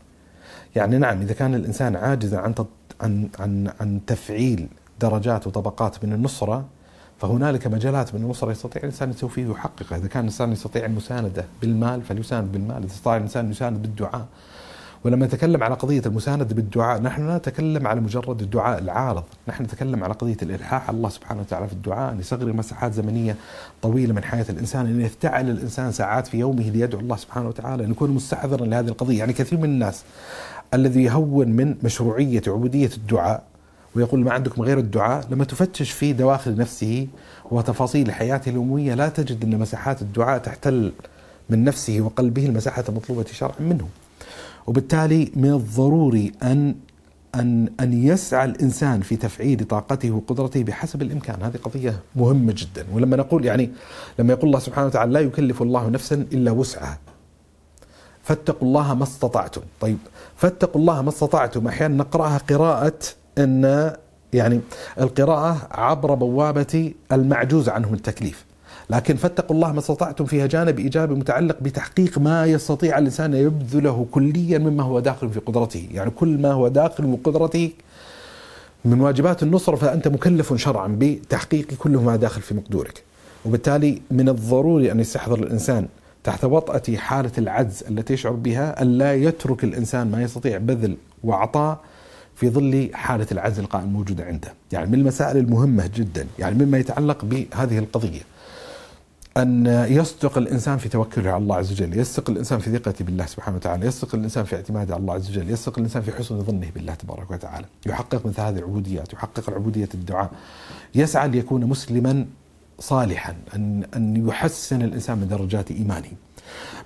يعني نعم إذا كان الإنسان عاجزا عن عن عن عن تفعيل درجات وطبقات من النصرة فهنالك مجالات من النصرة يستطيع الإنسان التوفيق ويحققها، إذا كان الإنسان يستطيع المساندة بالمال فليساند بالمال، إذا استطاع الإنسان يساند بالدعاء ولما نتكلم على قضية المساندة بالدعاء نحن لا نتكلم على مجرد الدعاء العارض نحن نتكلم على قضية الإلحاح. الله سبحانه وتعالى في الدعاء أن يصغر مساحات زمنية طويلة من حياة الإنسان أن يفتعل الإنسان ساعات في يومه ليدعو الله سبحانه وتعالى أن يكون مستحضرا لهذه القضية. يعني كثير من الناس الذي يهون من مشروعية عبودية الدعاء ويقول ما عندكم غير الدعاء لما تفتش في دواخل نفسه وتفاصيل حياته اليومية لا تجد أن مساحات الدعاء تحتل من نفسه وقلبه المساحة المطلوبة شرعا منه. وبالتالي من الضروري أن أن أن يسعى الإنسان في تفعيل طاقته وقدرته بحسب الإمكان. هذه قضية مهمة جدا. ولما نقول يعني لما يقول الله سبحانه وتعالى لا يكلف الله نفسا إلا وسعها. فاتقوا الله ما استطعتم. طيب فاتقوا الله ما استطعتم. أحيانا نقرأها قراءة أن يعني القراءة عبر بوابة المعجوز عنه التكليف. لكن فاتقوا الله ما استطعتم فيها جانب إيجابي متعلق بتحقيق ما يستطيع الإنسان أن يبذله كليا مما هو داخل في قدرته، يعني كل ما هو داخل في قدرته من واجبات النصره فأنت مكلف شرعا بتحقيق كل ما داخل في مقدورك. وبالتالي من الضروري أن يستحضر الإنسان تحت وطأة حالة العجز التي يشعر بها ألا يترك الإنسان ما يستطيع بذل وعطاء في ظل حالة العجز القائم الموجودة عنده. يعني من المسائل المهمة جدا يعني مما يتعلق بهذه القضية. أن يصدق الإنسان في توكله على الله عز وجل يصدق الإنسان في ثقته بالله سبحانه وتعالى يصدق الإنسان في اعتماده على الله عز وجل يصدق الإنسان في حسن ظنه بالله تبارك وتعالى. يحقق مثل هذه العبوديات يحقق العبودية الدعاء. يسعى ليكون مسلما صالحا أن, أن يحسن الإنسان من درجات إيمانه.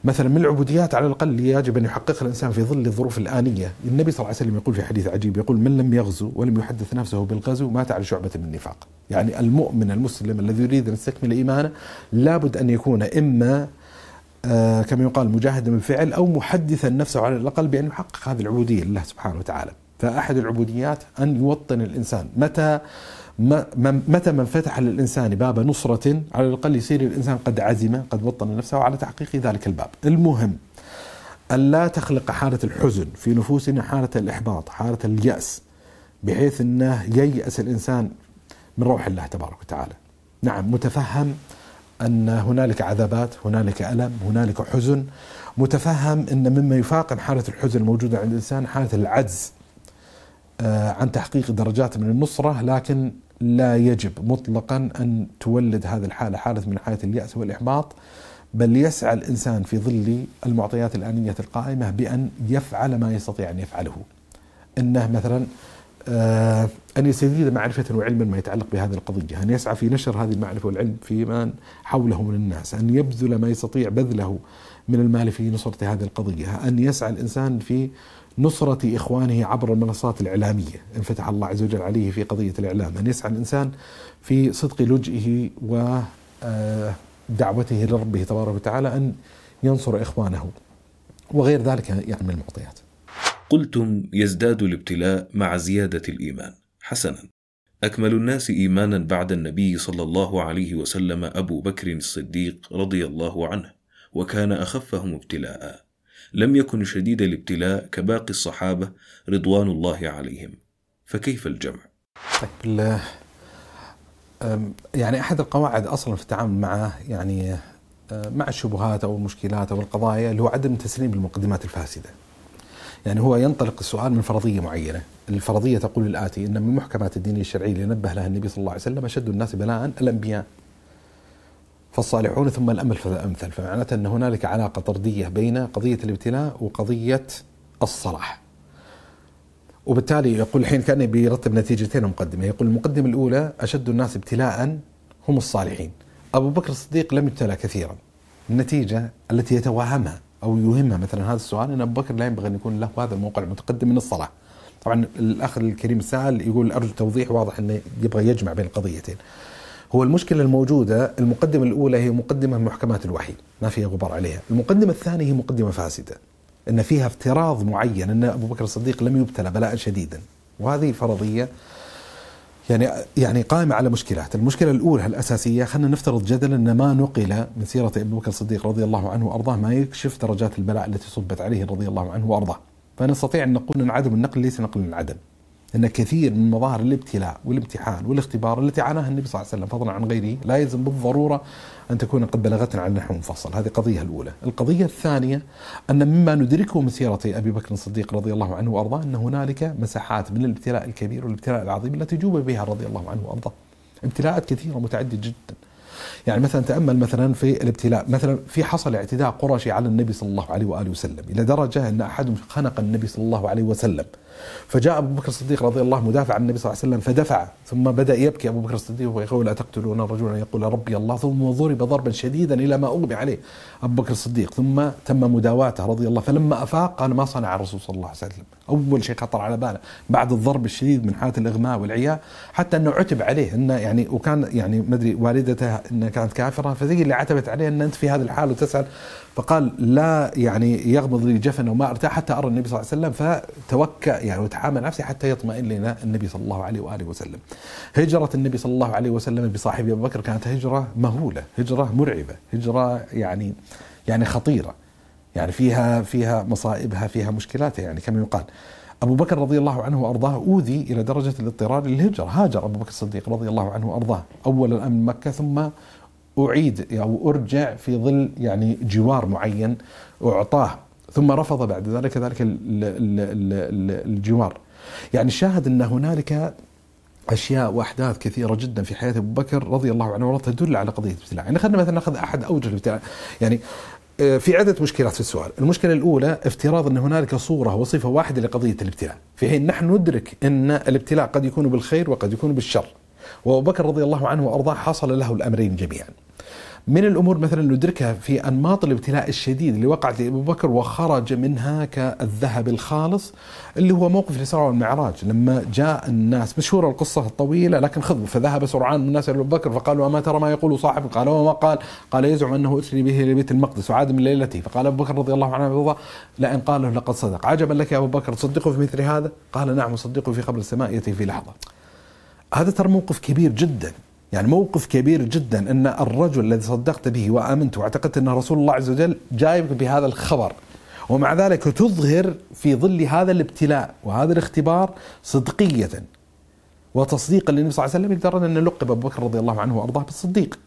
مثلا من العبوديات على الأقل يجب أن يحققها الإنسان في ظل الظروف الآنية، النبي صلى الله عليه وسلم يقول في حديث عجيب يقول من لم يغزو ولم يحدث نفسه بالغزو مات على شعبة من النفاق، يعني المؤمن المسلم الذي يريد أن يستكمل إيمانه لابد أن يكون إما آه كما يقال مجاهدا بالفعل أو محدثا نفسه على الأقل بأن يحقق هذه العبودية لله سبحانه وتعالى، فأحد العبوديات أن يوطن الإنسان. متى؟ متى ما انفتح للإنسان باب نصرة على الأقل يصير الإنسان قد عزم قد وطن نفسه على تحقيق ذلك الباب. المهم أن لا تخلق حالة الحزن في نفوسنا حالة الإحباط حالة اليأس بحيث أنه ييأس الإنسان من روح الله تبارك وتعالى. نعم متفهم أن هنالك عذابات هنالك ألم هنالك حزن. متفهم أن مما يفاقم حالة الحزن الموجودة عند الإنسان حالة العجز آه، عن تحقيق درجات من النصرة لكن لا يجب مطلقا أن تولد هذه الحالة حالة من حالة اليأس والإحباط بل يسعى الإنسان في ظل المعطيات الآنية القائمة بأن يفعل ما يستطيع أن يفعله. إنه مثلا آه أن يستزيد معرفة وعلما ما يتعلق بهذه القضية، أن يسعى في نشر هذه المعرفة والعلم في من حوله من الناس، أن يبذل ما يستطيع بذله من المال في نصرة هذه القضية، أن يسعى الإنسان في نصرة إخوانه عبر المنصات الإعلامية. إن فتح الله عز وجل عليه في قضية الإعلام. أن يسعى الإنسان في صدق لجئه ودعوته آه، لربه تبارك وتعالى أن ينصر إخوانه. وغير ذلك يعني من المعطيات. قلتم يزداد الابتلاء مع زيادة الإيمان. حسنا. أكمل الناس إيمانا بعد النبي صلى الله عليه وسلم أبو بكر الصديق رضي الله عنه وكان أخفهم ابتلاءً. لم يكن شديد الابتلاء كباقي الصحابة رضوان الله عليهم. فكيف الجمع؟ طيب يعني أحد القواعد أصلا في التعامل مع يعني مع الشبهات أو المشكلات أو القضايا اللي هو عدم تسليم المقدمات الفاسدة. يعني هو ينطلق السؤال من فرضية معينة. الفرضية تقول الآتي إن من محكمات الدين الشرعي اللي نبه لها النبي صلى الله عليه وسلم أشد الناس بلاء الأنبياء. فالصالحون ثم الأمل فالأمثل فمعناته أن هنالك علاقة طردية بين قضية الابتلاء وقضية الصلاح. وبالتالي يقول الحين كان بيرتب نتيجتين مقدمة. يقول المقدمة الأولى أشد الناس ابتلاء هم الصالحين. أبو بكر الصديق لم يبتلى كثيرا. النتيجة التي يتوهمها أو يوهمها مثلا هذا السؤال أن أبو بكر لا ينبغي أن يكون له هذا الموقع المتقدم من الصلاة طبعا الأخ الكريم السائل يقول أرجو توضيح واضح أنه يبغى يجمع بين القضيتين هو المشكلة الموجودة المقدمة الأولى هي مقدمة محكمات الوحي ما فيها غبار عليها. المقدمة الثانية هي مقدمة فاسدة أن فيها افتراض معين أن أبو بكر الصديق لم يبتلى بلاء شديدا. وهذه فرضية يعني يعني قائمة على مشكلات، المشكلة الأولى الأساسية خلينا نفترض جدلا أن ما نقل من سيرة أبو بكر الصديق رضي الله عنه وأرضاه ما يكشف درجات البلاء التي صبت عليه رضي الله عنه وأرضاه، فنستطيع أن نقول أن عدم النقل ليس نقل من أن كثير من مظاهر الابتلاء والامتحان والاختبار التي عاناها النبي صلى الله عليه وسلم فضلا عن غيره لا يلزم بالضرورة أن تكون قد بلغتنا عن نحو منفصل، هذه قضية الأولى. القضية الثانية أن مما ندركه من سيرة أبي بكر الصديق رضي الله عنه وأرضاه أن هنالك مساحات من الابتلاء الكبير والابتلاء العظيم التي جوب بها رضي الله عنه وأرضاه. ابتلاءات كثيرة متعددة جدا. يعني مثلا تأمل مثلا في الابتلاء مثلا في حصل اعتداء قرشي على النبي صلى الله عليه وآله وسلم إلى درجة أن أحدهم خنق النبي صلى الله عليه وسلم فجاء أبو بكر الصديق رضي الله مدافع عن النبي صلى الله عليه وسلم فدفع ثم بدأ يبكي أبو بكر الصديق ويقول لا تقتلون الرجل ان يقول ربي الله. ثم ضرب ضربا شديدا إلى ما أغمي عليه أبو بكر الصديق. ثم تم مداواته رضي الله. فلما أفاق قال ما صنع الرسول صلى الله عليه وسلم. أول شيء خطر على باله بعد الضرب الشديد من حالة الإغماء والعياء حتى أنه عتب عليه انه يعني وكان يعني ما أدري والدته انها كانت كافرة فزي اللي عتبت عليه إن أنت في هذه الحال وتسأل. فقال لا يعني يغمض لي جفن وما أرتاح حتى أرى النبي صلى الله عليه وسلم فتوكأ يعني وتحامل نفسه حتى يطمئن لنا النبي صلى الله عليه وآله وسلم. هجرة النبي صلى الله عليه وسلم بصاحبه ابو بكر كانت هجرة مهولة، هجرة مرعبة، هجرة يعني يعني خطيرة. يعني فيها فيها مصائبها فيها مشكلاتها يعني كما يقال. أبو بكر رضي الله عنه وأرضاه أوذي إلى درجة الاضطرار للهجرة، هاجر أبو بكر الصديق رضي الله عنه وأرضاه، اولا من مكة ثم أعيد أو أرجع في ظل يعني جوار معين أعطاه ثم رفض بعد ذلك ذلك الجوار. يعني الشاهد أن هنالك أشياء وأحداث كثيرة جدا في حياة أبو بكر رضي الله عنه وارضاه تدل على قضية الابتلاء يعني خلينا مثلا نأخذ أحد أوجه الابتلاء يعني آه، في عدة مشكلات في السؤال. المشكلة الأولى افتراض أن هنالك صورة وصفة واحدة لقضية الابتلاء في حين نحن ندرك أن الابتلاء قد يكون بالخير وقد يكون بالشر. وأبو بكر رضي الله عنه وأرضاه حصل له الأمرين جميعا. من الأمور مثلا ندركها في أنماط الابتلاء الشديد اللي وقعت لأبو بكر وخرج منها كالذهب الخالص اللي هو موقف الاسراء والمعراج. لما جاء الناس مشهورة القصة الطويلة لكن خذوا فذهب سرعان من الناس إلى أبو بكر فقالوا أما ترى ما يقول صاحب؟ قال وما قال؟ قال يزعم أنه أسري به إلى بيت المقدس وعاد من ليلته. فقال أبو بكر رضي الله عنه وارضاه لئن قال لقد صدق. عجبا لك يا أبو بكر تصدقه في مثل هذا؟ قال نعم أصدقه في خبر السماء يأتي في لحظة. هذا ترى موقف كبير جدا. يعني موقف كبير جدا أن الرجل الذي صدقت به وآمنت واعتقدت أن رسول الله عز وجل جايبك بهذا الخبر ومع ذلك تظهر في ظل هذا الابتلاء وهذا الاختبار صدقية وتصديقا للنبي صلى الله عليه وسلم لدرجه أن لقب أبو بكر رضي الله عنه وأرضاه بالصديق.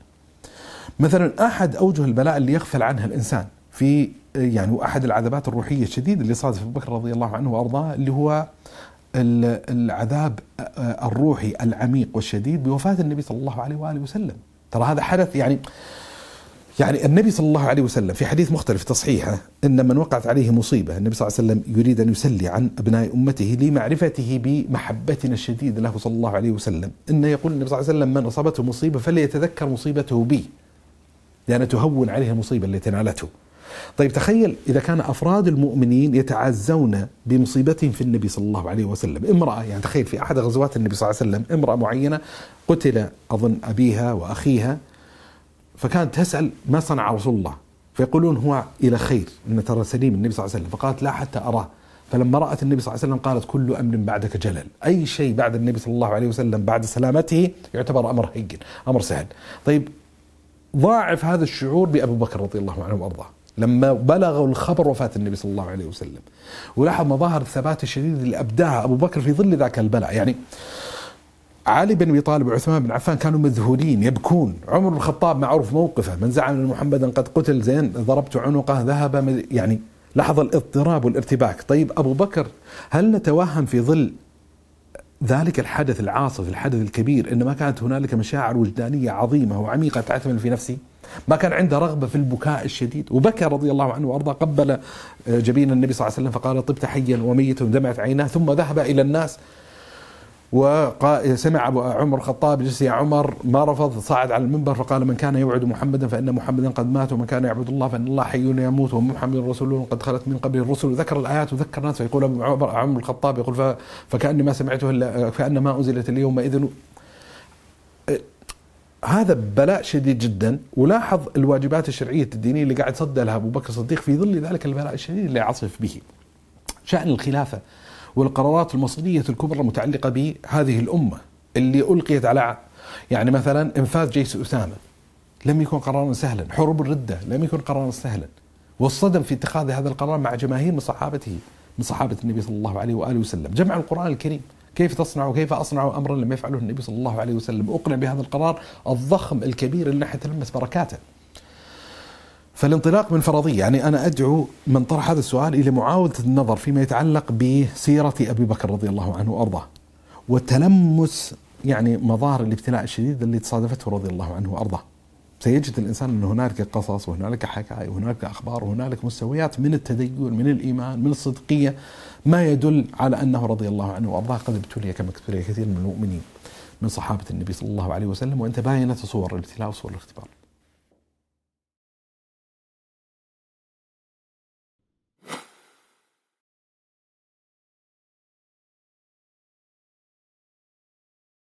مثلا أحد أوجه البلاء اللي يغفل عنها الإنسان في يعني واحد العذابات الروحية الشديدة اللي صادف أبو بكر رضي الله عنه وأرضاه اللي هو العذاب الروحي العميق والشديد بوفاة النبي صلى الله عليه وآله وسلم. ترى هذا حدث يعني يعني النبي صلى الله عليه وسلم في حديث مختلف تصحيحه إن من وقعت عليه مصيبة النبي صلى الله عليه وسلم يريد أن يسلي عن أبناء أمته لمعرفته بمحبتنا الشديده له صلى الله عليه وسلم. انه يقول النبي صلى الله عليه وسلم من أصابته مصيبة فليتذكر مصيبته بي لأن تهون عليه المصيبة التي نالته. طيب تخيل إذا كان أفراد المؤمنين يتعزون بمصيبتهم في النبي صلى الله عليه وسلم. امرأة يعني تخيل في أحد غزوات النبي صلى الله عليه وسلم امرأة معينة قتل أظن أبيها وأخيها فكانت تسأل ما صنع رسول الله؟ فيقولون هو إلى خير إن ترى سليم النبي صلى الله عليه وسلم. فقالت لا حتى أراه. فلما رأت النبي صلى الله عليه وسلم قالت كل أمر بعدك جلل. أي شيء بعد النبي صلى الله عليه وسلم بعد سلامته يعتبر أمر هين أمر سهل. طيب ضاعف هذا الشعور بأبو بكر رضي الله عنه وأرضاه. لما بلغوا الخبر وفاة النبي صلى الله عليه وسلم. ولاحظ مظاهر الثبات الشديد اللي أبداها أبو بكر في ظل ذاك البلاء. يعني علي بن أبي طالب وعثمان بن عفان كانوا مذهولين يبكون. عمر بن الخطاب معروف موقفه. من زعم أن محمدا قد قتل زين ضربت عنقه ذهب يعني لاحظ الاضطراب والارتباك. طيب أبو بكر هل نتوهم في ظل ذلك الحدث العاصف الحدث الكبير ان ما كانت هنالك مشاعر وجدانية عظيمة وعميقة تعتمل في نفسه ما كان عنده رغبة في البكاء الشديد. وبكى رضي الله عنه وأرضاه قبل آه، جبين النبي صلى الله عليه وسلم فقال طبت حيا وميتا دمعت عيناه ثم ذهب إلى الناس وسمع أبو عمر الخطاب جلس يا عمر ما رفض؟ صعد على المنبر فقال من كان يوعد محمدا فإن محمدا قد مات ومن كان يعبد الله فإن الله حي يموت ومحمد رسول قد خلت من قبل الرسل. وذكر الآيات وذكر الناس. فيقول أبو عمر الخطاب يقول فكأني ما سمعته إلا فأن ما أنزلت اليوم إذن هذا بلاء شديد جدا. ولاحظ الواجبات الشرعية الدينية اللي قاعد صدى لها أبو بكر الصديق في ظل ذلك البلاء الشديد اللي عصف به. شأن الخلافة والقرارات المصيرية الكبرى المتعلقة بهذه الأمة اللي ألقيت على يعني مثلا إنفاذ جيش أسامة. لم يكن قرارا سهلا. حروب الردة لم يكن قرارا سهلا. والصدم في اتخاذ هذا القرار مع جماهير من صحابته من صحابة النبي صلى الله عليه وآله وسلم. جمع القرآن الكريم. كيف تصنع وكيف أصنع أمرا لم يفعله النبي صلى الله عليه وسلم. أقنع بهذا القرار الضخم الكبير اللي نحن نتلمس بركاته. فالانطلاق من فرضية يعني أنا أدعو من طرح هذا السؤال إلى معاودة النظر فيما يتعلق بسيرة أبي بكر رضي الله عنه وأرضاه. وتلمس يعني مظاهر الابتلاء الشديد اللي تصادفته رضي الله عنه وأرضاه. سيجد الإنسان أن هنالك قصص وهنالك حكاية وهنالك أخبار وهنالك مستويات من التدين من الإيمان من الصدقية ما يدل على أنه رضي الله عنه وأرضاه. قد ابتلي كما ابتلي كثير من المؤمنين من صحابة النبي صلى الله عليه وسلم وأنت باينة صور الابتلاء وصور الاختبار.